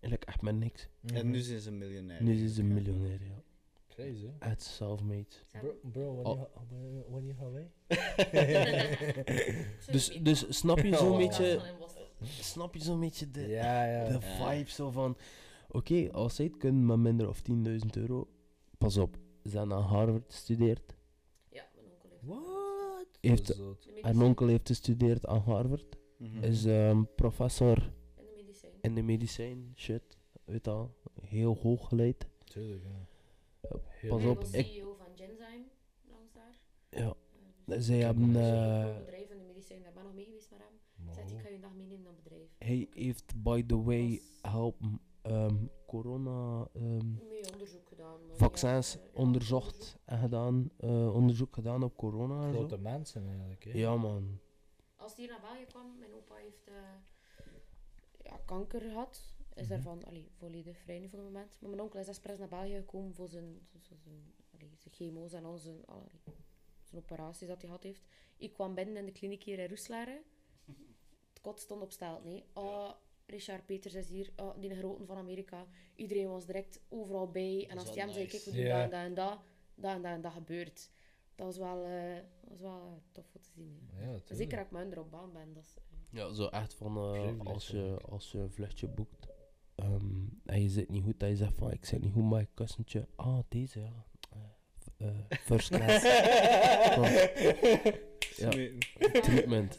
Eigenlijk echt met niks. En nu zijn ze miljonair. Nu is ze een miljonair, ja. Crazy, hè? Echt self-made. Bro, bro Oh. wanneer, wanneer gaan wij? Dus, dus snap je zo'n Oh. beetje... Snap je zo'n beetje de, Ja, ja. de vibe zo van... Oké, als zij het kunnen met minder of 10.000 euro... Pas op, ze zijn aan Harvard gestudeerd. Ja, mijn onkel heeft... What? Heeft- Haar onkel heeft gestudeerd aan Harvard. Mhm. Is ehm, professor In de medicijn. in de medicijn. Shit, weet je al. Heel hoog geleid. Tuurlijk, ja. Heel pas op, ik- CEO van Genzyme, langs daar. Ja, Eh, dus zij hebben... eh, een bedrijf in de medicijn, daar ben ik nog mee geweest. Maar Ik hoe? ga je een dag meenemen naar het bedrijf. hij heeft, by the way, helpen ehm, corona... ehm, Mee onderzoek gedaan. vaccins ja, ja, onderzocht en gedaan. eh, onderzoek gedaan op corona en zo. Grote mensen eigenlijk, hè? Ja, man. Als hij hier naar België kwam, mijn opa heeft eh, ja, kanker gehad. Is Mhm. daarvan allee, volledig vrij nu voor het moment. Maar mijn onkel is expres naar België gekomen voor zijn, allee, zijn chemo's en al zijn, allee, zijn operaties dat hij gehad heeft. Ik kwam binnen in de kliniek hier in Roeslaren. Het kot stond op stel. Nee, oh, Richard Peters is hier, oh, die grote van Amerika. Iedereen was direct overal bij. En als hij hem zei, kijk, we doen Ja. dat en dat, dat en dat en dat gebeurt. Dat was wel, eh, dat was wel eh, tof om te zien. Ja. Zeker dat ik minder op baan ben. Dat is, eh, Ja, zo echt van eh, als, je, als je een vluchtje boekt ehm, en je zit niet goed, dat je zegt van ik zit niet goed, maar ik kussentje. Ah, deze ja. First class. ja, treatment.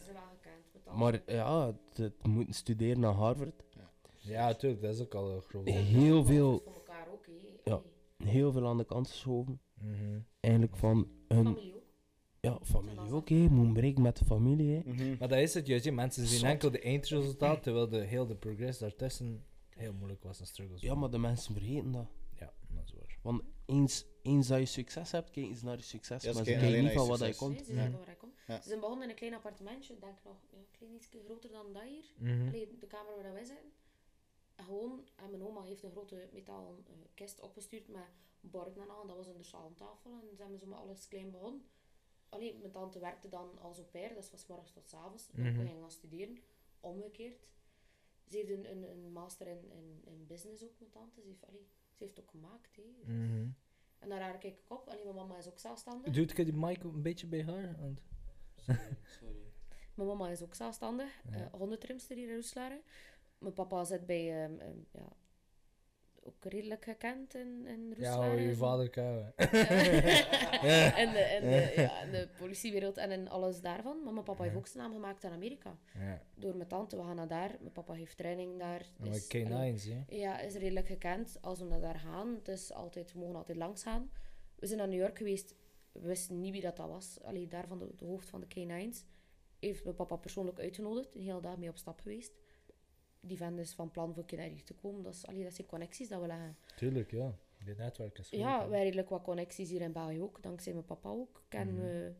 Maar ja, het, moeten studeren naar Harvard. Ja, tuurlijk, dat is ook al een groot. Heel veel- Voor elkaar ook, hè. Ja. Heel veel aan de kant geschoven. Mhm. Eigenlijk van hun Familie ook. ja, familie ook, hè. Moet breken met de familie, hè. Mhm. Maar dat is het juist, hè. mensen zien Zot. enkel de eindresultaat, terwijl de heel de progress daartussen heel moeilijk was en struggles. Ja, maar de mensen vergeten dat. Ja, dat is waar. Want eens, eens dat je succes hebt, kijken ze naar je succes. Ja, maar ze kijken niet van wat je komt. Nee, ze Ja. Ja. Ze zijn begonnen in een klein appartementje, denk ik nog ja, een klein iets groter dan dat hier. Allee, de kamer waar wij zitten. En gewoon, en mijn oma heeft een grote metalen eh, kist opgestuurd met borden en al. En dat was in de salontafel. En ze hebben zo met alles klein begonnen. Alleen, mijn tante werkte dan als au pair, dat was van morgens tot avonds. En Mhm. we gingen gaan studeren. Omgekeerd. Ze heeft een, een, een master in, in, in business ook, mijn tante. Ze heeft, allee, ze heeft het ook gemaakt. Hè. Mhm. En daar kijk ik op. Alleen mijn mama is ook zelfstandig. Doet ik die mic een beetje bij haar? Want... Mijn mama is ook zelfstandig. Ja. eh hondentrimster hier in Roeslaren. Mijn papa zit bij, ehm, ehm, ja, ook redelijk gekend in, in Ja, Roeslaren. je vader kouwen. en, de, en, de, ja, in de politiewereld en in alles daarvan. Maar mijn papa heeft ook zijn naam gemaakt in Amerika. Ja, Door mijn tante, we gaan naar daar. Mijn papa heeft training daar. Is- K9's, hè. ja, is redelijk gekend als we naar daar gaan. Is altijd, we mogen altijd langs gaan. We zijn naar New York geweest. We wisten niet wie dat, dat was. Alleen daar van de, de hoofd van de K9's heeft mijn papa persoonlijk uitgenodigd. Een hele dag mee op stap geweest. Die vent is van plan voor naar hier te komen. Dat, is, allee, dat zijn connecties dat we leggen. Tuurlijk, ja. Dit netwerk is goed, Ja, wij redelijk wat connecties hier in België ook. Dankzij mijn papa ook. Kennen Mhm. we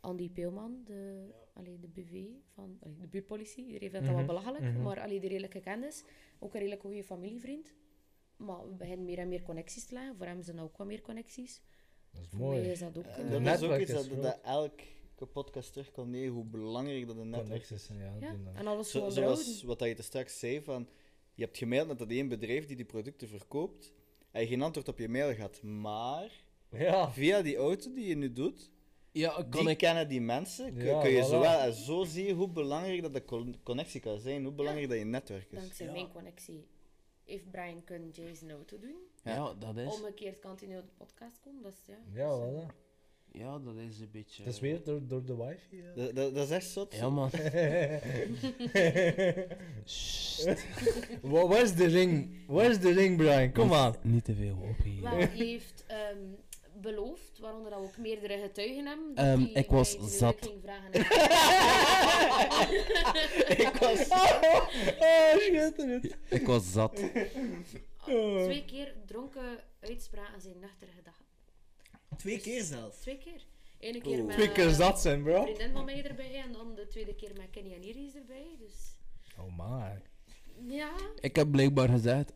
Andy Peelman, de, allee, de BV van allee, de buurtpolitie. Iedereen vindt dat Mhm, wel belachelijk, mhm. maar allee, die redelijk gekend is. Ook een redelijk goede familievriend. Maar we beginnen meer en meer connecties te leggen. Voor hem zijn er ook wat meer connecties. Dat is Voor mij mooi. is dat ook... En eh, de dat netwerk is ook iets is dat, dat elke podcast terugkomt neer, hoe belangrijk dat een netwerk is. Ja. ja, dat. en alles Zo, zoals wat dat je er straks zei, van, je hebt gemaild met dat één bedrijf die die producten verkoopt, en je geen antwoord op je mail gaat, maar Ja. via die auto die je nu doet, Ja, kan die ik... kennen die mensen, kun, Ja, kun je voilà. zo wel, en zo zie je hoe belangrijk dat de con- connectie kan zijn, hoe belangrijk dat je netwerk is. Dankzij Ja. mijn connectie heeft Brian kunnen Jason auto doen. Ja, dat is... Omgekeerd kan hij nu op de podcast komen. Dat is, ja, Ja, dus, eh, voilà. Ja, dat is een beetje... Dat is weer door, door de wifi. Ja. Dat, dat, dat is echt zot. Ja, man. Wa- Waar is de ring? Waar is de ring, Brian? Kom aan. Niet te veel op hier. Wel, hij heeft ehm, beloofd, waaronder dat we ook meerdere getuigen hebben. dat Ehm, hij ik was zat. ging vragen. ik was... Oh, schitterend. Ik was zat. Twee keer dronken uitspraken zijn nuchtere gedachten. Twee keer zelfs. Twee keer. Ene keer met Twee keer eh, zat zijn, een bro. vriendin van mij erbij en dan de tweede keer met Kenny en Iris erbij. Dus Oh my. ja, Ik heb blijkbaar gezegd,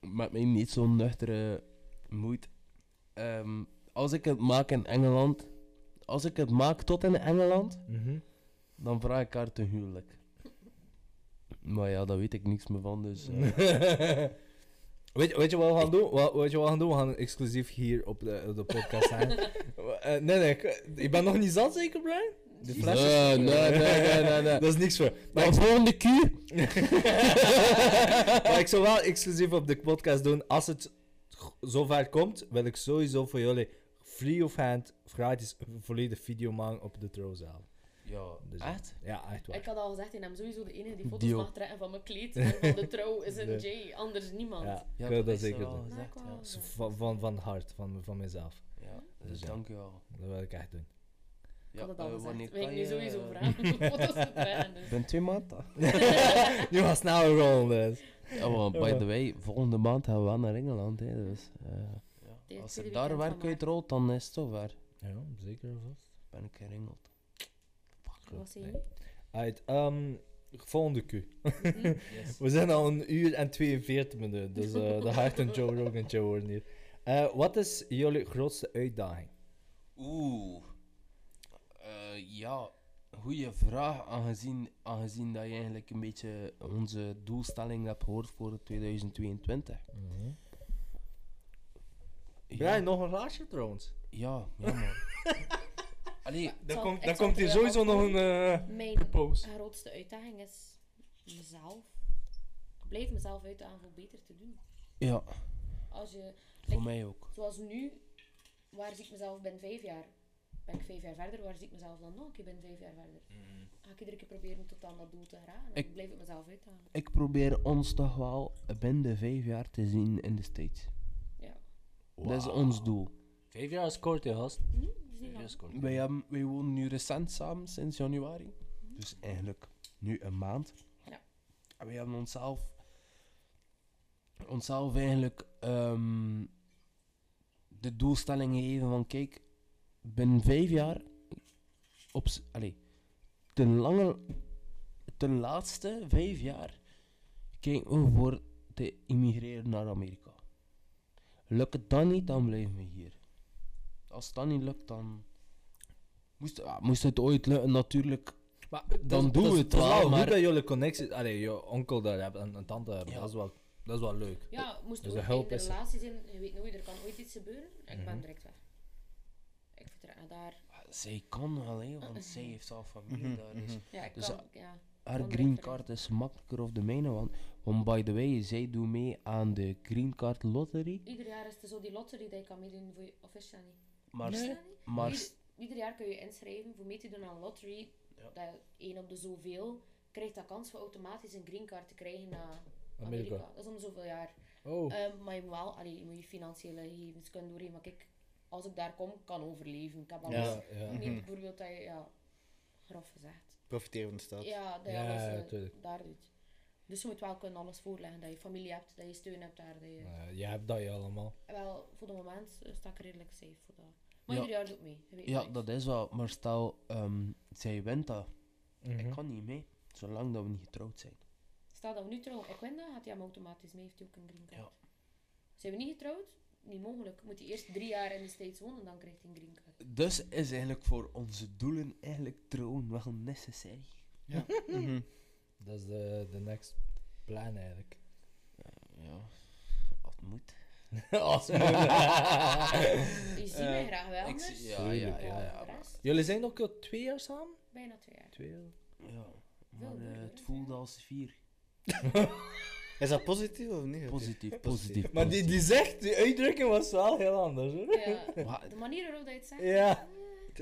met mijn niet zo nuchtere moed, ehm, als ik het maak in Engeland, als ik het maak tot in Engeland, Mhm. dan vraag ik haar te huwelijk. Maar ja, daar weet ik niks meer van, dus... eh, Weet, weet je wat we gaan doen? Wat, weet je wat we gaan doen? We gaan exclusief hier op de, de podcast zijn. Eh, nee, nee, ik, ik ben nog niet zat zeker, Brian? De fles is- Nee, nee, nee, nee, nee. Dat is niks voor. Maar ik, volgende keer... maar ik zou wel exclusief op de podcast doen. Als het zover komt, wil ik sowieso voor jullie free of hand gratis een volledige video maken op de trouwzaal. Ja, Dus, echt? Ja, echt waar. ik had al gezegd, ik ben sowieso de enige die foto's mag trekken van mijn kleed. Van de trouw is een. Jay, anders niemand. Ja, Ja, ik wil dat is zeker doen. gezegd, Ja, ja. Van, van, van hart, van, van mezelf. Ja, Dus dus ja. dank u wel. Dat wil ik echt doen. Ik had het al eh, gezegd. ik kan nu je, sowieso vragen om foto's te trekken. Dus. Ik ben twee maanden. nu gaan snel rollen. Dus. Ja, maar by the way, volgende maand gaan we wel naar Engeland, hè, dus... eh, ja. Als er daar werk uitrolt, dan is het zover. Ja, zeker vast. Ben ik in Engeland. Wat zei je? Uit, ehm, volgende Q. Yes. We zijn al een uur en 42 minuten, dus eh dat gaat een Joe Rogan show worden hier. Eh, wat is jullie grootste uitdaging? Oeh. Eh, ja, goede vraag, aangezien, aangezien dat je eigenlijk een beetje onze doelstelling hebt gehoord voor 2022. Ja, nog een glaasje trouwens. Ja, ja man. Allee, Dan zal- komt, ik dan zal komt hier het sowieso nog een eh, Mijn post. grootste uitdaging is mezelf. Ik blijf mezelf uitdagen om beter te doen. ja, Als je, voor mij ook. zoals nu, waar zie ik mezelf binnen vijf jaar? Ben ik vijf jaar verder, waar zie ik mezelf dan nog keer binnen vijf jaar verder? Ga ik iedere keer proberen tot aan dat doel te geraken? Ik- Ik blijf ik mezelf uitdagen. Ik probeer ons toch wel binnen de vijf jaar te zien in de States. Ja. Dat is ons doel. Vijf jaar is kort, ja, gast. Hm? Is lang. Wij, hebben, wij wonen nu recent samen, sinds januari. Dus eigenlijk nu een maand. Ja. En wij hebben onszelf, onszelf eigenlijk ehm, de doelstelling gegeven van kijk, binnen vijf jaar, op, ten, lange, ten laatste vijf jaar, kijken we voor te immigreren naar Amerika. Lukt het dan niet, dan blijven we hier. Als het dan niet lukt, dan... Moest, ja, moest het ooit lukken, natuurlijk. Maar Dan dat- doen dat we het dat is wel, maar- goed dat jullie connectie... Allee, je onkel daar hebt en een tante hebben. Ja. Dat, is wel, dat is wel leuk. Ja, moest Dus de ook in de relatie zijn, je weet nooit, er kan ooit iets gebeuren. Ik Mhm. ben direct weg. Ik vertrek naar daar. Zij kan wel, hè, want zij heeft al familie daar. Dus Ja, ik Dus, kan, ja. haar green card is makkelijker of de mijne, want, want by the way, zij doet mee aan de green card lottery. Ieder jaar is er zo die lottery dat je kan meedoen voor je... Of is dat niet? Maar, Ieder, jaar kun je inschrijven voor mee te doen aan een lottery. Ja. Dat één op de zoveel krijgt dat kans voor automatisch een green card te krijgen naar Amerika. Amerika. Dat is om zoveel jaar. Oh. Ehm, maar je moet wel, allee, je moet je financiële gegevens kunnen doorheen. Maar kijk, als ik daar kom, kan overleven. Ik heb alles. Ja, bijvoorbeeld dat je, ja, grof gezegd. Profiteren van de stad. Ja, dat je Ja, alles ja, eh, daar doet. Dus je moet wel kunnen alles voorleggen. Dat je familie hebt, dat je steun hebt daar. Dat je... Jij hebt dat je allemaal. Wel, voor de moment eh, sta ik redelijk safe voor dat. Maar Ja. ieder jaar doe ik mee. ja, dat is wel. Maar stel, ehm, zij wint dat. Mhm. Ik kan niet mee, zolang dat we niet getrouwd zijn. Stel dat we nu trouwen, ik win dat, gaat hij hem automatisch mee, heeft hij ook een green card. Ja. Zijn we niet getrouwd? Niet mogelijk. Moet hij eerst drie jaar in de States wonen, dan krijgt hij een green card. Dus is eigenlijk voor onze doelen eigenlijk trouwen wel necessary. Mhm. Dat is de, de next plan eigenlijk. Ja, als het moet. Als Je ziet mij graag wel, ik anders. zie- ja, ja, ja, ja, Voor de maar- rest, Jullie zijn ook al twee jaar samen? bijna twee jaar. Twee jaar. Ja, maar eh, het hè, voelde als vier. Is dat positief of negatief? Positief, positief. Maar die, die zegt, die uitdrukking was wel heel anders hoor. Ja, Maar- de manier waarop dat je het zegt. Ja.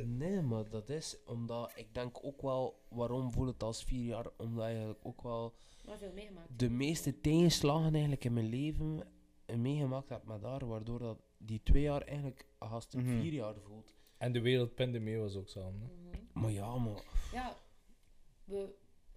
Nee, maar dat is omdat ik denk ook wel waarom voel het als vier jaar, omdat je eigenlijk ook wel Maar veel meegemaakt. de meeste tegenslagen eigenlijk in mijn leven meegemaakt heb met haar, waardoor dat die twee jaar eigenlijk haast een Mhm. vier jaar voelt. En de wereldpandemie was ook samen. hè? Mhm. Maar ja, maar Ja, we,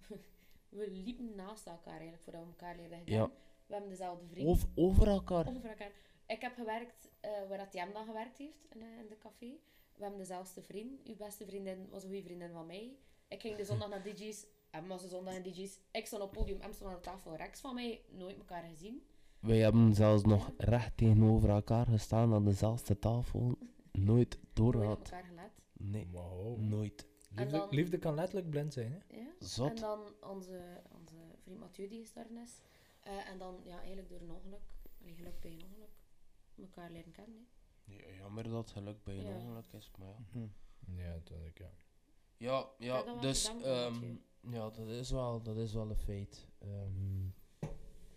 we liepen naast elkaar eigenlijk voordat we elkaar leerden Ja. We hebben dezelfde vriend. over, over elkaar. over elkaar. Ik heb gewerkt eh, waar dat dan gewerkt heeft, in, eh, in de café. We hebben dezelfde vriend. Uw beste vriendin was een goede vriendin van mij. Ik ging de zondag naar DJ's, en was de zondag in DJ's. Ik stond op het podium, hem stond aan de tafel rechts van mij, nooit elkaar gezien. Wij hebben zelfs nog recht tegenover elkaar gestaan aan dezelfde tafel. Nooit Nooit op doorgehad. elkaar gelet. Nee, Wow. nooit. Liefde, dan- liefde kan letterlijk blind zijn, hè? Ja. Zot. En dan onze, onze vriend Mathieu die gestorven is. Eh, en dan ja, eigenlijk door een ongeluk, allee, geluk bij een ongeluk, elkaar leren kennen. hè. Ja, jammer dat het geluk bij een Ja. ongeluk is, maar ja. Ja, natuurlijk, ja. Ja, Ja, ja, dat dus ehm, Mathieu. ja, dat is wel, dat is wel een feit. Ehm,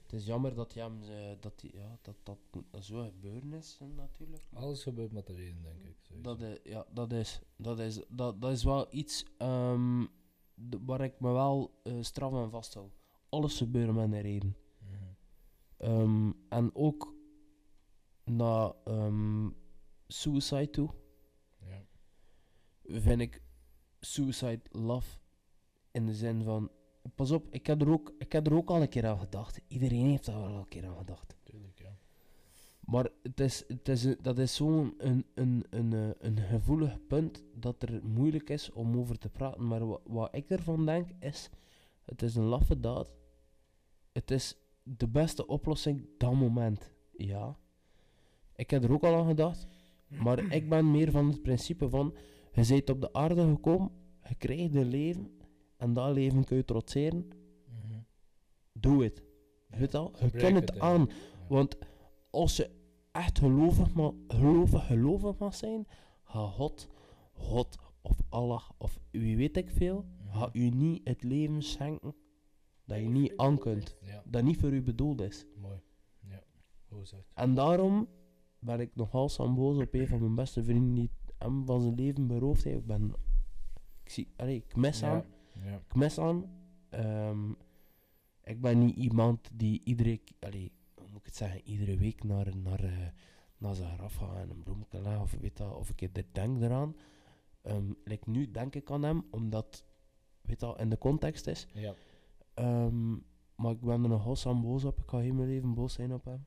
het is jammer dat, hem, eh, dat, die, ja, dat, dat zo gebeuren is, natuurlijk. Alles gebeurt met de reden, denk ik. sowieso. Dat is, ja, dat is, dat is, dat, dat is wel iets ehm, de- waar ik me wel eh, straf aan vasthoud. Alles gebeurt met een reden. Mhm. Ehm, en ook ehm, suicide toe Ja. vind ik suicide love in de zin van pas op, ik heb er ook, ik heb er ook al een keer aan gedacht. Iedereen heeft daar wel een keer aan gedacht. Tuurlijk, ja. Maar het is, het is, dat is zo'n een, een, een, eh, een gevoelig punt dat er moeilijk is om over te praten. Maar wat, wat ik ervan denk is, het is een laffe daad. Het is de beste oplossing dat moment. Ja. Ik heb er ook al aan gedacht. Maar ik ben meer van het principe van, je bent op de aarde gekomen, je krijgt een leven, en dat leven kun je trotseren. Mhm. Doe het. Weet je? Je kunt het, aan. Ja. Want als je echt gelovig, ma gelovig, gelovig mag zijn, ga God, God of Allah of wie weet ik veel, Mhm. ga u niet het leven schenken dat je niet aan kunt. Ja, Dat niet voor u bedoeld is. mooi. Ja, hoe gezegd. En daarom ben ik nogal boos op een van mijn beste vrienden die hem van zijn leven beroofd heeft. Ik ben... Ik, zie, allee, ik mis aan. Ja. ja. Ik mis aan. Ehm, ik ben niet iemand die iedere, allee, hoe moet ik het zeggen, iedere week naar, naar, eh, naar zijn graf ga en een bloemetje leg, of, weet dat, of ik denk eraan. Like nu denk ik aan hem, omdat, weet dat, in de context is. Ja. Ehm, maar ik ben er nogal boos op. Ik ga heel mijn leven boos zijn op hem.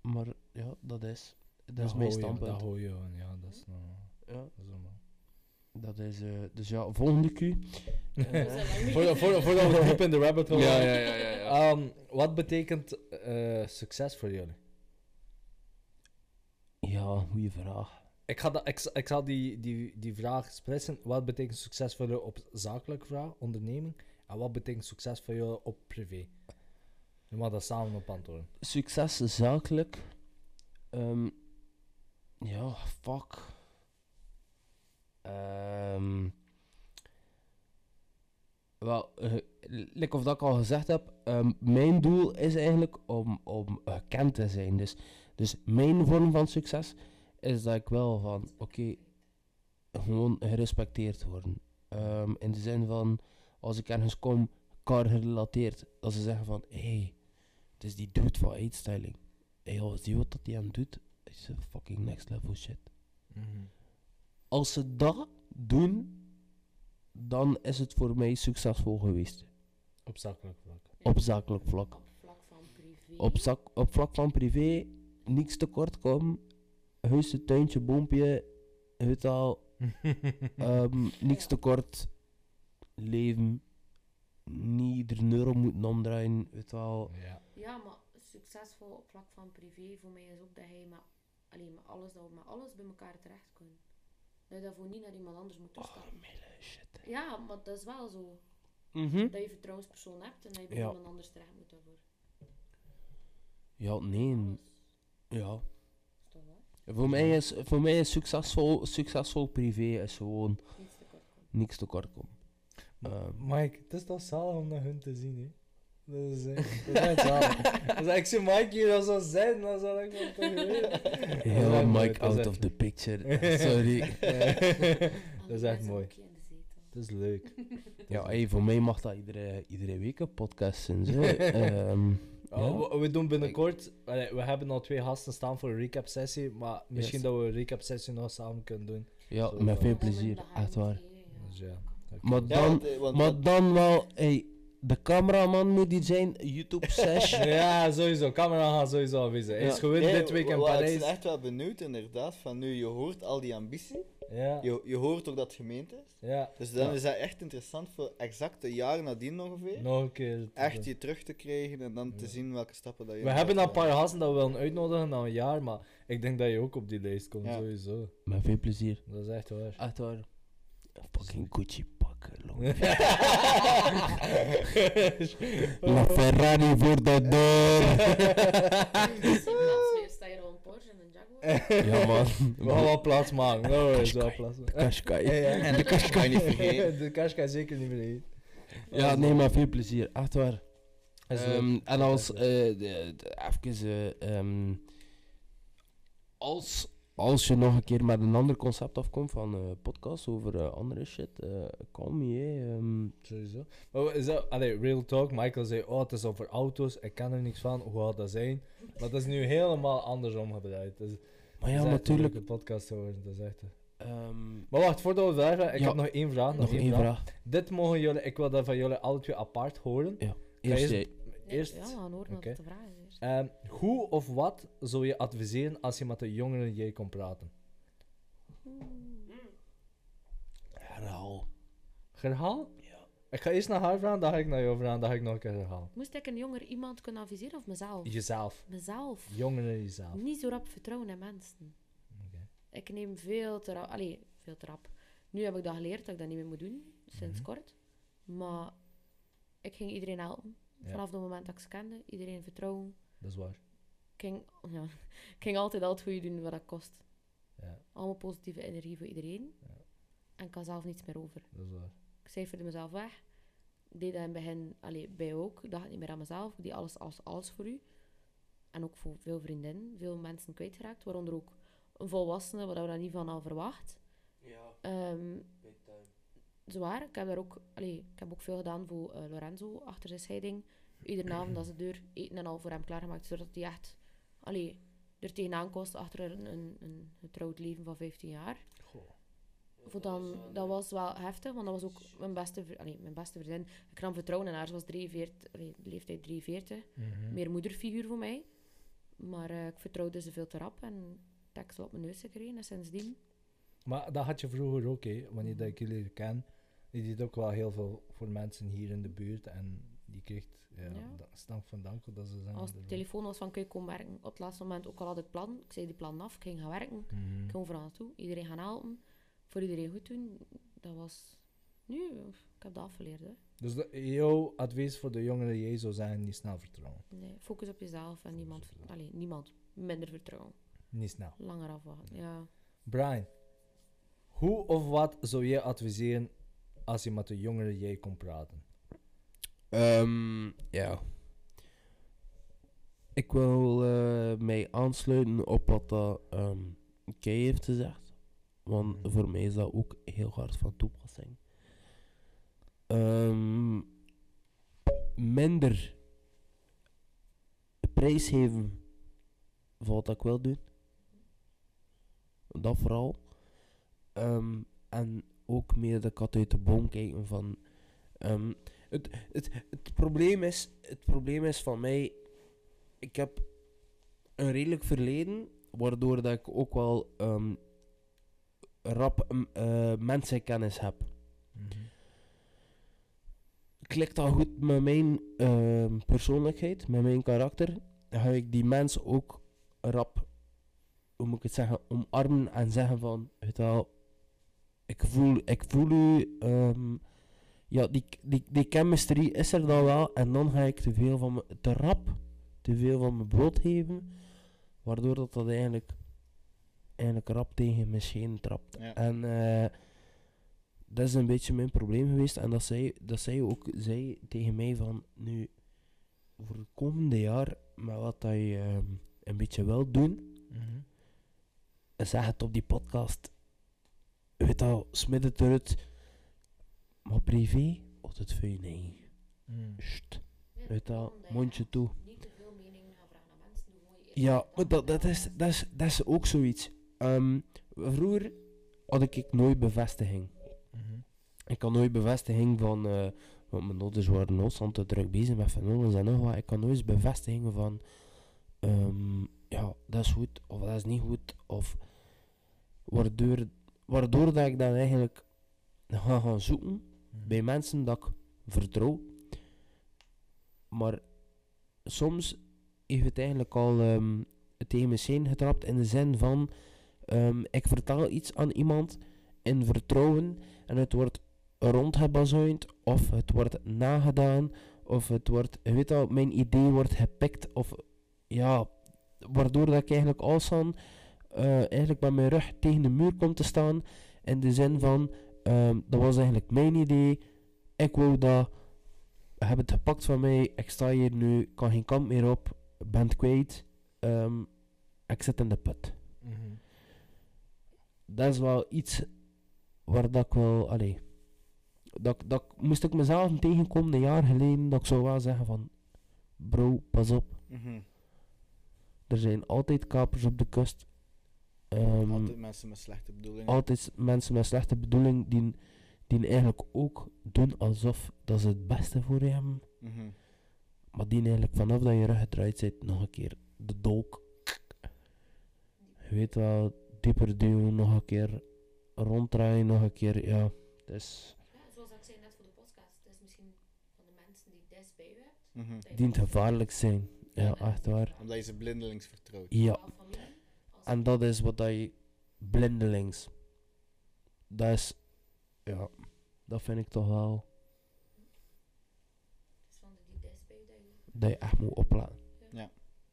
Maar ja, dat is, dat is mijn standpunt. Dat hoor je gewoon, ja, dat is normaal. Ja, Dat is normaal. dat is, eh, dus ja, volgende Q. Voor, voor, voordat we diep in de rabbit hole Ja, gaan. ja, ja, ja, ja. Ehm, wat betekent eh, succes voor jullie? Ja, goede vraag. Ik, ga dat, ik, zal die, die, die vraag splitsen. Wat betekent succes voor jou op zakelijk vraag, onderneming? En wat betekent succes voor jou op privé? Je mag dat samen op antwoorden. succes zakelijk. Ehm, ja, fuck. Ehm, wel, eh, like of dat ik al gezegd heb, ehm, mijn doel is eigenlijk om, om gekend te zijn. Dus, dus mijn vorm van succes is dat ik wel van, oké, gewoon gerespecteerd worden. In de zin van, als ik ergens kom, car gerelateerd, dat ze zeggen van, hé, hey, het is die dude van eetstyling. Joh, zie je wat dat hij aan doet? Is een fucking next level shit. Als ze dat doen, dan is het voor mij succesvol geweest. Op zakelijk vlak. Op zakelijk vlak. Op vlak van privé. Op, zak, op vlak van privé, niks tekort komen. Huisje, tuintje, boompje, het al. Ehm, niks tekort. Leven. Niet er een euro moeten omdraaien, het wel. Ja. Ja, maar succesvol op vlak van privé voor mij is ook dat hij met, alleen met alles, dat we met alles bij elkaar terecht kunnen. Dat je daarvoor niet naar iemand anders moet toestappen. shit. Ja, maar dat is wel zo. Mhm. Dat je vertrouwenspersoon hebt en dat je bij Ja. iemand anders terecht moet daarvoor. Ja, nee. Alles. Ja. Is waar? Voor mij is, voor mij is succesvol, succesvol privé is gewoon Niets te kort komen. niks tekort komen. Ehm, Mike, het is toch zalig om naar hun te zien, hè? Dat is, eh, dat is echt zalig. Dus ik zie Mike hier al zo zijn, dan zal ik wel toch weten. Heel Mike echt out of the picture. Sorry. Dat is echt mooi. Dat is leuk. ja, hey, voor mij mag dat iedere, iedere week een podcast zijn. Ehm, Oh, Ja. we, doen binnenkort, we hebben al twee gasten staan voor een recap sessie, maar misschien Yes. dat we een recap sessie nog samen kunnen doen. ja, Zo, met veel plezier, echt waar. Dus ja. Maar Ja, dan, want, want maar dan wel, hey, de cameraman moet die zijn, YouTube sesh. Ja, sowieso. Camera gaat sowieso aanwezig. Hij is Ja. gewoon Nee, dit week in wa- wa- Ik Parijs. ben echt wel benieuwd, inderdaad, van nu je hoort al die ambitie. Ja, Je, je hoort ook dat het gemeente is. ja. Dus dan Ja. is dat echt interessant voor exact een jaar nadien ongeveer. Nog een keer. te Echt je terug te krijgen en dan te zien welke stappen dat je We hebben een paar gasten dat we willen uitnodigen na een jaar, maar ik denk dat je ook op die lijst komt, Ja. sowieso. Met veel plezier. Dat is echt waar. Echt waar. Een fucking Gucci. La Ferrari voor de deur. Sta je al een Porsche en een Jaguar? ja, man. We gaan wel plaats maken. Oh, is wel plaats maken. Kashkai. En de je niet vergeten. De cash kan zeker niet meer eten. Ja, nee, maar veel plezier. Echt waar. Ehm, leuk. en als, eh, de, de- even, ehm, als, als je nog een keer met een ander concept afkomt van eh podcast over eh, andere shit, eh me, hè. ehm. Sowieso. Maar is dat, allee, real talk, Michael zei, oh, het is over auto's, ik ken er niks van, hoe gaat dat zijn? Maar dat is nu helemaal andersom gedraaid. Dus, maar ja, een natuurlijk. leuke podcast te horen, dat is echt... eh. ehm, Maar wacht, voordat we verder gaan, ik Ja. heb nog één vraag. nog één vraag. Dit mogen jullie, ik wil dat van jullie alle twee apart horen. Ja. Je Eerst. Eerst, Ja, we gaan horen wat de vraag Ehm, hoe of wat zou je adviseren als je met een jongere jij kon praten? Herhaal. Herhaal? Ja. Ik ga eerst naar haar vragen, dan ga ik naar jou vragen, dan ga ik nog een keer herhalen. Moest ik een jonger iemand kunnen adviseren of mezelf? Jezelf. Mezelf. Jongere jezelf. Niet zo rap vertrouwen in mensen. Oké. Ik neem veel te rap. Allee, veel te rap. Nu heb ik dat geleerd dat ik dat niet meer moet doen, sinds Mhm. kort. Maar ik ging iedereen helpen. Ja. Vanaf het moment dat ik ze kende, iedereen vertrouwen. Dat is waar. Ik ging, ja, ik ging altijd al het goede doen wat dat kost. Ja, Allemaal positieve energie voor iedereen. Ja. En ik had zelf niets meer over. dat is waar. Ik cijferde mezelf weg. Ik deed dat in het begin, allee, bij jou ook. Ik dacht niet meer aan mezelf. Ik deed alles als alles voor u. En ook voor veel vriendinnen, veel mensen kwijtgeraakt. Waaronder ook een volwassene, wat we daar niet van al verwacht. Ja, Ehm zwaar. Ik heb, daar ook, allee, ik heb ook veel gedaan voor eh, Lorenzo achter zijn scheiding. Iedere avond als de deur eten en al voor hem klaargemaakt. Zodat hij echt allee, er tegenaan kost achter een, een, een getrouwd leven van 15 jaar. Voor dan, dat was wel heftig, want dat was ook mijn beste, allee, mijn beste vriendin. Ik nam vertrouwen in haar. Ze was 43, allee, leeftijd 43. Meer moederfiguur voor mij. Maar eh, ik vertrouwde ze veel te rap en deksel op mijn neus gekregen. En sindsdien... Maar dat had je vroeger ook, hè, wanneer dat ik jullie ken. Je deed ook wel heel veel voor mensen hier in de buurt. En die kreeg, ja, Ja. stank van dank dat ze zijn. Als de telefoon was van, kun je komen werken? Op het laatste moment, ook al had ik plan, ik zei die plan af, ik ging gaan werken. Ik Mhm. ging overal naartoe, iedereen gaan helpen. Voor iedereen goed doen. Dat was... Nu, ik heb dat afgeleerd, hè. Dus de, jouw advies voor de jongeren jij zou zijn, niet snel vertrouwen. Nee, focus op jezelf en niemand... Allee, niemand. Minder vertrouwen. Niet snel. Langer afwachten, ja. Brian, hoe of wat zou jij adviseren als je met de jongere jij kon praten? Ehm, ja. Ik wil eh, mij aansluiten op wat dat ehm Kay heeft gezegd. Want Mhm. voor mij is dat ook heel hard van toepassing. Ehm, minder prijs geven voor wat ik wil doen. Dat vooral. Ehm, en ook meer de kat uit de boom kijken van... ehm, het, het, het, probleem is, het probleem is van mij... Ik heb een redelijk verleden, waardoor dat ik ook wel ehm, rap eh, mensenkennis heb. Klikt dat goed met mijn ehm, persoonlijkheid, met mijn karakter, ga ik die mens ook rap, hoe moet ik het zeggen, omarmen en zeggen van, wel, ik voel, ik voel u, ehm, ja, die, die, die chemistry is er dan wel, en dan ga ik te veel van me, te rap, te veel van me bloot geven, waardoor dat, dat eigenlijk, eigenlijk rap tegen mijn schenen trapt. Ja. En eh, dat is een beetje mijn probleem geweest. En dat zei, dat zei ook zei tegen mij van nu voor het komende jaar met wat dat je ehm, een beetje wil doen, Mhm. zeg het op die podcast. Weet al, smid het eruit. Maar privé, of het voor je nee. Mm. Sst. Weet al, mondje toe. Niet te veel mening gaan vragen aan mensen. Ja, maar dat, dat, is, dat, is, dat is ook zoiets. Ehm, vroeger had ik nooit bevestiging. Mhm. Ik had nooit bevestiging van, eh want mijn ouders waren constant te druk bezig met van alles en nog wat. Ik had nooit eens bevestiging van, ehm, ja, dat is goed of dat is niet goed. Of waardoor, waardoor dat ik dan eigenlijk ga gaan zoeken bij mensen dat ik vertrouw. Maar soms heeft het eigenlijk al ehm, tegen mijn scheen getrapt in de zin van ehm, ik vertel iets aan iemand in vertrouwen en het wordt rondgebazuind of het wordt nagedaan of het wordt, je weet al, mijn idee wordt gepikt of ja, waardoor dat ik eigenlijk alstaan eh eigenlijk met mijn rug tegen de muur kom te staan in de zin van ehm, dat was eigenlijk mijn idee, ik wou dat, heb het gepakt van mij, ik sta hier nu, ik kan geen kant meer op, ben het kwijt, ehm, ik zit in de put. Mhm. Dat is wel iets waar dat ik wel, allee, dat, dat moest ik mezelf tegenkomen een jaar geleden, dat ik zou wel zeggen van, bro, pas op, Mhm. er zijn altijd kapers op de kust. Ehm, Altijd mensen met slechte bedoelingen. altijd mensen met slechte bedoeling die, die eigenlijk ook doen alsof dat ze het beste voor je hebben. Mhm. Maar die eigenlijk vanaf dat je rug gedraaid zit, nog een keer de dolk. Je weet wel, dieper duwen, nog een keer ronddraaien, nog een keer, ja. Dus Ja, zoals ik zei net voor de podcast, het is misschien van de mensen die het dichtst bij u hebt. Je dient gevaarlijk zijn. Ja, echt waar. Omdat je ze blindelings vertrouwt. Ja, en dat is wat dat je blindelings. Dat is, ja, dat vind ik toch wel, dat je echt moet opletten.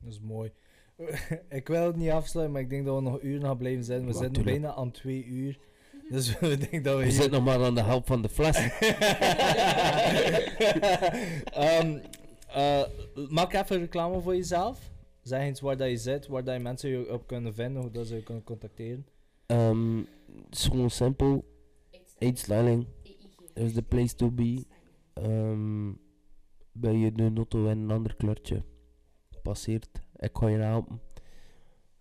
Dat is mooi. ik wil het niet afsluiten, maar ik denk dat we nog uren gaan blijven zitten. We Ja, zitten tuurlijk. bijna aan twee uur. Dus we denken dat we We hier... zitten nog maar aan de helft van de fles. Ehm, eh, maak even reclame voor jezelf. Zeg eens waar dat je zit, waar dat je mensen je op kunnen vinden, hoe dat ze je kunnen contacteren. Ehm, het is gewoon simpel. Eet styling is the place to be. Ehm ben je de notto in een ander kleurtje passeert, ik ga je helpen.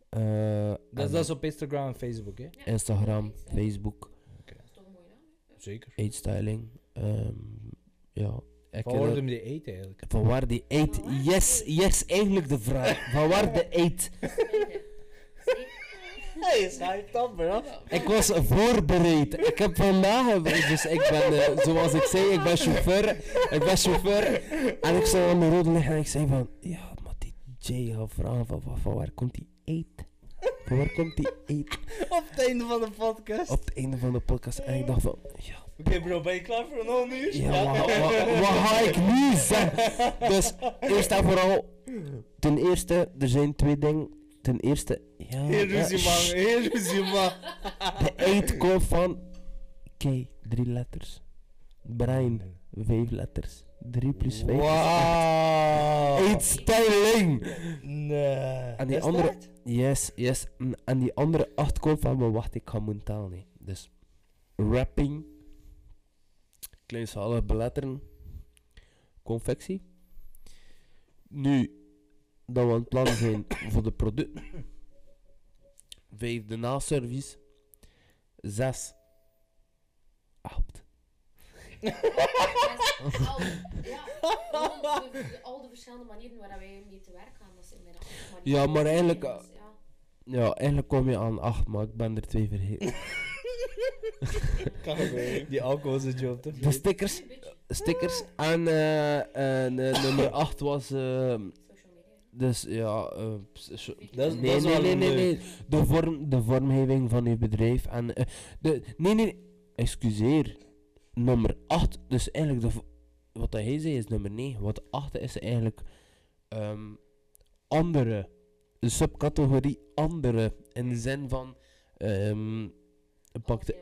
Eh, Dat, is op Instagram en Facebook, hè? Instagram, Facebook, Dat is toch een mooie naam, hè? Zeker. Eat styling. ehm, ja, Van waar hem die eet eigenlijk? van waar die eet? Yes, yes, eigenlijk de vraag. Van waar de eet? Hey, bro. Ik was voorbereid. Ik heb vandaag, dus ik ben, eh, zoals ik zei, ik ben chauffeur. Ik ben chauffeur. En ik zou aan de rode liggen en ik zei van, ja, maar die Jay gaat vragen van, van, van waar komt die eet? Van waar komt die eet? Op het einde van de podcast. Op het einde van de podcast. En ik dacht van, ja, Oké, bro, ben je klaar voor een half uur? ja wat, ga ik nu zeggen? Dus, eerst en vooral, ten eerste, er zijn twee dingen. Ten eerste, ja, Heel ja, ruzie, man. Heel ruzie, man. De eet komt van K, drie letters. Brian, vijf letters. 3 plus 5 Wow. Eet styling! Nee. En die Is andere- dat? Yes, yes. En- die andere acht komt van, maar wacht, ik ga tellen. hè. Dus, wrapping. Kleinschalig beletteren. Confectie. Nu, dat we aan het plannen zijn voor de producten. Vijf, de naservice. Zes. Helpt. al, ja, al de, al de verschillende manieren waar wij mee te werk gaan, dat zijn bijna allemaal manieren. Ja, maar eigenlijk, Dus, ja. Ja, eigenlijk kom je aan acht, maar ik ben er twee vergeten. Kan gebeuren. Die alcohol je op te De stickers, stickers en eh, en, eh, nummer 8 was. eh, social media. dus ja. eh, s- so- Dat is- nee, dat is nee, nee, nee, nee. De, vorm, de vormgeving van uw bedrijf. En, eh, de, nee, nee, excuseer. Nummer 8, dus eigenlijk de, wat hij zei is nummer 9. Wat 8 is eigenlijk ehm, andere. De subcategorie andere. In de zin van. ehm pakte,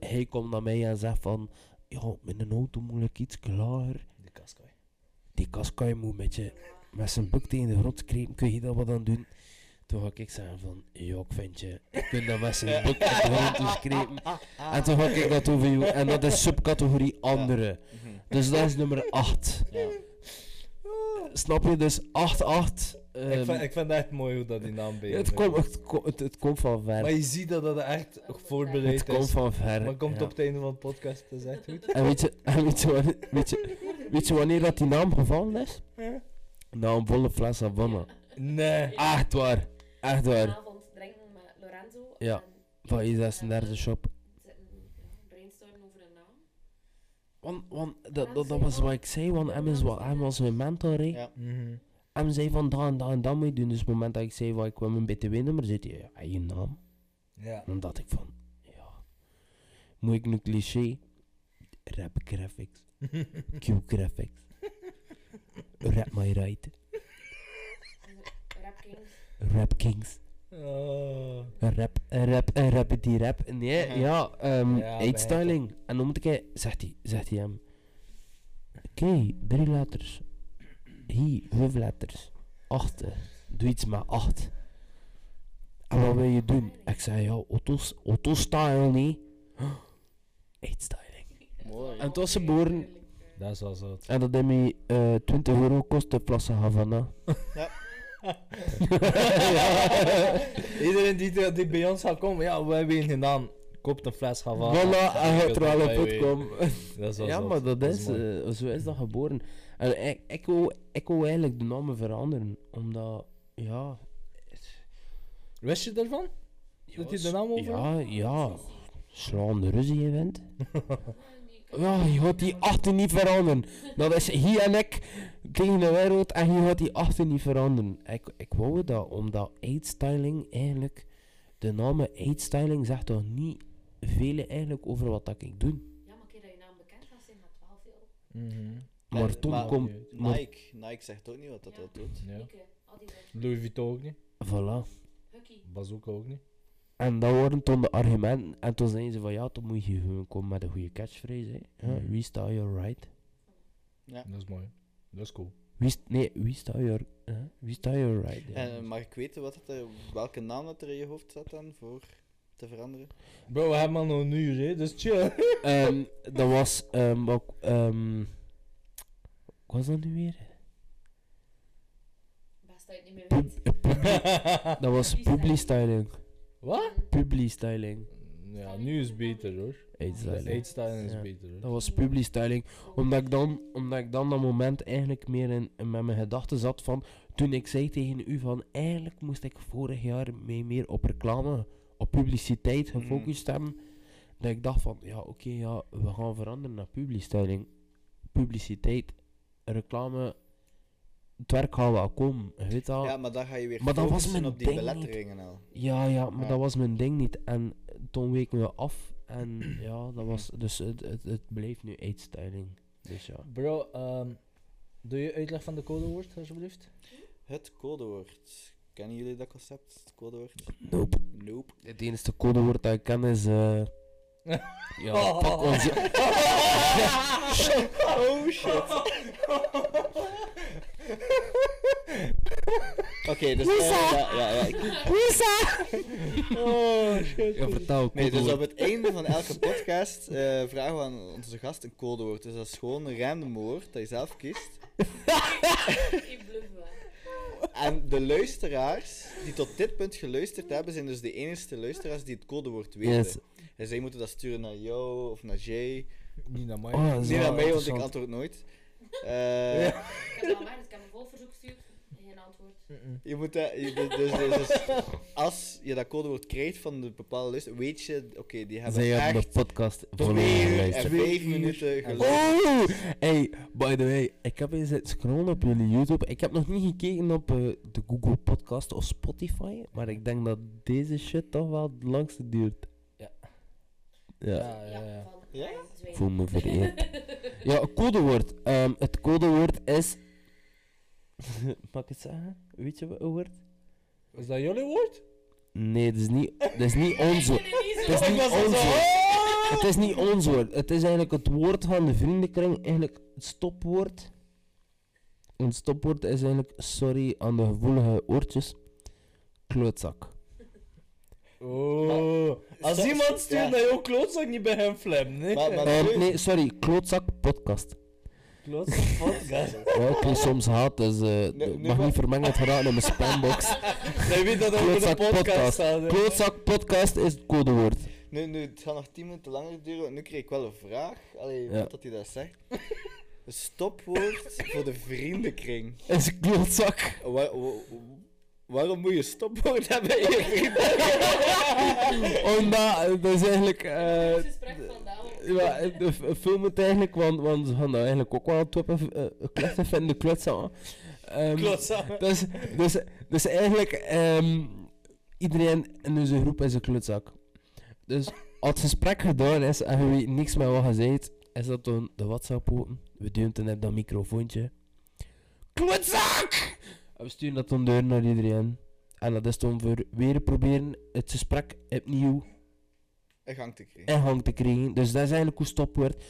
hij komt naar mij en zegt van... Ja, met een auto moet ik iets klaar. Die kaskai. Die kaskai moet met, je, met zijn buk tegen de grond krepen. Kun je dat wat aan doen? Toen ga ik zeggen van... Ja, ik vind je... Ik kun dat met zijn buk tegen de grond doen skrepen. En toen ga ik dat over jou. En dat is subcategorie andere. Mhm. Dus dat is nummer 8. Ja. Snap je? Dus 8-8. Ik, ehm, vind, ik vind het echt mooi hoe dat die naam bij het, komt, het, ko- het, het komt van ver. Maar je ziet dat dat echt voorbereid het komt is. van ver. Maar het komt ja. op het einde van de podcast, dat is echt goed. En weet je, en weet, je wanneer, weet, je, weet je wanneer dat die naam gevallen is? Na een volle fles Havana. Nee. Echt waar. Echt waar. Vanavond drinken met Lorenzo. Ja, Van je 36 shop. naam. Want, want dat, dat, dat was wat ik zei, want hem, is wat, hem was mijn mentor, hè. Ja. Mhm. Hem zei van, dat en dat en dat moet je doen. Dus op het moment dat ik zei, van, ik wil mijn btw-nummer, zei hij, ja, en je naam? Ja. Dan dacht ik van, ja, moet ik een cliché? Rap graphics, Q graphics, rap my right, Rap Kings. rap kings, Oh. rap, rap, rap die rap. Nee, ja, ehm Ja, eetstyling. En dan moet ik, zegt hij, zegt hij hem, oké, drie letters, hier, hoeveel letters, acht, eh. doe iets met acht. En wat wil je doen? Ik zei, ja, auto's, autostyle niet. Eetstyling. Mooi. En het was geboren Dat is wel zo. en dat heeft mij eh 20 euro kost de Plaza Havana. Ja. Iedereen die, die bij ons gaat komen, ja, wij weten gedaan. Koopt een fles Havana. Voilà, en gaat er wel op uitkomen. weten. Dat is wel Ja, zot. maar dat is, mooi. eh, zo is dat geboren. En ik, ik, wou, ik wou eigenlijk de namen veranderen, omdat, ja... Wist je ervan? Dat hij de naam over Ja, ja. Slaande ruzie-event. Ja, je gaat die achter niet veranderen. Dat is hier en ik tegen de wereld en je gaat die achter niet veranderen. Ik, ik wou dat, omdat eetstyling eigenlijk, de naam eetstyling zegt toch niet veel eigenlijk over wat dat ik doe. Ja, maar keer dat je naam bekend was, zijn dat wel veel. Mhm. Maar En- toen maar komt... maar- Nike, Nike zegt ook niet wat dat, Ja. dat doet. Ja. Louis Vuitton ook niet. Voilà. Hukkie. Bazooka ook niet. En dat waren toen de argumenten. En toen zeiden ze van ja, toen moet je gewoon komen met een goede catchphrase. Hè. Ja, Mhm. wie sta je right? Ja. Dat is mooi. Dat is cool. Wie st- nee, wie sta je hè? Wie sta je right? Ja. En mag ik weten wat het er, welke naam dat er in je hoofd zat dan voor te veranderen? Bro, we hebben al nog een uur, hè, dus chill. Ehm, dat was ehm wat ehm wat was dat nu weer? Best dat je het niet meer weet. dat was publi styling. Wat? Publi styling. Ja, nu is het beter hoor. Eetstyling. Eetstyling is Ja. beter hoor. Dat was publi styling. Omdat ik dan, omdat ik dan dat moment eigenlijk meer in, in met mijn gedachten zat van. Toen ik zei tegen u van eigenlijk moest ik vorig jaar mee meer op reclame, op publiciteit gefocust hebben. Dat ik dacht van ja oké ja, we gaan veranderen naar publi styling. Publiciteit, reclame, het werk gaat wel komen, je weet al. Ja, maar dan ga je weer Maar dat was mijn op die ding beletteringen al. Ja, ja, maar Ja. dat was mijn ding niet. En toen weken we af en ja, dat was, dus het, het, het bleef nu eetstyling. Dus ja. Bro, ehm, doe je uitleg van de codewoord alsjeblieft? Het codewoord. Kennen jullie dat concept, het codewoord? Nope. Nope. Het enige codewoord dat ik ken is. eh ja, pak onze. oh shit. Oké, dus... ja, ja, ja. Oh shit. Ja, vertel. Nee, dus op het einde van elke podcast eh, vragen we aan onze gast een codewoord. Dus dat is gewoon een random woord dat je zelf kiest. Ik bluff. En de luisteraars die tot dit punt geluisterd hebben, zijn dus de enige luisteraars die het codewoord weten. Yes. En zij moeten dat sturen naar jou of naar Jay. Niet naar mij. Oh, Niet naar mij, want ik antwoord nooit. Eh, Ik heb al maar, dus ik heb een vol verzoek gestuurd. Geen antwoord. Je moet dat, je- dus, dus, dus als je dat codewoord krijgt van de bepaalde luisteraar, weet je, oké, die hebben Zij hebben de podcast twee uur en vijf minuten en geluisterd. Oh! Hey, by the way, ik heb eens zitten scrollen op jullie YouTube. Ik heb nog niet gekeken op eh, de Google Podcast of Spotify, maar ik denk dat deze shit toch wel het langste duurt. Ja. Ja. Ja, Zweden. Voel me vereerd. ja, codewoord. Ehm, het codewoord is. Mag ik het zeggen? Weet je wat het woord? Is dat jullie woord? Nee, dat is niet, dat is niet ons woord. Het is Ik niet ons woord. Het is niet ons woord. Het is eigenlijk het woord van de vriendenkring. Eigenlijk het stopwoord. En het stopwoord is eigenlijk, sorry aan de gevoelige oortjes, klootzak. Oh. Als iemand stuurt ja. naar jouw klootzak, niet bij hem flam, nee? Maar- maar- Ehm, nee, sorry, klootzak podcast. Klootzak podcast. Ja, ik soms haat, dus eh Nu- het nu mag niet vermengd geraken in mijn spambox. Nee, weet dat ook in de Klootzak podcast podcast. staat. Klootzak podcast is het codewoord. Nu, nu, het gaat nog 10 minuten langer duren, want nu kreeg ik wel een vraag. Allee, Ja. wat dat hij dat zegt. Een stopwoord voor de vriendenkring. Is een klootzak. Wa- wa- wa- waarom moet je stopwoord hebben in je vriendenkring? Omdat, eh, dat is eigenlijk... eh, Het gesprek van Daan. Ja, de f- film het eigenlijk, want, want ze gaan dat eigenlijk ook wel top uh, klechten vinden, de klootzak. Ehm, dus, dus, dus eigenlijk, ehm, iedereen in onze groep is een klootzak. Dus als het gesprek gedaan is en je weet niks meer wat je zegt, is dat dan de WhatsApp open. We duwen dan net dat microfoontje. Klootzak! En we sturen dat dan door naar iedereen. En dat is dan voor weer proberen het gesprek opnieuw Een gang te krijgen. in gang te krijgen. Dus dat is eigenlijk hoe stopwoord.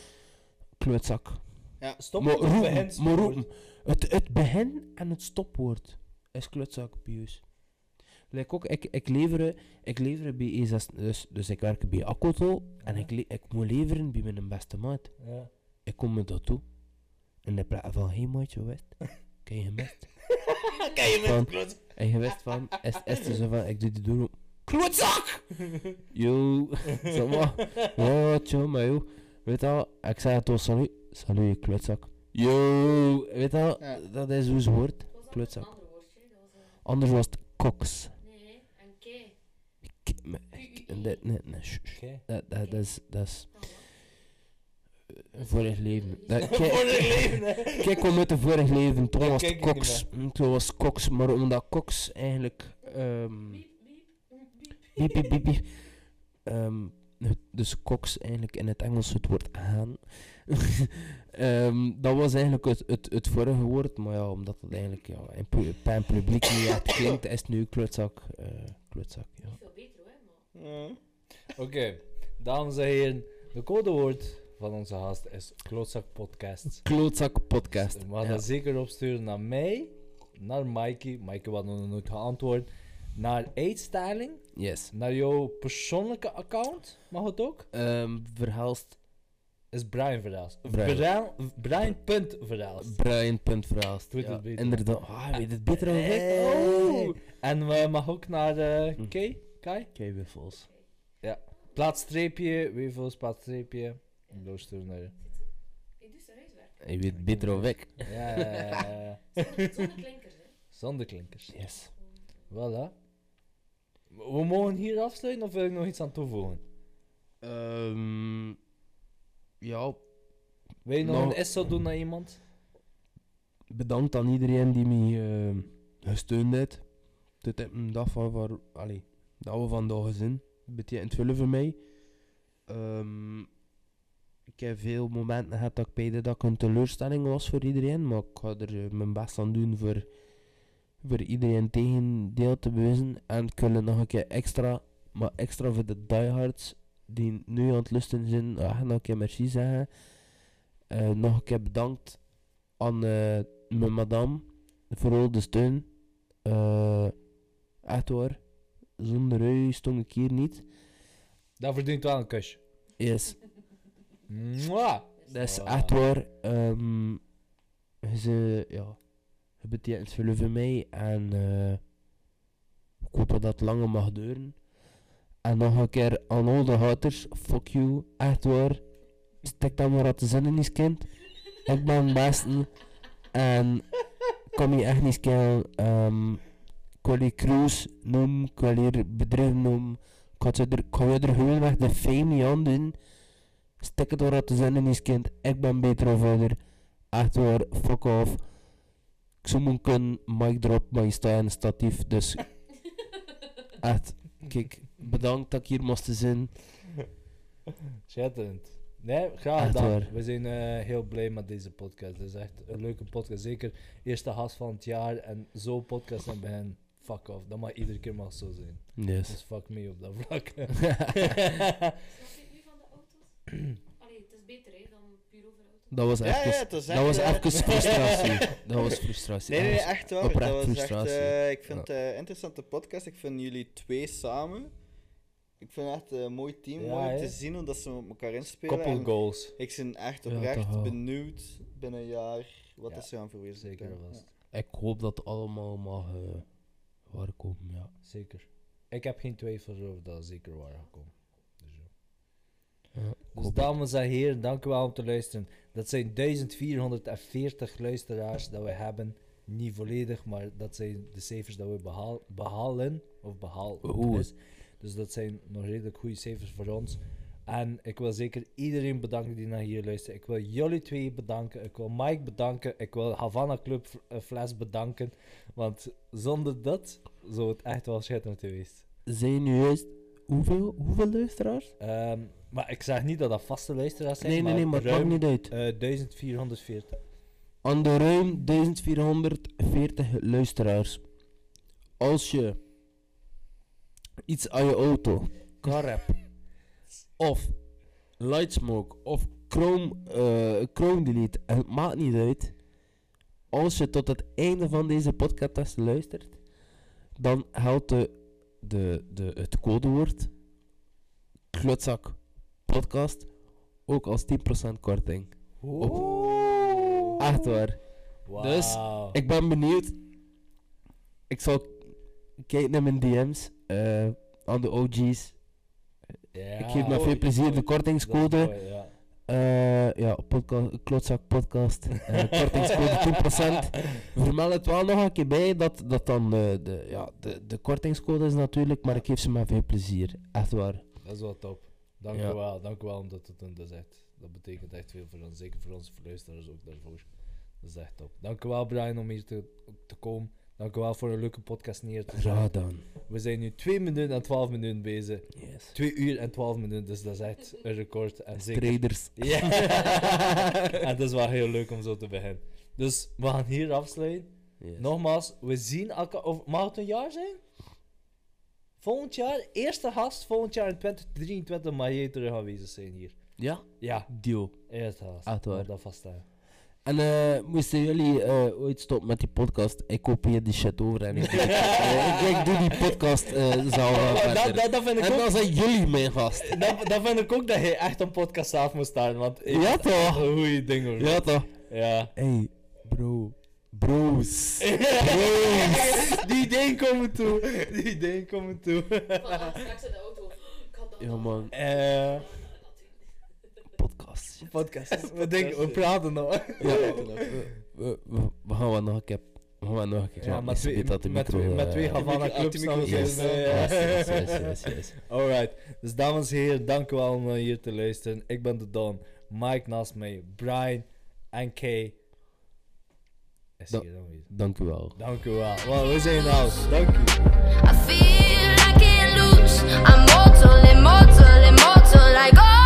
Klootzak. Maar roepen, begin, maar stopwoord. roepen. Het, het begin en het stopwoord is klootzak bij ons. Like ook, ik, ik, lever, ik lever bij E6, dus, dus ik werk bij Akoto en ik, ik moet leveren bij mijn beste maat. Ja. Ik kom met dat toe. En hij praat van, hé maatje, wat? Ken je gemist? Ken je Van- met klootzak? En je wist van, is, is er zo van, ik doe die op. Klootzak! Yo, zeg maar. Ja, tjoh, maar joh. Weet je wel, ik zei het toch, salut. Salut, je klootzak. Yo, weet je Ja. dat is hoe ze hoort. Klootzak. ander een... Anders was het koks. Nee, een kei. Ik, dit, nee, nee. Dat, dat, is, is een vorig leven. Het leven, hè. kijk, kom uit de vorig leven. Toen was kijk het. Mm, Toen was koks, maar omdat koks eigenlijk... ehm. Ehm, dus Cox eigenlijk in het Engels het woord gaan. Ehm, dat was eigenlijk het, het, het vorige woord, maar ja, omdat het eigenlijk ja, in, pu- bij een publiek niet echt klinkt, is het nu klootzak. eh klootzak ja. Veel beter hoor, maar... Ja. Oké, dames en heren, de codewoord van onze gast is Klootzak Podcast. Klootzak podcast. Mag Ja. dat zeker opsturen naar mij, naar Mikey, Mikey wat nog nooit geantwoord, naar Eetstyling, Yes. naar jouw persoonlijke account, mag het ook? Ehm verhelst Is Brian Verhaals. Brian. Brian. Weet Ja, het beter. inderdaad. Ah, weet het beter dan ik? Hey. Oh! En we mag ook naar eh Hm. Kay, Kai. Kijk, wiffels. Plaatstreepje, Wevels, plaatstreepje. Ik doe zijn huiswerk. Je weet beter dan ik. Ja, ja, ja. Zonder, klinkers, hè. Zonder klinkers. Yes. Voilà. We mogen hier afsluiten of wil ik nog iets aan toevoegen? Ehm ja, Wil je nog Nou- een SO doen naar iemand? bedankt aan iedereen die mij eh, gesteund heeft. Dit is een dag van waar, allee, dat we vandaag gezien. Het betekent veel voor mij. Ehm, ik heb veel momenten gehad dat ik beide dat ik een teleurstelling was voor iedereen, maar ik ga er eh, mijn best aan doen voor, voor iedereen tegen deel te bewijzen. En ik wil nog een keer extra, maar extra voor de diehards die nu aan het lusten zijn, ah, nog een keer merci zeggen. Eh, nog een keer bedankt aan eh, mijn madame voor al de steun. Eh, echt waar. Zonder u stond ik hier niet. Dat verdient wel een kusje. Yes. Mwah! Dat is Voilà. echt waar. ehm ze, ja, het betekent veel voor mij en eh, ik hoop dat dat langer mag duren. En nog een keer aan al de haters, fuck you, echt waar. Stek dat maar uit de zin in kind. Ik ben het beste en kom je echt niet killen. Um, ik wil je cruise noemen, ik wil je bedrijf noemen. Ik er, je er gewoon weg de fame niet aan doen. Stek het door te zijn in kind. Ik ben beter of verder. Echt waar, fuck off. Ik zou moeten kunnen, mic drop, maar je staat in een statief, dus... echt, kijk, bedankt dat ik hier moest zijn. Schitterend. Nee, graag Echt gedaan. waar. We zijn eh, heel blij met deze podcast. Het is echt een leuke podcast. Zeker eerste gast van het jaar en zo'n podcast aan begin. Fuck off. Dat mag iedere keer mag zo zijn. Yes. Dus fuck me op dat vlak. Snap je nu van de auto's? Allee, het is beter hè, dan puur over. Dat was Ja, even, ja, het was dat echt, was eh, even frustratie. dat was frustratie. Nee, nee, echt waar. oprecht Dat was echt, eh, ik vind het een interessante podcast. Ik vind jullie twee samen. Ik vind het echt een mooi team. Ja, mooi te zien hoe dat ze met elkaar inspelen. Couple En goals. ik ben echt oprecht wel. benieuwd binnen een jaar wat Ja, dat ze gaan verwezenlijken. Zeker vast. Ik hoop dat het allemaal mag uh, waar komen, ja. Zeker. Ik heb geen twijfel over dat het zeker waar gaat komen. Dus, ja. ja ik dus hoop dames en heren, dank u wel om te luisteren. Dat zijn 1440 luisteraars dat we hebben. Niet volledig, maar dat zijn de cijfers dat we behaal, behalen. Of behalen. Dus, dus dat zijn nog redelijk goede cijfers voor ons. En ik wil zeker iedereen bedanken die naar hier luistert. Ik wil jullie twee bedanken. Ik wil Mike bedanken. Ik wil Havana Club eh, Fles bedanken. Want zonder dat zou het echt wel schitterend geweest. Zijn nu juist hoeveel, hoeveel luisteraars? Ehm, maar ik zeg niet dat dat vaste luisteraars zijn. Nee, nee, nee, maar het maakt niet uit. eh, 1440. Aan de ruim 1440 luisteraars. Als je iets aan je auto, car of lightsmoke, of chrome, eh, chrome delete, het maakt niet uit. Als je tot het einde van deze podcast luistert, dan geldt de, de, de, het codewoord klutzak podcast ook als 10% korting. Echt waar. Dus. Ik ben benieuwd. Ik zal kijken naar mijn DM's eh, aan de OG's. Ja. ik geef met veel plezier de kortingscode. mooi, ja. Eh, ja, podcast, klootzak podcast. eh, kortingscode 10%. Vermeld het wel nog een keer bij dat, dat dan de, de, ja, de, de kortingscode is natuurlijk, maar ik geef ze met veel plezier. Echt waar. Dat is wel top. Dank Ja. u wel, dank u wel omdat het doen. Dat, is echt, dat betekent echt veel voor ons, zeker voor onze luisteraars ook daarvoor. Dat is echt top. Dank u wel Brian om hier te, te komen. Dank u wel voor een leuke podcast neer te zetten. We zijn nu 2 minuten en 12 minuten bezig. Yes. 2 uur en 12 minuten, dus dat is echt een record. En zeker. Traders. Ja. en dat is wel heel leuk om zo te beginnen. Dus we gaan hier afsluiten. Yes. Nogmaals, we zien elkaar. Of, mag het een jaar zijn? Volgend jaar, eerste gast, volgend jaar in 2023 mag jij terug aanwezig zijn hier. Ja? Ja, Deal. eerste gast. Echt waar. Dat vaststaan. En eh, moesten jullie eh, ooit stoppen met die podcast, ik kopieer die shit over en ik, Eh, ik, ik doe die podcast zo wel dat, verder. dat, dat, vind ik En ook, dan zijn jullie mijn gast. dat, dat vind ik ook dat hij echt een podcast zelf moet starten. Want Ja toch? Een goeie ding hoor. Ja toch? Ja. Hey, bro. Bros. Die ideeën komen toe. Die ideeën komen toe. straks in de auto. Ik had dat Ja man, Eh, podcast. podcast. We, denken, we praten nog. Ja, we, we, we, we gaan wel nog een keer. We gaan wel nog een keer. Ja, met twee, de met, micro, met eh, twee Havana clubs micro- Yes, we, yes, yes, yes, yes, yes. Alright, dus dames en heren, dank u wel om hier te luisteren. Ik ben de Don, Mike naast mij, Brian en Kay. Is Da- hier aanwezig. Dank u wel. Dank u wel. Well, we zijn out. Dank u. I feel I can't lose. I'm mortal, immortal, immortal, like oh.